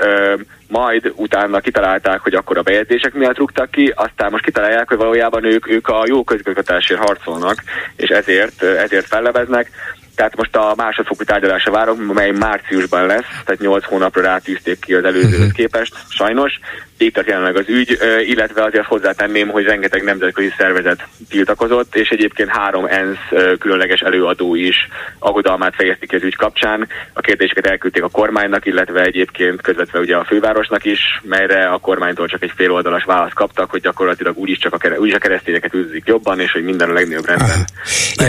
majd utána kitalálták, hogy akkor a bejegyzések miatt rúgtak ki, aztán most kitalálják, hogy valójában ők, ők a jó közigazgatásért harcolnak, és ezért, ezért fellebeznek. Tehát most a másodfokú tárgyalásra várok, mely márciusban lesz, tehát 8 hónapra rátűzték ki az előzőhöz mhm. képest, sajnos. Itt jelenleg az ügy, illetve azért hozzátenném, hogy rengeteg nemzetközi szervezet tiltakozott, és egyébként három ENSZ különleges előadó is aggodalmát fejezték az ügy kapcsán. A kérdéseket elküldték a kormánynak, illetve egyébként közvetve ugye a fővárosnak is, melyre a kormánytól csak egy féloldalas választ kaptak, hogy gyakorlatilag úgyis csak a, úgyis a keresztényeket űzik jobban, és hogy minden a legnagyobb rendben,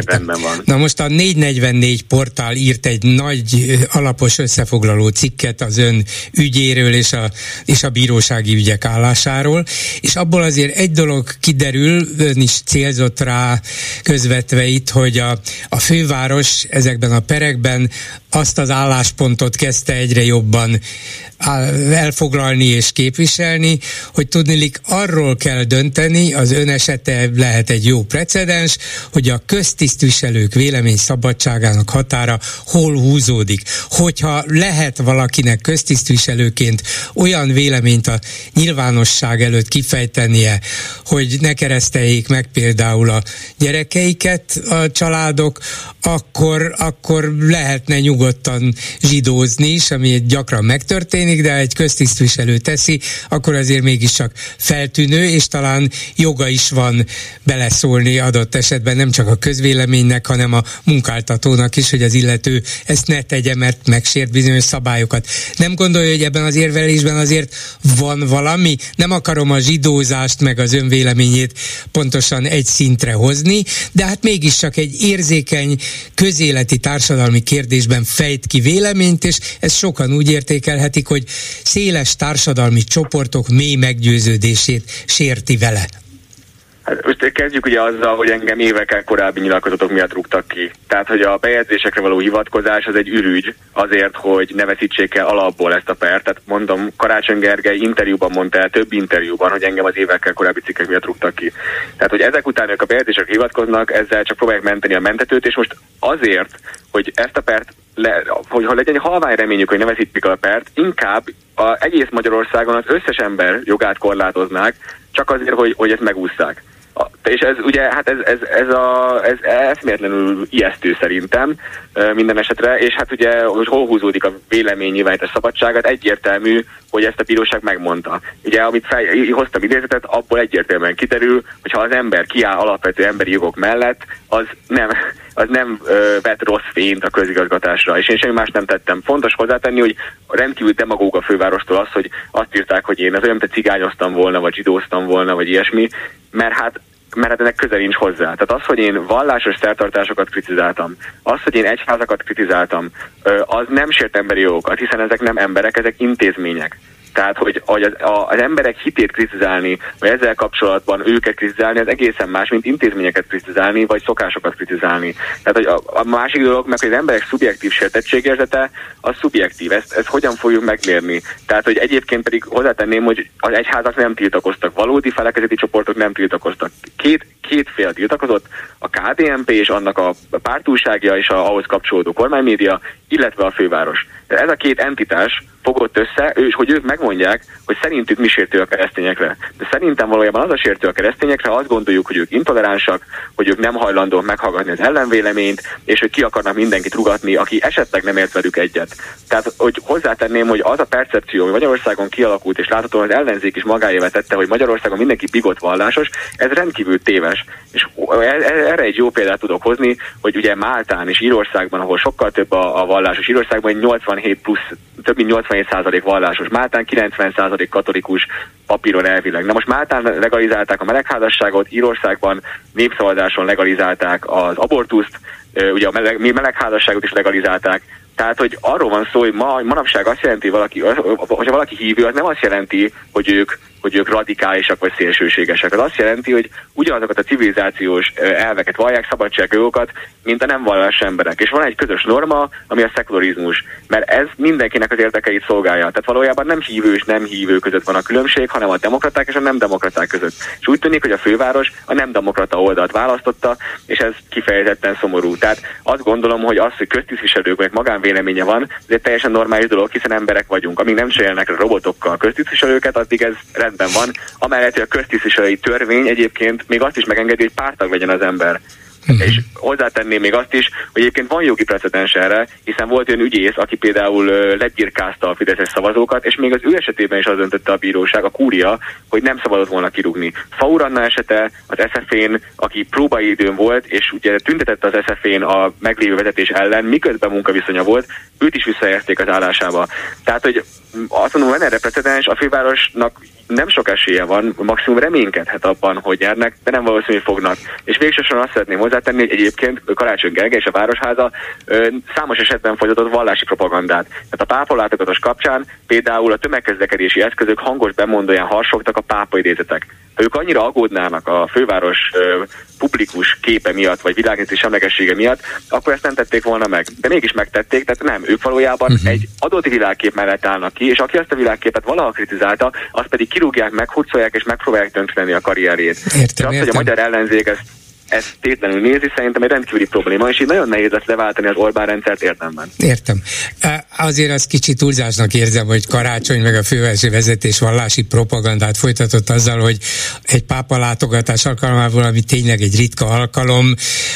rendben van. Na most a 444 portál írt egy nagy alapos összefoglaló cikket az ön ügyéről és a, és a bírósági ügyek állásáról, és abból azért egy dolog kiderül, ön is célzott rá közvetve itt, hogy a, a főváros ezekben a perekben azt az álláspontot kezdte egyre jobban elfoglalni és képviselni, hogy tudnilik arról kell dönteni, az ön esete lehet egy jó precedens, hogy a köztisztviselők vélemény szabadságának határa hol húzódik. Hogyha lehet valakinek köztisztviselőként olyan véleményt a nyilvánosság előtt kifejtenie, hogy ne kereszteljék meg például a gyerekeiket a családok, akkor, akkor lehetne nyugodtan zsidózni is, ami gyakran megtörténik, de egy köztisztviselő teszi, akkor azért mégiscsak feltűnő, és talán joga is van beleszólni adott esetben nem csak a közvéleménynek, hanem a munkáltatónak is, hogy az illető ezt ne tegye, mert megsért bizonyos szabályokat. Nem gondolja, hogy ebben az érvelésben azért van valami? Nem akarom a zsidózást meg az önvéleményét pontosan egy szintre hozni, de hát mégiscsak egy érzékeny közéleti társadalmi kérdésben fejt ki véleményt, és ezt sokan úgy értékelhetik, hogy széles társadalmi csoportok mély meggyőződését sérti vele. Hát most kezdjük ugye azzal, hogy engem évekkel korábbi nyilatkozatok miatt rúgtak ki. Tehát, hogy a bejegyzésekre való hivatkozás az egy ürügy azért, hogy ne veszítsék el alapból ezt a pert. Tehát mondom, Karácsony Gergely interjúban mondta el, több interjúban, hogy engem az évekkel korábbi cikkek miatt rúgtak ki. Tehát, hogy ezek után ők a bejegyzésekre hivatkoznak, ezzel csak próbálják menteni a mentetőt, és most azért, hogy ezt a pert le, hogy ha legyen egy halvány reményük, hogy ne veszítik a pert, inkább a, egész Magyarországon az összes ember jogát korlátoznák, csak azért, hogy, hogy ezt megúszszák. És ez ugye, hát ez, ez, ez, a, ez eszméletlenül ijesztő szerintem minden esetre, és hát ugye, hogy hol húzódik a véleménynyilvánítás szabadságát, egyértelmű, hogy ezt a bíróság megmondta. Ugye, amit fel, hoztam idézetet, abból egyértelműen kiderül, hogy ha az ember kiáll alapvető emberi jogok mellett, az nem, [LAUGHS] az nem ö, vet rossz fényt a közigazgatásra, és én semmi más nem tettem. Fontos hozzátenni, hogy rendkívül demagóg a fővárostól az, hogy azt írták, hogy én az olyan, mint cigányoztam volna, vagy zsidóztam volna, vagy ilyesmi, mert hát mert hát ennek közel nincs hozzá. Tehát az, hogy én vallásos szertartásokat kritizáltam, az, hogy én egyházakat kritizáltam, az nem sért emberi jogokat, hiszen ezek nem emberek, ezek intézmények. Tehát, hogy, az, az emberek hitét kritizálni, vagy ezzel kapcsolatban őket kritizálni, az egészen más, mint intézményeket kritizálni, vagy szokásokat kritizálni. Tehát, hogy a, a másik dolog meg, hogy az emberek szubjektív sértettségérzete, az szubjektív. Ezt, ezt hogyan fogjuk megmérni? Tehát, hogy egyébként pedig hozzátenném, hogy az egyházak nem tiltakoztak, valódi felekezeti csoportok nem tiltakoztak. Két, két fél tiltakozott, a KDNP és annak a pártúságja és a ahhoz kapcsolódó kormánymédia, illetve a főváros. Ez a két entitás fogott össze, és hogy ők megmondják, hogy szerintük mi sértő a keresztényekre. De szerintem valójában az a sértő a keresztényekre, azt gondoljuk, hogy ők intoleránsak, hogy ők nem hajlandók meghallgatni az ellenvéleményt, és hogy ki akarnak mindenkit rugatni, aki esetleg nem ért velük egyet. Tehát, hogy hozzátenném, hogy az a percepció, ami Magyarországon kialakult, és láthatóan az ellenzék is magáévá tette, hogy Magyarországon mindenki bigott vallásos, ez rendkívül téves. És e- e- erre egy jó példát tudok hozni, hogy ugye Máltán és Írországban, ahol sokkal több a, a vallásos Írországban, 87 plusz, több mint 87% vallásos, Máltán 90% katolikus papíron elvileg. Na most Máltán legalizálták a melegházasságot, Írországban népszavazáson legalizálták az abortuszt, ugye a meleg, melegházasságot is legalizálták, tehát, hogy arról van szó, hogy ma, manapság azt jelenti, valaki, hogyha valaki hívő, az nem azt jelenti, hogy ők hogy ők radikálisak vagy szélsőségesek. Az azt jelenti, hogy ugyanazokat a civilizációs elveket vallják, szabadságjogokat, mint a nem vallás emberek. És van egy közös norma, ami a szekularizmus, mert ez mindenkinek az érdekeit szolgálja. Tehát valójában nem hívő és nem hívő között van a különbség, hanem a demokraták és a nem demokraták között. És úgy tűnik, hogy a főváros a nem demokrata oldalt választotta, és ez kifejezetten szomorú. Tehát azt gondolom, hogy az, hogy köztisztviselőknek magánvéleménye van, ez egy teljesen normális dolog, hiszen emberek vagyunk. Amíg nem cserélnek robotokkal köztisztviselőket, addig ez rendben van, amellett, hogy a köztisztviselői törvény egyébként még azt is megengedi, hogy pártag legyen az ember. Uh-huh. És hozzátenném még azt is, hogy egyébként van jogi precedens erre, hiszen volt olyan ügyész, aki például legyirkázta a Fideszes szavazókat, és még az ő esetében is az döntötte a bíróság, a kúria, hogy nem szabadott volna kirúgni. Fauranna esete az SZF-én, aki próbaidőn volt, és ugye tüntetette az SZF-én a meglévő vezetés ellen, miközben munkaviszonya volt, őt is visszaérték az állásába. Tehát, hogy azt mondom, van erre precedens, a fővárosnak nem sok esélye van, maximum reménykedhet abban, hogy nyernek, de nem valószínű, hogy fognak. És végsősorban azt szeretném hozzátenni, hogy egyébként Karácsony Gergely és a Városháza ö, számos esetben folytatott vallási propagandát. Tehát a pápalátogatás kapcsán például a tömegközlekedési eszközök hangos bemondóján harsogtak a pápa idézetek. Ha ők annyira aggódnának a főváros ö, publikus képe miatt, vagy világnézeti semlegessége miatt, akkor ezt nem tették volna meg. De mégis megtették, tehát nem, ők valójában uh-huh. egy adott világkép mellett állnak ki, és aki azt a világképet valaha kritizálta, az pedig kirúgják, meghurcolják és megpróbálják tönkreteni a karrierjét. Értem, és az, értem. hogy a magyar ellenzék ezt ezt tétlenül nézi, szerintem egy rendkívüli probléma, és így nagyon nehéz lesz leváltani az Orbán rendszert értemben. Értem. Azért az kicsit túlzásnak érzem, hogy Karácsony meg a fővárosi vezetés vallási propagandát folytatott azzal, hogy egy pápa látogatás alkalmával, ami tényleg egy ritka alkalom,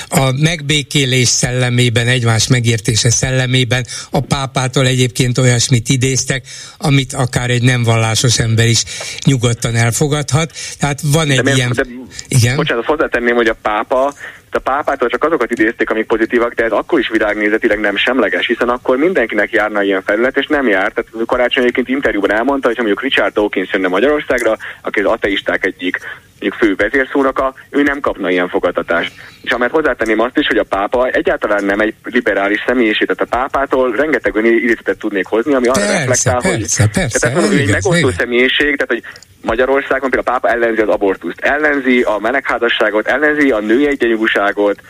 a megbékélés szellemében, egymás megértése szellemében a pápától egyébként olyasmit idéztek, amit akár egy nem vallásos ember is nyugodtan elfogadhat. Tehát van egy de ilyen... De, igen? Bocsánat, hozzátenném, hogy a pápa a pápától csak azokat idézték, amik pozitívak, de ez akkor is világnézetileg nem semleges, hiszen akkor mindenkinek járna ilyen felület, és nem járt. Tehát karácsony egyébként interjúban elmondta, hogy ha mondjuk Richard Dawkins jönne Magyarországra, aki az ateisták egyik mondjuk fő vezérszónoka, ő nem kapna ilyen fogadtatást. És amert hozzátenném azt is, hogy a pápa egyáltalán nem egy liberális személyiség, tehát a pápától rengeteg olyan idézetet tudnék hozni, ami arra reflektál, persze, hogy persze, tehát ez egy megosztó személyiség, tehát hogy Magyarországon például a pápa ellenzi az abortuszt, ellenzi a melegházasságot, ellenzi a női egyenjogúságot,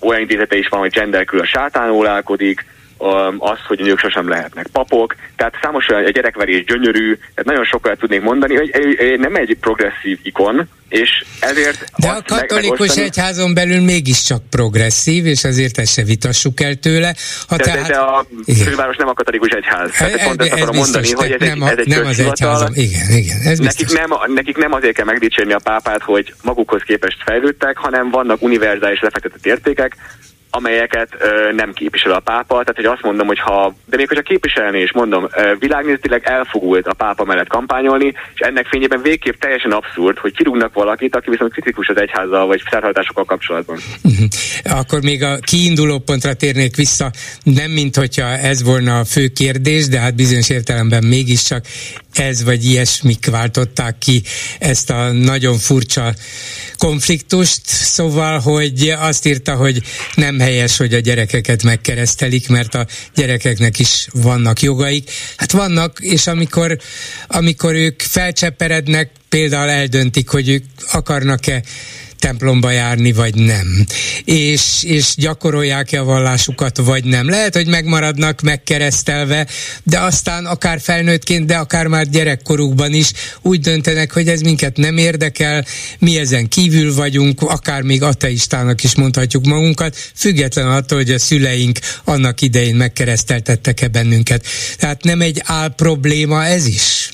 olyan idézete is van, hogy genderkül a sátánólálkodik, az, hogy nők sosem lehetnek papok, tehát számos olyan gyerekverés gyönyörű, tehát nagyon sokat tudnék mondani, hogy nem egy progresszív ikon, és ezért... De a katolikus megosztani... egyházon belül mégiscsak progresszív, és azért ezt se vitassuk el tőle. Ha de, tehát... de, de a igen. főváros nem a katolikus egyház. Tehát e, pont ezt akarom mondani, hogy ez nem, egy, ez egy nem az egyházom. Igen, igen, ez nekik nem, nekik nem azért kell megdicsérni a pápát, hogy magukhoz képest fejlődtek, hanem vannak univerzális lefektetett értékek, amelyeket ö, nem képvisel a pápa, tehát hogy azt mondom, hogy ha, de még hogyha képviselni is mondom, ö, világnézetileg elfogult a pápa mellett kampányolni, és ennek fényében végképp teljesen abszurd, hogy kirúgnak valakit, aki viszont kritikus az egyházzal vagy szertartásokkal kapcsolatban. Uh-huh. Akkor még a kiinduló pontra térnék vissza, nem mint hogyha ez volna a fő kérdés, de hát bizonyos értelemben mégiscsak ez vagy ilyesmik váltották ki ezt a nagyon furcsa konfliktust, szóval, hogy azt írta, hogy nem helyes, hogy a gyerekeket megkeresztelik, mert a gyerekeknek is vannak jogaik. Hát vannak, és amikor, amikor ők felcseperednek, például eldöntik, hogy ők akarnak-e templomba járni, vagy nem. És, és gyakorolják-e a vallásukat, vagy nem. Lehet, hogy megmaradnak megkeresztelve, de aztán akár felnőttként, de akár már gyerekkorukban is úgy döntenek, hogy ez minket nem érdekel, mi ezen kívül vagyunk, akár még ateistának is mondhatjuk magunkat, független attól, hogy a szüleink annak idején megkereszteltettek-e bennünket. Tehát nem egy áll probléma ez is?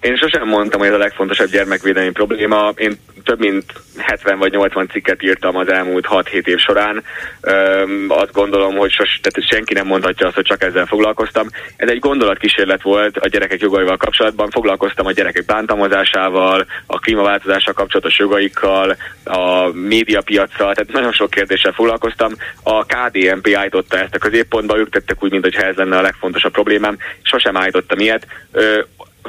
Én sosem mondtam, hogy ez a legfontosabb gyermekvédelmi probléma. Én több mint 70 vagy 80 cikket írtam az elmúlt 6-7 év során. Öm, azt gondolom, hogy sos, tehát senki nem mondhatja azt, hogy csak ezzel foglalkoztam. Ez egy gondolatkísérlet volt a gyerekek jogaival kapcsolatban. Foglalkoztam a gyerekek bántalmazásával, a klímaváltozással kapcsolatos jogaikkal, a médiapiacsal, tehát nagyon sok kérdéssel foglalkoztam. A KDNP állította ezt a középpontba, ők tettek úgy, mintha ez lenne a legfontosabb problémám. Sosem állítottam ilyet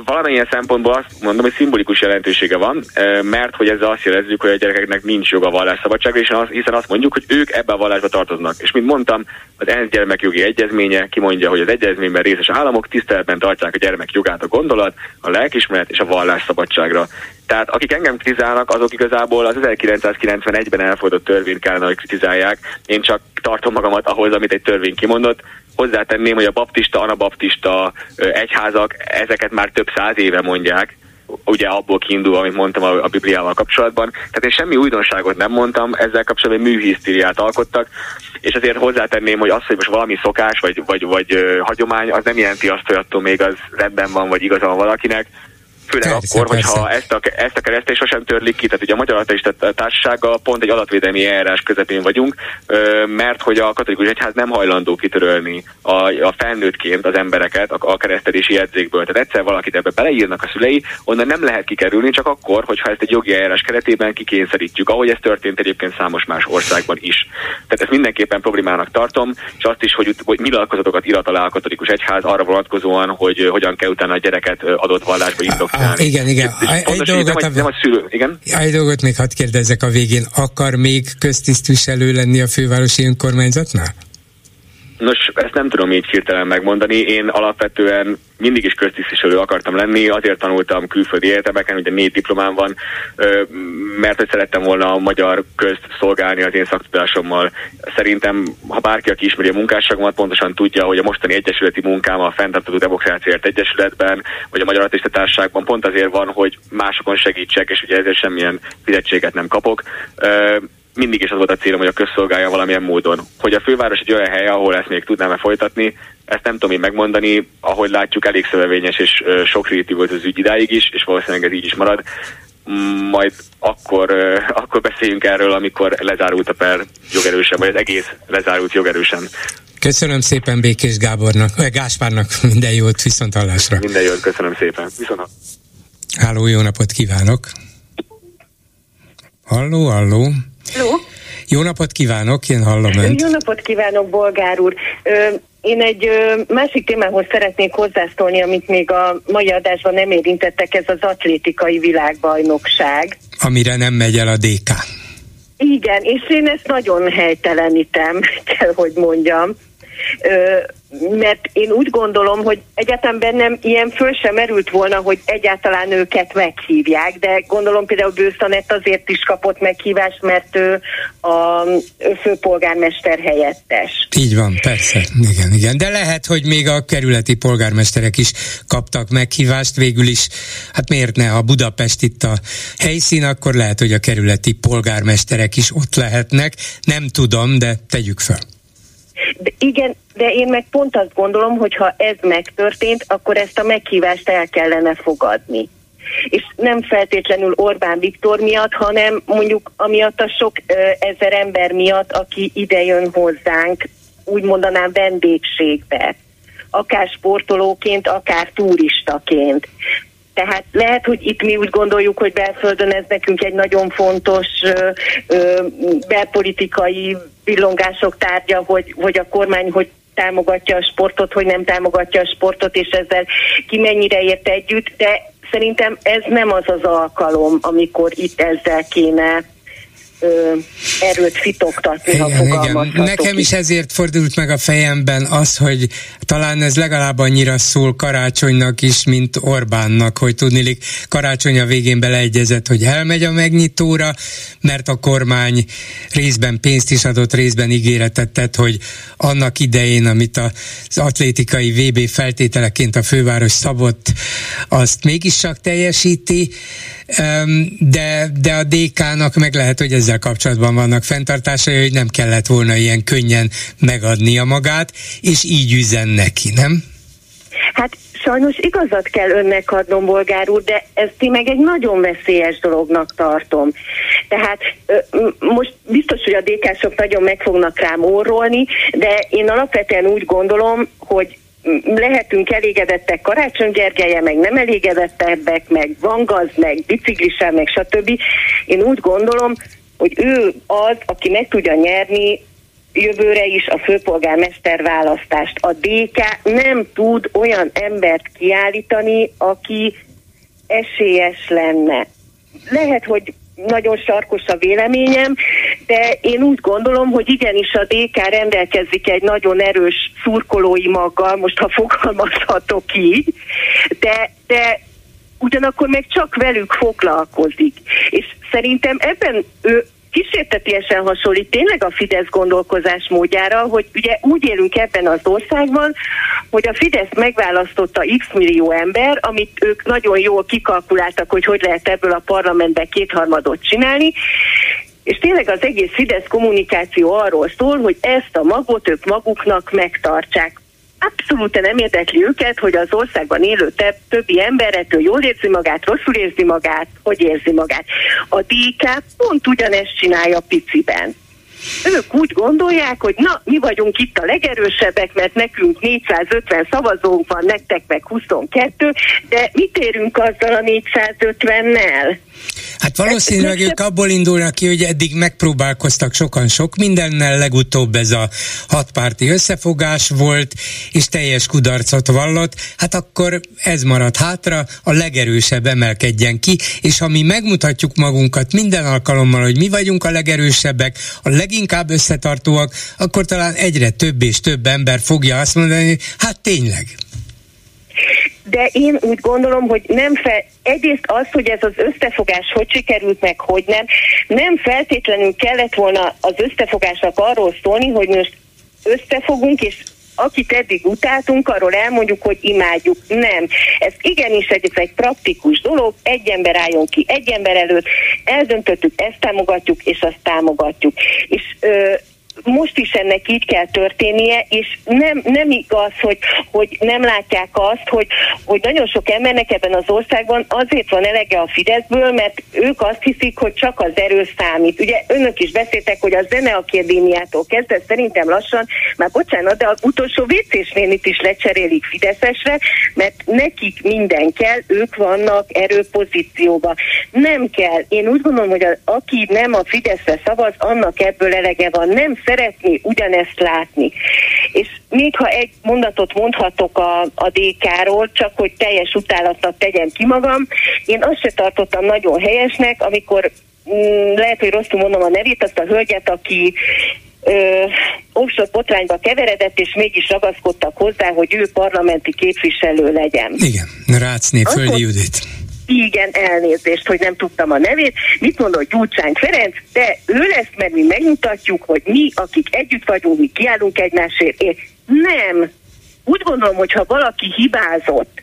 valamilyen szempontból azt mondom, hogy szimbolikus jelentősége van, mert hogy ezzel azt jelezzük, hogy a gyerekeknek nincs joga a vallásszabadságra, és hiszen azt mondjuk, hogy ők ebbe a vallásba tartoznak. És mint mondtam, az ENSZ gyermekjogi egyezménye kimondja, hogy az egyezményben részes államok tiszteletben tartják a gyermek jogát a gondolat, a lelkismeret és a vallásszabadságra. Tehát akik engem kritizálnak, azok igazából az 1991-ben elfogadott törvényt kellene, hogy kritizálják. Én csak tartom magamat ahhoz, amit egy törvény kimondott. Hozzátenném, hogy a baptista, anabaptista egyházak ezeket már több száz éve mondják, ugye abból kiindul, amit mondtam a, a Bibliával kapcsolatban. Tehát én semmi újdonságot nem mondtam, ezzel kapcsolatban műhisztériát alkottak, és azért hozzátenném, hogy az, hogy most valami szokás vagy, vagy, vagy ö, hagyomány, az nem jelenti azt, hogy attól még az rendben van, vagy igaza van valakinek Főleg persze, akkor, persze. hogyha ezt a, ezt a keresztést sosem törlik ki, tehát ugye a Magyar Ateista Társasággal pont egy adatvédelmi eljárás közepén vagyunk, mert hogy a katolikus egyház nem hajlandó kitörölni a, a felnőttként az embereket a, a keresztelési jegyzékből. Tehát egyszer valakit ebbe beleírnak a szülei, onnan nem lehet kikerülni, csak akkor, hogyha ezt egy jogi eljárás keretében kikényszerítjük, ahogy ez történt egyébként számos más országban is. Tehát ezt mindenképpen problémának tartom, és azt is, hogy, hogy nyilatkozatokat irat alá a katolikus egyház arra vonatkozóan, hogy hogyan kell utána a gyereket adott vallásba indok csinálni. Igen, igen. Egy dolgot, nem, a, nem a szülő, igen? Egy dolgot még hadd kérdezzek a végén. Akar még köztisztviselő lenni a fővárosi önkormányzatnál? Nos, ezt nem tudom így hirtelen megmondani. Én alapvetően mindig is köztisztviselő akartam lenni, azért tanultam külföldi egyetemeken, ugye négy diplomám van, mert hogy szerettem volna a magyar közt szolgálni az én szaktudásommal. Szerintem, ha bárki, aki ismeri a munkásságomat, pontosan tudja, hogy a mostani egyesületi munkám a Fentartató Demokráciáért Egyesületben, vagy a Magyar Társaságban pont azért van, hogy másokon segítsek, és ugye ezért semmilyen fizetséget nem kapok mindig is az volt a célom, hogy a közszolgálja valamilyen módon. Hogy a főváros egy olyan hely, ahol ezt még tudnám-e folytatni, ezt nem tudom én megmondani, ahogy látjuk, elég szövevényes és sok volt az ügy idáig is, és valószínűleg ez így is marad. Majd akkor, [LAUGHS] akkor beszéljünk erről, amikor lezárult a per jogerősen, vagy az egész lezárult jogerősen. Köszönöm szépen Békés Gábornak, vagy Gáspárnak [LAUGHS] minden jót, viszont hallásra. Minden jót, köszönöm szépen. Viszont. Háló, jó napot kívánok! Halló, halló! Hello. Jó napot kívánok, én hallom önt. Jó napot kívánok, Bolgár úr. Én egy másik témához szeretnék hozzászólni, amit még a mai adásban nem érintettek, ez az atlétikai világbajnokság. Amire nem megy el a DK. Igen, és én ezt nagyon helytelenítem, [LAUGHS] kell, hogy mondjam mert én úgy gondolom, hogy egyáltalán bennem ilyen föl sem merült volna, hogy egyáltalán őket meghívják, de gondolom például Bőszanett azért is kapott meghívást, mert ő a főpolgármester helyettes. Így van, persze, igen, igen. De lehet, hogy még a kerületi polgármesterek is kaptak meghívást végül is. Hát miért ne, ha Budapest itt a helyszín, akkor lehet, hogy a kerületi polgármesterek is ott lehetnek. Nem tudom, de tegyük fel. De igen, de én meg pont azt gondolom, hogy ha ez megtörtént, akkor ezt a meghívást el kellene fogadni. És nem feltétlenül Orbán Viktor miatt, hanem mondjuk amiatt a sok ezer ember miatt, aki idejön hozzánk, úgy mondanám vendégségbe akár sportolóként, akár turistaként. Tehát lehet, hogy itt mi úgy gondoljuk, hogy belföldön ez nekünk egy nagyon fontos ö, ö, belpolitikai villongások tárgya, hogy, hogy a kormány hogy támogatja a sportot, hogy nem támogatja a sportot, és ezzel ki mennyire ért együtt, de szerintem ez nem az az alkalom, amikor itt ezzel kéne ö, erőt fitoktatni, igen, ha igen. Nekem is ezért fordult meg a fejemben az, hogy talán ez legalább annyira szól karácsonynak is, mint Orbánnak, hogy tudnilik karácsony a végén beleegyezett, hogy elmegy a megnyitóra, mert a kormány részben pénzt is adott, részben ígéretet tett, hogy annak idején, amit az atlétikai VB feltételeként a főváros szabott, azt mégis csak teljesíti, de, de a DK-nak meg lehet, hogy ezzel kapcsolatban vannak fenntartásai, hogy nem kellett volna ilyen könnyen megadnia magát, és így üzen neki, nem? Hát sajnos igazat kell önnek adnom, bolgár úr, de ezt én meg egy nagyon veszélyes dolognak tartom. Tehát most biztos, hogy a dk nagyon meg fognak rám orrolni, de én alapvetően úgy gondolom, hogy lehetünk elégedettek Karácsony Gergelye, meg nem elégedettebbek, meg van gaz, meg biciklisel, meg stb. Én úgy gondolom, hogy ő az, aki meg tudja nyerni jövőre is a főpolgármester választást. A DK nem tud olyan embert kiállítani, aki esélyes lenne. Lehet, hogy nagyon sarkos a véleményem, de én úgy gondolom, hogy igenis a DK rendelkezik egy nagyon erős szurkolói maggal, most ha fogalmazhatok így, de, de ugyanakkor meg csak velük foglalkozik. És szerintem ebben ő kísértetiesen hasonlít tényleg a Fidesz gondolkozás módjára, hogy ugye úgy élünk ebben az országban, hogy a Fidesz megválasztotta x millió ember, amit ők nagyon jól kikalkuláltak, hogy hogy lehet ebből a parlamentbe kétharmadot csinálni, és tényleg az egész Fidesz kommunikáció arról szól, hogy ezt a magot ők maguknak megtartsák abszolút nem érdekli őket, hogy az országban élő többi emberetől jól érzi magát, rosszul érzi magát, hogy érzi magát. A DK pont ugyanezt csinálja piciben. Ők úgy gondolják, hogy na, mi vagyunk itt a legerősebbek, mert nekünk 450 szavazónk van, nektek meg 22, de mit érünk azzal a 450-nel? Hát valószínűleg ők abból indulnak ki, hogy eddig megpróbálkoztak sokan sok mindennel, legutóbb ez a hatpárti összefogás volt, és teljes kudarcot vallott, hát akkor ez marad hátra, a legerősebb emelkedjen ki, és ha mi megmutatjuk magunkat minden alkalommal, hogy mi vagyunk a legerősebbek, a leginkább összetartóak, akkor talán egyre több és több ember fogja azt mondani, hogy hát tényleg de én úgy gondolom, hogy nem fel, egyrészt az, hogy ez az összefogás hogy sikerült meg, hogy nem, nem feltétlenül kellett volna az összefogásnak arról szólni, hogy most összefogunk, és akit eddig utáltunk, arról elmondjuk, hogy imádjuk. Nem. Ez igenis egy, egy praktikus dolog, egy ember álljon ki egy ember előtt, eldöntöttük, ezt támogatjuk, és azt támogatjuk. És ö, most is ennek így kell történnie, és nem, nem igaz, hogy, hogy nem látják azt, hogy, hogy nagyon sok embernek ebben az országban azért van elege a Fideszből, mert ők azt hiszik, hogy csak az erő számít. Ugye önök is beszéltek, hogy a zeneakadémiától kezdve szerintem lassan, már bocsánat, de az utolsó WC-s nénit is lecserélik Fideszesre, mert nekik minden kell, ők vannak erőpozícióba. Nem kell. Én úgy gondolom, hogy a, aki nem a Fideszre szavaz, annak ebből elege van. Nem szeretné ugyanezt látni. És még ha egy mondatot mondhatok a, a DK-ról, csak hogy teljes utálatnak tegyem ki magam, én azt se tartottam nagyon helyesnek, amikor mm, lehet, hogy rosszul mondom a nevét, azt a hölgyet, aki offshore botrányba keveredett, és mégis ragaszkodtak hozzá, hogy ő parlamenti képviselő legyen. Igen, Rácné Földi Judit igen, elnézést, hogy nem tudtam a nevét, mit mondott Gyurcsány Ferenc, de ő lesz, mert mi megmutatjuk, hogy mi, akik együtt vagyunk, mi kiállunk egymásért. Én nem. Úgy gondolom, hogy ha valaki hibázott,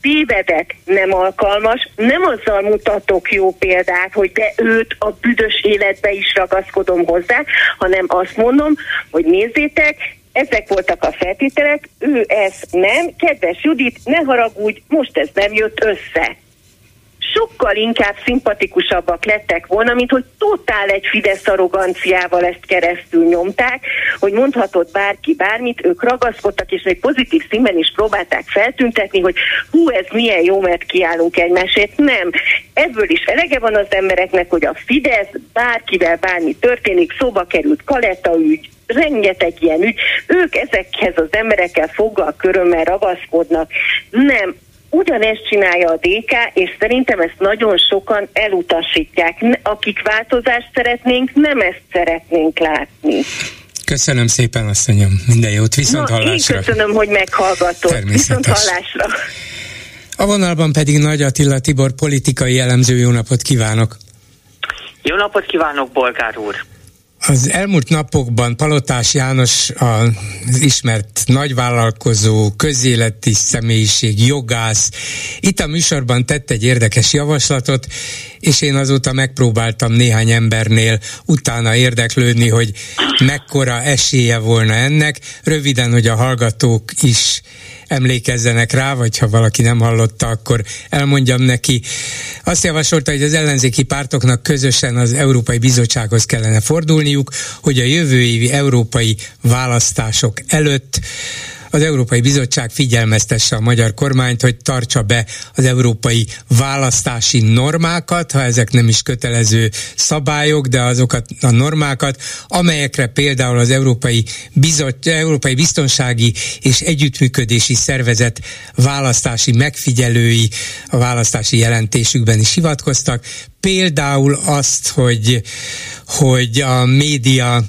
tévedett, nem alkalmas, nem azzal mutatok jó példát, hogy de őt a büdös életbe is ragaszkodom hozzá, hanem azt mondom, hogy nézzétek, ezek voltak a feltételek, ő ezt nem, kedves Judit, ne haragudj, most ez nem jött össze sokkal inkább szimpatikusabbak lettek volna, mint hogy totál egy Fidesz arroganciával ezt keresztül nyomták, hogy mondhatott bárki bármit, ők ragaszkodtak, és még pozitív színben is próbálták feltüntetni, hogy hú, ez milyen jó, mert kiállunk egymásért. Nem. Ebből is elege van az embereknek, hogy a Fidesz bárkivel bármi történik, szóba került Kaletta ügy, rengeteg ilyen ügy, ők ezekhez az emberekkel foggal körömmel ragaszkodnak. Nem, ugyanezt csinálja a DK, és szerintem ezt nagyon sokan elutasítják. Akik változást szeretnénk, nem ezt szeretnénk látni. Köszönöm szépen, asszonyom. Minden jót. Viszont Na, hallásra. Én köszönöm, hogy meghallgatod. Viszont hallásra. A vonalban pedig Nagy Attila Tibor politikai elemző. Jó napot kívánok! Jó napot kívánok, Bolgár úr! Az elmúlt napokban Palotás János az ismert nagyvállalkozó, közéleti személyiség, jogász itt a műsorban tett egy érdekes javaslatot, és én azóta megpróbáltam néhány embernél utána érdeklődni, hogy mekkora esélye volna ennek. Röviden, hogy a hallgatók is emlékezzenek rá, vagy ha valaki nem hallotta, akkor elmondjam neki. Azt javasolta, hogy az ellenzéki pártoknak közösen az Európai Bizottsághoz kellene fordulniuk, hogy a jövő évi európai választások előtt az Európai Bizottság figyelmeztesse a magyar kormányt, hogy tartsa be az európai választási normákat, ha ezek nem is kötelező szabályok, de azokat a normákat, amelyekre például az Európai, Bizot, Európai Biztonsági és Együttműködési Szervezet választási megfigyelői a választási jelentésükben is hivatkoztak, például azt, hogy, hogy a média,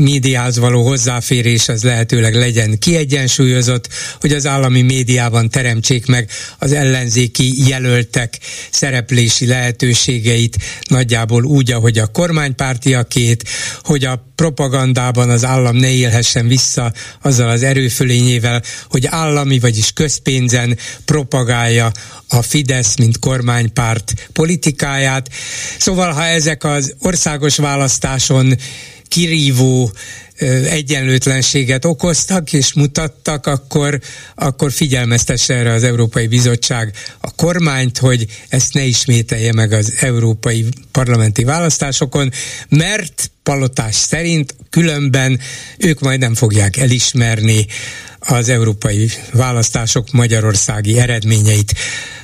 médiához való hozzáférés az lehetőleg legyen kiegyensúlyozott, hogy az állami médiában teremtsék meg az ellenzéki jelöltek szereplési lehetőségeit nagyjából úgy, ahogy a kormánypártiakét, hogy a propagandában az állam ne élhessen vissza azzal az erőfölényével, hogy állami, vagyis közpénzen propagálja a Fidesz, mint kormánypárt politikáját. Szóval, ha ezek az országos választáson kirívó egyenlőtlenséget okoztak és mutattak, akkor, akkor figyelmeztesse erre az Európai Bizottság a kormányt, hogy ezt ne ismételje meg az európai parlamenti választásokon, mert palotás szerint különben ők majd nem fogják elismerni az európai választások magyarországi eredményeit.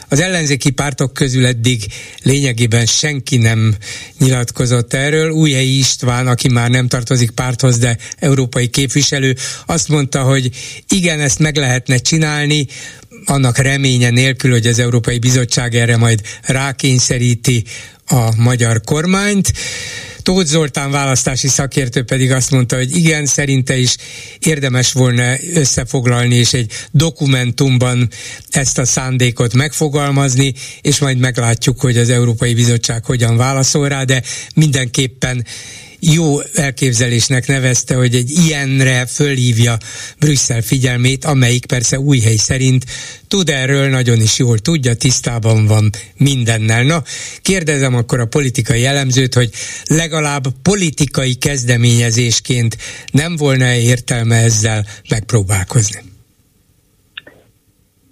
Az ellenzéki pártok közül eddig lényegében senki nem nyilatkozott erről. Újhelyi István, aki már nem tartozik párthoz, de európai képviselő, azt mondta, hogy igen, ezt meg lehetne csinálni, annak reménye nélkül, hogy az Európai Bizottság erre majd rákényszeríti a magyar kormányt. Tóth Zoltán választási szakértő pedig azt mondta, hogy igen, szerinte is érdemes volna összefoglalni és egy dokumentumban ezt a szándékot megfogalmazni, és majd meglátjuk, hogy az Európai Bizottság hogyan válaszol rá, de mindenképpen jó elképzelésnek nevezte, hogy egy ilyenre fölhívja Brüsszel figyelmét, amelyik persze új hely szerint tud erről, nagyon is jól tudja, tisztában van mindennel. Na, kérdezem akkor a politikai elemzőt, hogy legalább politikai kezdeményezésként nem volna értelme ezzel megpróbálkozni?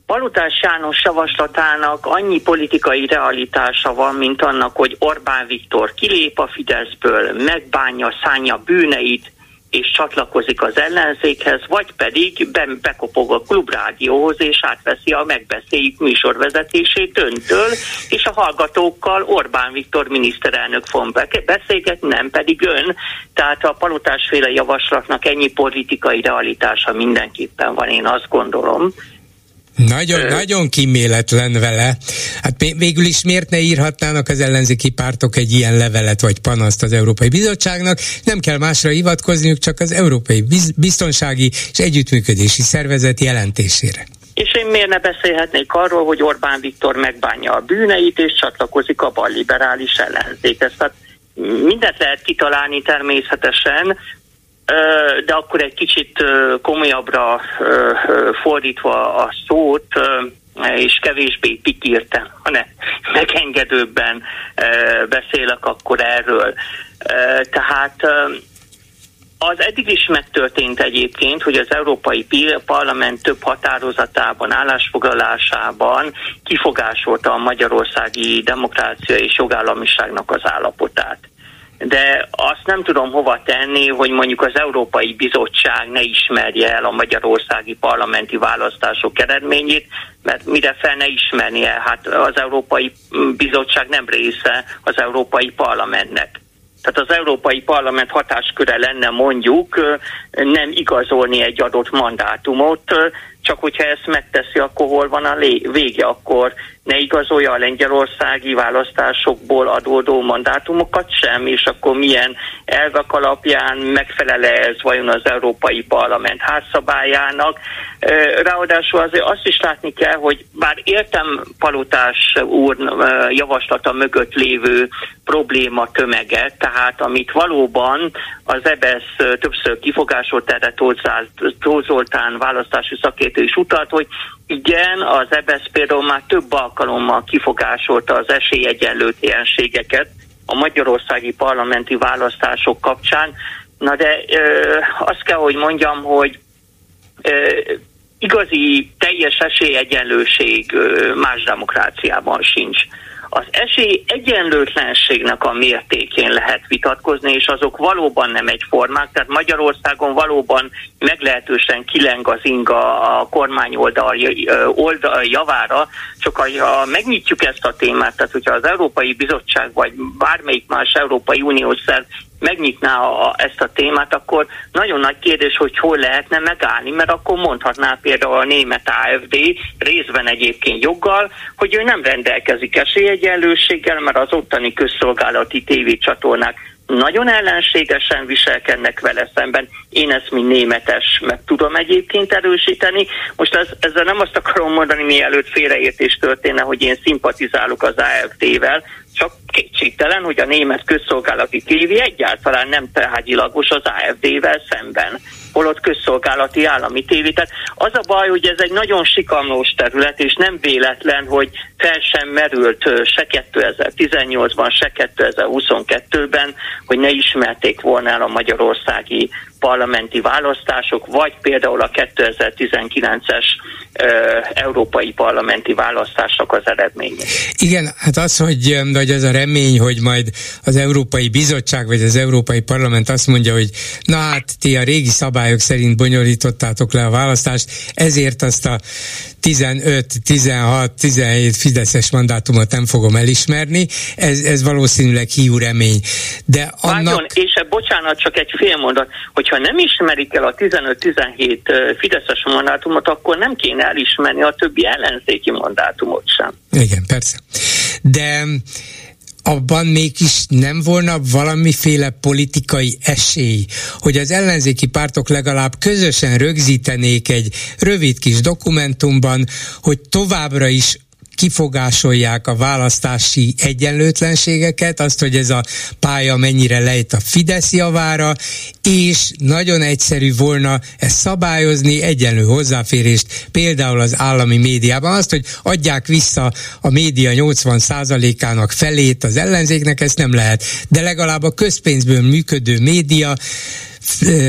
Palotás János javaslatának annyi politikai realitása van, mint annak, hogy Orbán Viktor kilép a Fideszből, megbánja, szánja bűneit, és csatlakozik az ellenzékhez, vagy pedig be, bekopog a klubrádióhoz, és átveszi a megbeszéljük műsorvezetését öntől, és a hallgatókkal Orbán Viktor miniszterelnök fog beszélgetni, nem pedig ön. Tehát a palotásféle javaslatnak ennyi politikai realitása mindenképpen van, én azt gondolom. Nagyon, Ö... nagyon kiméletlen vele. Hát végül is miért ne írhatnának az ellenzéki pártok egy ilyen levelet vagy panaszt az Európai Bizottságnak? Nem kell másra hivatkozniuk, csak az Európai Biztonsági és Együttműködési Szervezet jelentésére. És én miért ne beszélhetnék arról, hogy Orbán Viktor megbánja a bűneit, és csatlakozik a balliberális ellenzékhez. Tehát mindent lehet kitalálni természetesen, de akkor egy kicsit komolyabbra fordítva a szót, és kevésbé pikírten, hanem [LAUGHS] megengedőbben beszélek akkor erről. Tehát az eddig is megtörtént egyébként, hogy az Európai Parlament több határozatában, állásfoglalásában kifogásolta a magyarországi demokrácia és jogállamiságnak az állapotát de azt nem tudom hova tenni, hogy mondjuk az Európai Bizottság ne ismerje el a magyarországi parlamenti választások eredményét, mert mire fel ne ismernie, hát az Európai Bizottság nem része az Európai Parlamentnek. Tehát az Európai Parlament hatásköre lenne mondjuk nem igazolni egy adott mandátumot, csak hogyha ezt megteszi, akkor hol van a vége, akkor ne igazolja a lengyelországi választásokból adódó mandátumokat sem, és akkor milyen elvek alapján megfelele ez vajon az Európai Parlament házszabályának. Ráadásul azért azt is látni kell, hogy bár értem Palotás úr javaslata mögött lévő probléma tömeget, tehát amit valóban az EBSZ többször kifogásolt erre Tóth Zoltán választási szakértő is utalt, hogy igen, az EBSZ például már több alkalommal kifogásolta az esélyegyenlőtlenségeket a magyarországi parlamenti választások kapcsán. Na de ö, azt kell, hogy mondjam, hogy ö, igazi teljes esélyegyenlőség ö, más demokráciában sincs az esély egyenlőtlenségnek a mértékén lehet vitatkozni, és azok valóban nem egyformák, tehát Magyarországon valóban meglehetősen kileng az inga a kormány oldal, oldal javára, csak ha megnyitjuk ezt a témát, tehát hogyha az Európai Bizottság vagy bármelyik más Európai Uniós szerv megnyitná a, ezt a témát, akkor nagyon nagy kérdés, hogy hol lehetne megállni, mert akkor mondhatná például a német AFD részben egyébként joggal, hogy ő nem rendelkezik esélyegyenlőséggel, mert az ottani közszolgálati tévécsatornák nagyon ellenségesen viselkednek vele szemben. Én ezt, mint németes, meg tudom egyébként erősíteni. Most ez, ezzel nem azt akarom mondani, mielőtt félreértés történne, hogy én szimpatizálok az AFD-vel, csak kétségtelen, hogy a német közszolgálati tévé egyáltalán nem tárgyilagos az AFD-vel szemben holott közszolgálati állami tévé. Tehát az a baj, hogy ez egy nagyon sikamlós terület, és nem véletlen, hogy fel sem merült se 2018-ban, se 2022-ben, hogy ne ismerték volna el a magyarországi parlamenti választások, vagy például a 2019-es európai parlamenti választások az eredménye. Igen, hát az, hogy, hogy ez a remény, hogy majd az Európai Bizottság vagy az Európai Parlament azt mondja, hogy na hát ti a régi szabályok szerint bonyolítottátok le a választást, ezért azt a 15, 16, 17 Fideszes mandátumot nem fogom elismerni, ez, ez valószínűleg hiú remény. De annak... Vágyon, és bocsánat, csak egy fél mondat, hogyha nem ismerik el a 15-17 Fideszes mandátumot, akkor nem kéne elismerni a többi ellenzéki mandátumot sem. Igen, persze. De abban mégis nem volna valamiféle politikai esély, hogy az ellenzéki pártok legalább közösen rögzítenék egy rövid kis dokumentumban, hogy továbbra is kifogásolják a választási egyenlőtlenségeket, azt, hogy ez a pálya mennyire lejt a Fidesz javára, és nagyon egyszerű volna ezt szabályozni, egyenlő hozzáférést például az állami médiában. Azt, hogy adják vissza a média 80%-ának felét az ellenzéknek, ezt nem lehet. De legalább a közpénzből működő média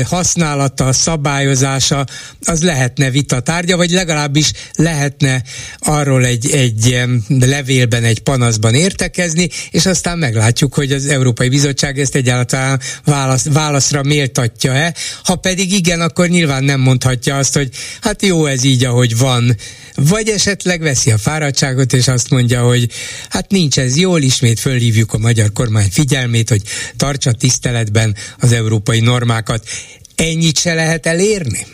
használata, szabályozása, az lehetne vita tárgya, vagy legalábbis lehetne arról egy, egy levélben, egy panaszban értekezni, és aztán meglátjuk, hogy az Európai Bizottság ezt egyáltalán válasz, válaszra méltatja-e. Ha pedig igen, akkor nyilván nem mondhatja azt, hogy hát jó ez így, ahogy van. Vagy esetleg veszi a fáradtságot, és azt mondja, hogy hát nincs ez jól, ismét fölhívjuk a magyar kormány figyelmét, hogy tartsa tiszteletben az európai normák normákat. Ennyit se lehet elérni?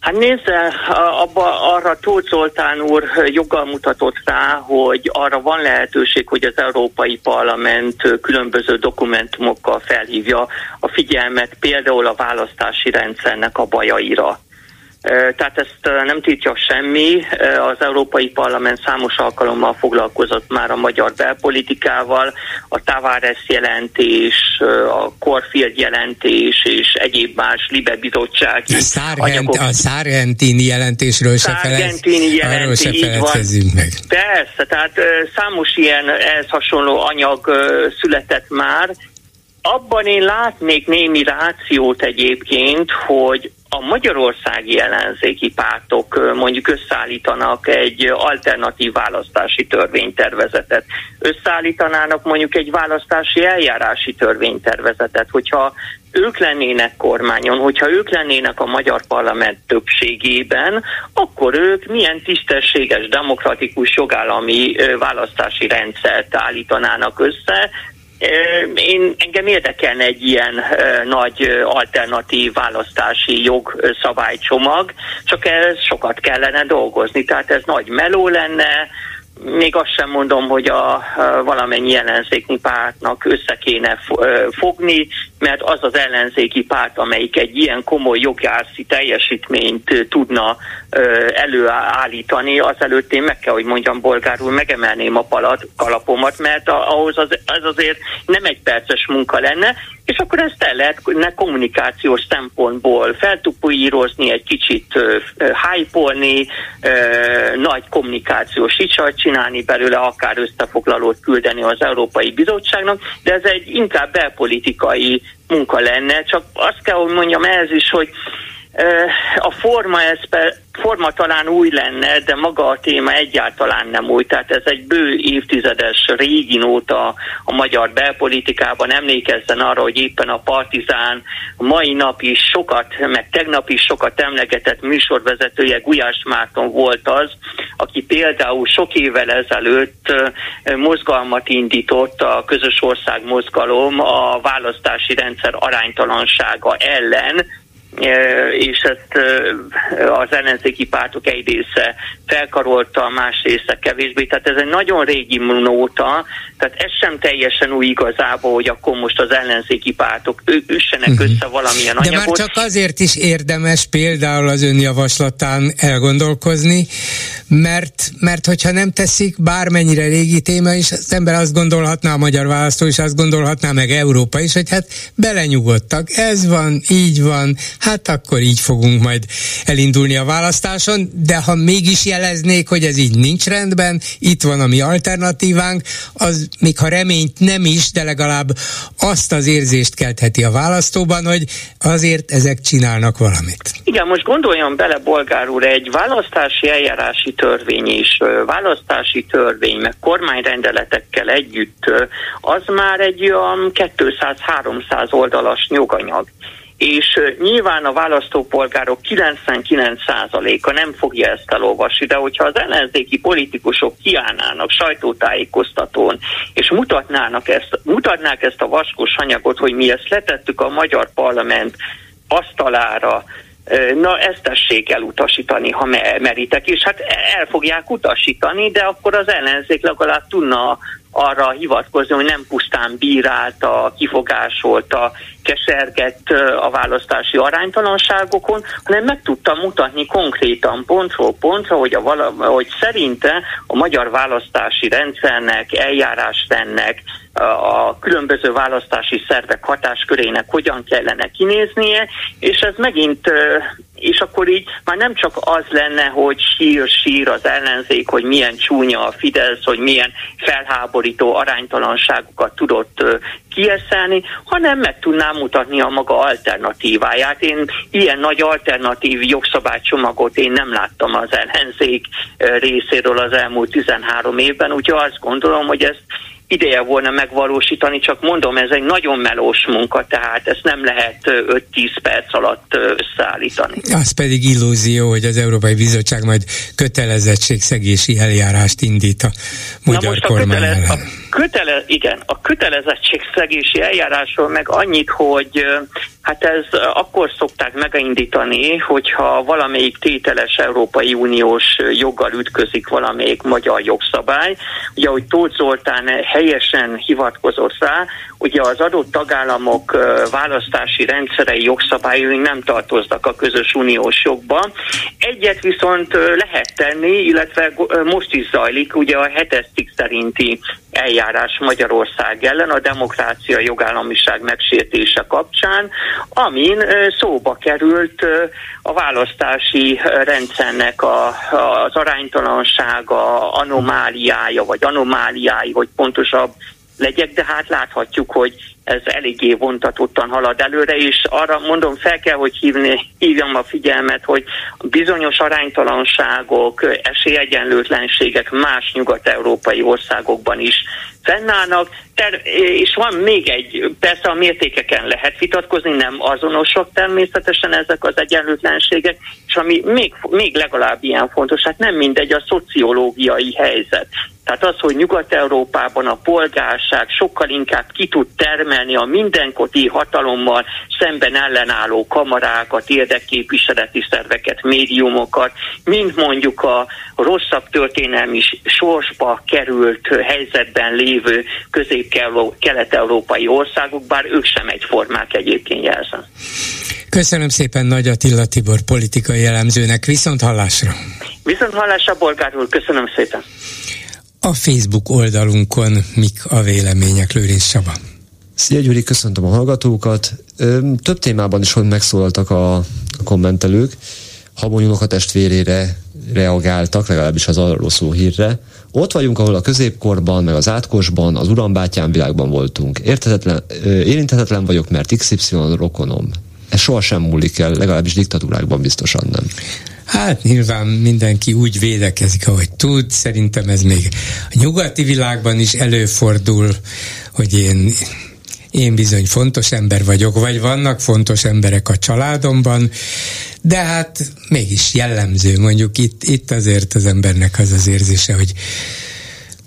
Hát nézze, abba, arra Tóth Zoltán úr joggal mutatott rá, hogy arra van lehetőség, hogy az Európai Parlament különböző dokumentumokkal felhívja a figyelmet például a választási rendszernek a bajaira. Tehát ezt nem tiltja semmi. Az Európai Parlament számos alkalommal foglalkozott már a magyar belpolitikával, a Tavares jelentés, a Corfield jelentés és egyéb más Libe bizottság. A Szárgentini jelentésről se, jelentés, se feledkezünk meg. Persze, tehát számos ilyen ehhez hasonló anyag született már, abban én látnék némi rációt egyébként, hogy a magyarországi ellenzéki pártok mondjuk összeállítanak egy alternatív választási törvénytervezetet, összeállítanának mondjuk egy választási eljárási törvénytervezetet, hogyha ők lennének kormányon, hogyha ők lennének a magyar parlament többségében, akkor ők milyen tisztességes, demokratikus jogállami választási rendszert állítanának össze, én, engem érdekelne egy ilyen nagy alternatív választási jogszabálycsomag, csak ez sokat kellene dolgozni, tehát ez nagy meló lenne, még azt sem mondom, hogy a, a valamennyi ellenzéki pártnak össze kéne fogni, mert az az ellenzéki párt, amelyik egy ilyen komoly jogárszi teljesítményt tudna előállítani, azelőtt én meg kell, hogy mondjam bolgárul, megemelném a palat, kalapomat, mert ahhoz az, az azért nem egy perces munka lenne, és akkor ezt el lehetne kommunikációs szempontból feltupúírozni, egy kicsit hype-olni, uh, nagy kommunikációs ricsart csinálni belőle, akár összefoglalót küldeni az Európai Bizottságnak, de ez egy inkább belpolitikai munka lenne, csak azt kell, hogy mondjam ez is, hogy a forma, ez forma talán új lenne, de maga a téma egyáltalán nem új. Tehát ez egy bő évtizedes régi nóta a magyar belpolitikában. Emlékezzen arra, hogy éppen a Partizán mai nap is sokat, meg tegnap is sokat emlegetett műsorvezetője Gulyás Márton volt az, aki például sok évvel ezelőtt mozgalmat indított a közös ország mozgalom a választási rendszer aránytalansága ellen, és ezt az ellenzéki pártok egy része felkarolta, más része kevésbé. Tehát ez egy nagyon régi nóta, tehát ez sem teljesen új igazából, hogy akkor most az ellenzéki pártok üssenek uh-huh. össze valamilyen De anyagot. már csak azért is érdemes például az ön javaslatán elgondolkozni, mert, mert hogyha nem teszik, bármennyire régi téma is, az ember azt gondolhatná, a magyar választó is azt gondolhatná, meg Európa is, hogy hát belenyugodtak, ez van, így van, hát akkor így fogunk majd elindulni a választáson, de ha mégis jeleznék, hogy ez így nincs rendben, itt van a mi alternatívánk, az még ha reményt nem is, de legalább azt az érzést keltheti a választóban, hogy azért ezek csinálnak valamit. Igen, most gondoljon bele, bolgár úr, egy választási eljárási törvény és választási törvény, meg kormányrendeletekkel együtt, az már egy olyan 200-300 oldalas nyuganyag és nyilván a választópolgárok 99%-a nem fogja ezt elolvasni, de hogyha az ellenzéki politikusok kiállnának sajtótájékoztatón, és mutatnának ezt, mutatnák ezt a vaskos anyagot, hogy mi ezt letettük a magyar parlament asztalára, Na, ezt tessék elutasítani, ha meritek, és hát el fogják utasítani, de akkor az ellenzék legalább tudna arra hivatkozni, hogy nem pusztán bírálta, kifogásolta, kesergett a választási aránytalanságokon, hanem meg tudta mutatni konkrétan pontról pontra, hogy, a vala, hogy szerinte a magyar választási rendszernek, eljárásrendnek, a különböző választási szervek hatáskörének hogyan kellene kinéznie, és ez megint és akkor így már nem csak az lenne, hogy sír-sír az ellenzék, hogy milyen csúnya a Fidesz, hogy milyen felháborító aránytalanságokat tudott kieszelni, hanem meg tudnám mutatni a maga alternatíváját. Én ilyen nagy alternatív jogszabálycsomagot én nem láttam az ellenzék részéről az elmúlt 13 évben, úgyhogy azt gondolom, hogy ezt ideje volna megvalósítani, csak mondom, ez egy nagyon melós munka, tehát ezt nem lehet 5-10 perc alatt összeállítani. Az pedig illúzió, hogy az Európai Bizottság majd kötelezettségszegési eljárást indít a magyar Na most kormány a kötele, a kötele, igen, a kötelezettségszegési eljárásról meg annyit, hogy Hát ez akkor szokták megindítani, hogyha valamelyik tételes Európai Uniós joggal ütközik valamelyik magyar jogszabály. Ugye, ahogy Tóth Zoltán helyesen hivatkozott rá, ugye az adott tagállamok választási rendszerei jogszabályai nem tartoznak a közös uniós jogba. Egyet viszont lehet tenni, illetve most is zajlik, ugye a hetes szerinti eljárás Magyarország ellen a demokrácia jogállamiság megsértése kapcsán, amin szóba került a választási rendszernek a, az aránytalansága, anomáliája, vagy anomáliái, hogy pontosabb legyek, de hát láthatjuk, hogy ez eléggé vontatottan halad előre, és arra mondom, fel kell, hogy hívni, hívjam a figyelmet, hogy bizonyos aránytalanságok, esélyegyenlőtlenségek más nyugat-európai országokban is fennállnak, ter- és van még egy, persze a mértékeken lehet vitatkozni, nem azonosak természetesen ezek az egyenlőtlenségek, és ami még, még legalább ilyen fontos, hát nem mindegy a szociológiai helyzet. Tehát az, hogy Nyugat-Európában a polgárság sokkal inkább ki tud termelni a mindenkoti hatalommal szemben ellenálló kamarákat, érdekképviseleti szerveket, médiumokat, mint mondjuk a rosszabb történelmi sorsba került helyzetben lévő közép-kelet-európai országok, bár ők sem egyformák egyébként jelzem. Köszönöm szépen Nagy Attila Tibor politikai jellemzőnek, viszont hallásra! Viszont hallásra, Bolgár úr, köszönöm szépen! A Facebook oldalunkon mik a vélemények, Lőrinc Saba? Szia Gyuri, köszöntöm a hallgatókat. Több témában is hogy megszólaltak a kommentelők. Habony a testvérére reagáltak, legalábbis az arról szó hírre. Ott vagyunk, ahol a középkorban, meg az átkosban, az urambátyám világban voltunk. Értetetlen, érintetetlen vagyok, mert XY rokonom. Ez sohasem múlik el, legalábbis diktatúrákban biztosan nem. Hát nyilván mindenki úgy védekezik, ahogy tud. Szerintem ez még a nyugati világban is előfordul, hogy én én bizony fontos ember vagyok, vagy vannak fontos emberek a családomban, de hát mégis jellemző, mondjuk itt, itt azért az embernek az az érzése, hogy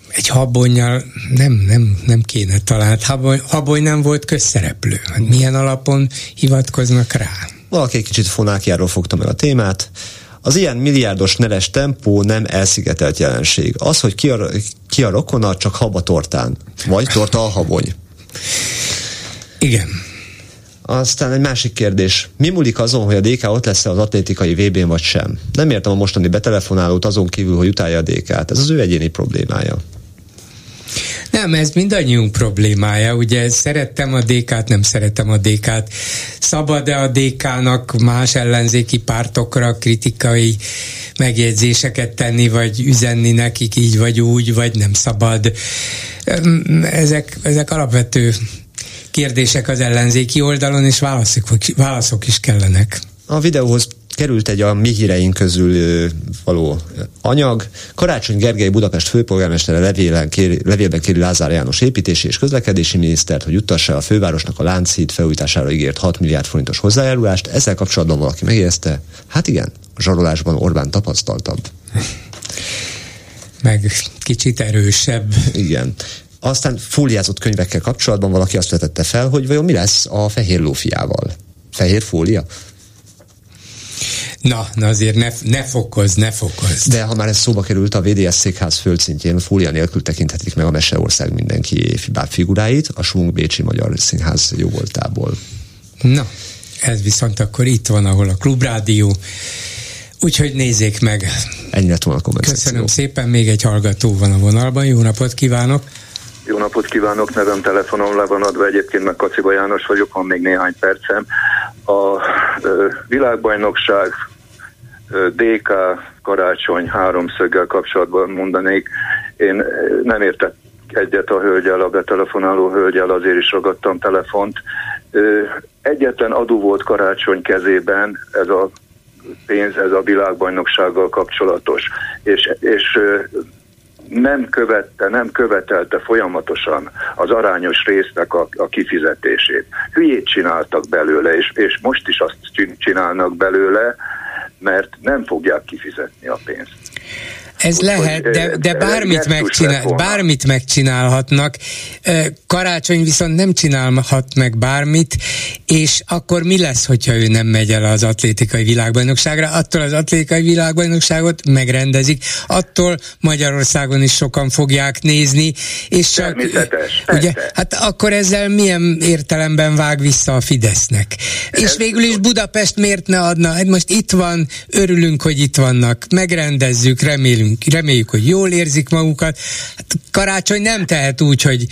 egy habonyjal nem, nem, nem kéne talán. Habony, habony nem volt közszereplő. Hát milyen alapon hivatkoznak rá? Valaki egy kicsit fonákjáról fogta meg a témát. Az ilyen milliárdos neles tempó nem elszigetelt jelenség. Az, hogy ki a, ki a rokona, csak haba tortán. Vagy torta a habony. Igen. Aztán egy másik kérdés. Mi múlik azon, hogy a DK ott lesz az atlétikai VB-n vagy sem? Nem értem a mostani betelefonálót azon kívül, hogy utálja a DK-t. Ez az ő egyéni problémája. Nem, ez mindannyiunk problémája. Ugye szerettem a DK-t, nem szeretem a DK-t. Szabad-e a DK-nak más ellenzéki pártokra kritikai megjegyzéseket tenni, vagy üzenni nekik így vagy úgy, vagy nem szabad? Ezek, ezek alapvető kérdések az ellenzéki oldalon, és válaszok, válaszok is kellenek. A videóhoz került egy a mi híreink közül való anyag. Karácsony Gergely Budapest főpolgármestere levélben kéri, levélben kéri Lázár János építési és közlekedési minisztert, hogy juttassa a fővárosnak a Lánchíd felújítására ígért 6 milliárd forintos hozzájárulást. Ezzel kapcsolatban valaki megjegyezte, hát igen, a zsarolásban Orbán tapasztaltabb. Meg kicsit erősebb. Igen. Aztán fóliázott könyvekkel kapcsolatban valaki azt vetette fel, hogy vajon mi lesz a fehér lófiával. Fehér fólia? Na, na azért ne, ne fokoz, ne fokoz. De ha már ez szóba került, a VDS székház földszintjén fólia nélkül tekinthetik meg a Meseország mindenki figuráit, a Svung Bécsi Magyar Színház jó voltából. Na, ez viszont akkor itt van, ahol a Klubrádió, úgyhogy nézzék meg. Ennyi lett volna a Köszönöm szépen, még egy hallgató van a vonalban, jó napot kívánok! Jó napot kívánok, nevem telefonom le van adva, egyébként meg Kaciba János vagyok, van még néhány percem. A ö, világbajnokság ö, DK karácsony háromszöggel kapcsolatban mondanék, én nem értek egyet a hölgyel, a betelefonáló hölgyel, azért is ragadtam telefont. Ö, egyetlen adó volt karácsony kezében, ez a pénz, ez a világbajnoksággal kapcsolatos. És, és nem követte, nem követelte folyamatosan az arányos résznek a, a kifizetését. Hülyét csináltak belőle, és, és most is azt csinálnak belőle, mert nem fogják kifizetni a pénzt. Ez Úgy, lehet, de, de bármit, megcsinál, bármit megcsinálhatnak. Karácsony viszont nem csinálhat meg bármit, és akkor mi lesz, hogyha ő nem megy el az atlétikai világbajnokságra? Attól az atlétikai világbajnokságot megrendezik, attól Magyarországon is sokan fogják nézni, és csak... Ugye, hát akkor ezzel milyen értelemben vág vissza a Fidesznek? Ez és végül is Budapest miért ne adna? Hát most itt van, örülünk, hogy itt vannak, megrendezzük, remélünk remélünk, reméljük, hogy jól érzik magukat. Hát karácsony nem tehet úgy, hogy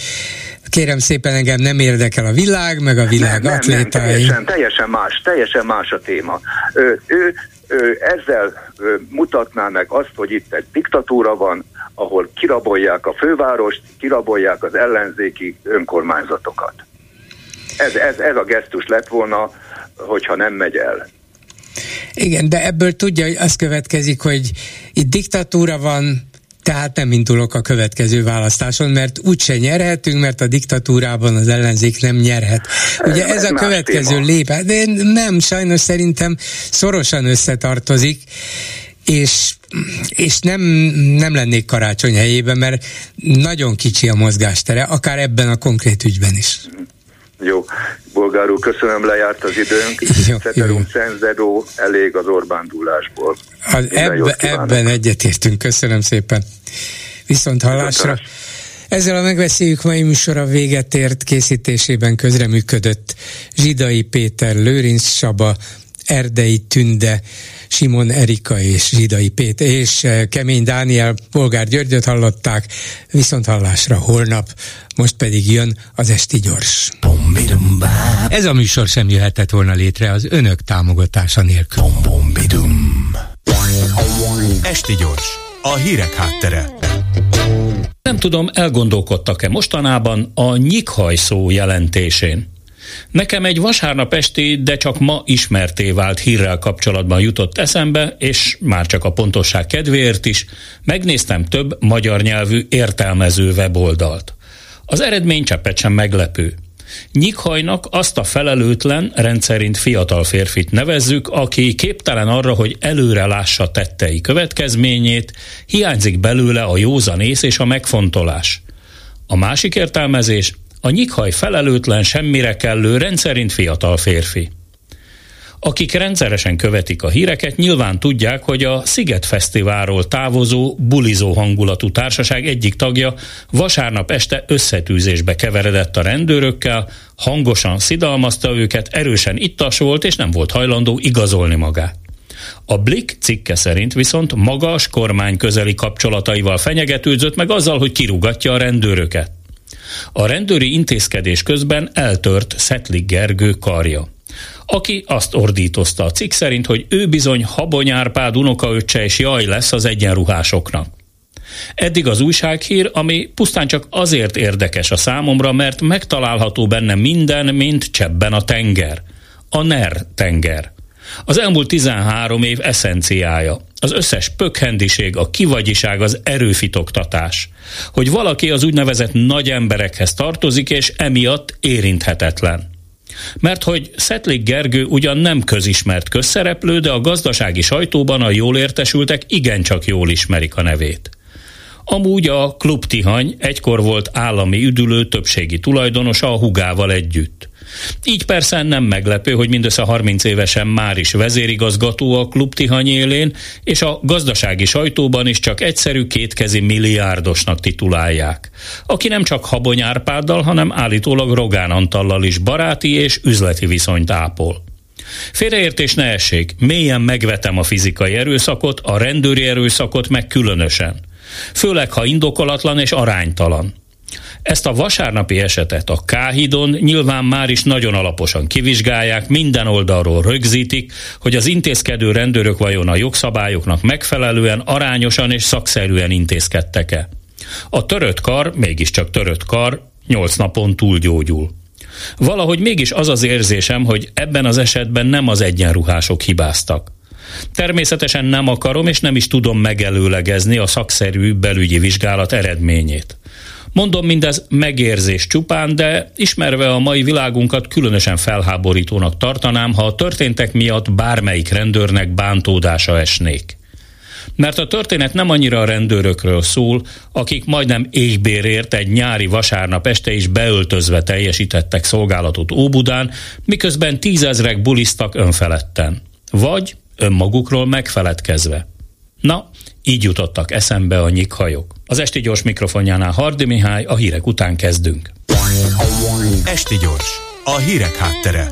kérem szépen engem nem érdekel a világ, meg a világ nem, atlétai. Nem, teljesen, teljesen más, teljesen más a téma. Ő, ő, ő ezzel ő, mutatná meg azt, hogy itt egy diktatúra van, ahol kirabolják a fővárost, kirabolják az ellenzéki önkormányzatokat. Ez, ez, ez a gesztus lett volna, hogyha nem megy el. Igen, de ebből tudja, hogy az következik, hogy itt diktatúra van, tehát nem indulok a következő választáson, mert úgyse nyerhetünk, mert a diktatúrában az ellenzék nem nyerhet. Ugye ez, ez a következő lép. De nem, sajnos szerintem szorosan összetartozik, és, és nem, nem lennék karácsony helyében, mert nagyon kicsi a mozgástere, akár ebben a konkrét ügyben is. Jó, bolgár úr, köszönöm, lejárt az időnk. [LAUGHS] Ceterum szenzedó, elég az Orbán dúlásból. Az ebbe, ebben egyetértünk, köszönöm szépen. Viszont hallásra. Ezzel a megbeszéljük mai műsora véget ért készítésében közreműködött Zsidai Péter, Lőrinc Saba, Erdei Tünde, Simon Erika és Zsidai Péter és eh, Kemény Dániel, Polgár Györgyöt hallották, viszont hallásra holnap, most pedig jön az Esti Gyors. Ez a műsor sem jöhetett volna létre az önök támogatása nélkül. Esti Gyors, a hírek háttere. Nem tudom, elgondolkodtak-e mostanában a nyikhaj szó jelentésén. Nekem egy vasárnap esti, de csak ma ismerté vált hírrel kapcsolatban jutott eszembe, és már csak a pontosság kedvéért is, megnéztem több magyar nyelvű értelmező weboldalt. Az eredmény cseppet sem meglepő. Nyikhajnak azt a felelőtlen, rendszerint fiatal férfit nevezzük, aki képtelen arra, hogy előre lássa tettei következményét, hiányzik belőle a józanész és a megfontolás. A másik értelmezés a nyikhaj felelőtlen, semmire kellő, rendszerint fiatal férfi. Akik rendszeresen követik a híreket, nyilván tudják, hogy a Sziget Fesztiválról távozó, bulizó hangulatú társaság egyik tagja vasárnap este összetűzésbe keveredett a rendőrökkel, hangosan szidalmazta őket, erősen ittas volt, és nem volt hajlandó igazolni magát. A Blick cikke szerint viszont magas kormány közeli kapcsolataival fenyegetődzött meg azzal, hogy kirugatja a rendőröket. A rendőri intézkedés közben eltört Szetlik Gergő karja aki azt ordítozta a cikk szerint, hogy ő bizony Habony Árpád unokaöccse és jaj lesz az egyenruhásoknak. Eddig az újsághír, ami pusztán csak azért érdekes a számomra, mert megtalálható benne minden, mint csebben a tenger. A NER tenger. Az elmúlt 13 év eszenciája, az összes pökhendiség, a kivagyiság, az erőfitoktatás. Hogy valaki az úgynevezett nagy emberekhez tartozik, és emiatt érinthetetlen. Mert hogy Szetlik Gergő ugyan nem közismert közszereplő, de a gazdasági sajtóban a jól értesültek igencsak jól ismerik a nevét. Amúgy a Klub Tihany egykor volt állami üdülő többségi tulajdonosa a hugával együtt. Így persze nem meglepő, hogy mindössze 30 évesen már is vezérigazgató a klub Tihany élén, és a gazdasági sajtóban is csak egyszerű kétkezi milliárdosnak titulálják. Aki nem csak Habony Árpáddal, hanem állítólag Rogán Antallal is baráti és üzleti viszonyt ápol. Félreértés ne essék, mélyen megvetem a fizikai erőszakot, a rendőri erőszakot meg különösen. Főleg, ha indokolatlan és aránytalan. Ezt a vasárnapi esetet a Káhidon nyilván már is nagyon alaposan kivizsgálják, minden oldalról rögzítik, hogy az intézkedő rendőrök vajon a jogszabályoknak megfelelően, arányosan és szakszerűen intézkedtek-e. A törött kar, mégiscsak törött kar, nyolc napon túlgyógyul. Valahogy mégis az az érzésem, hogy ebben az esetben nem az egyenruhások hibáztak. Természetesen nem akarom és nem is tudom megelőlegezni a szakszerű belügyi vizsgálat eredményét. Mondom mindez megérzés csupán, de ismerve a mai világunkat különösen felháborítónak tartanám, ha a történtek miatt bármelyik rendőrnek bántódása esnék. Mert a történet nem annyira a rendőrökről szól, akik majdnem égbérért egy nyári vasárnap este is beöltözve teljesítettek szolgálatot Óbudán, miközben tízezrek bulisztak önfeledten. Vagy önmagukról megfeledkezve. Na, így jutottak eszembe a nyikhajok. Az Esti Gyors mikrofonjánál Hardi Mihály, a hírek után kezdünk. Esti Gyors, a hírek háttere.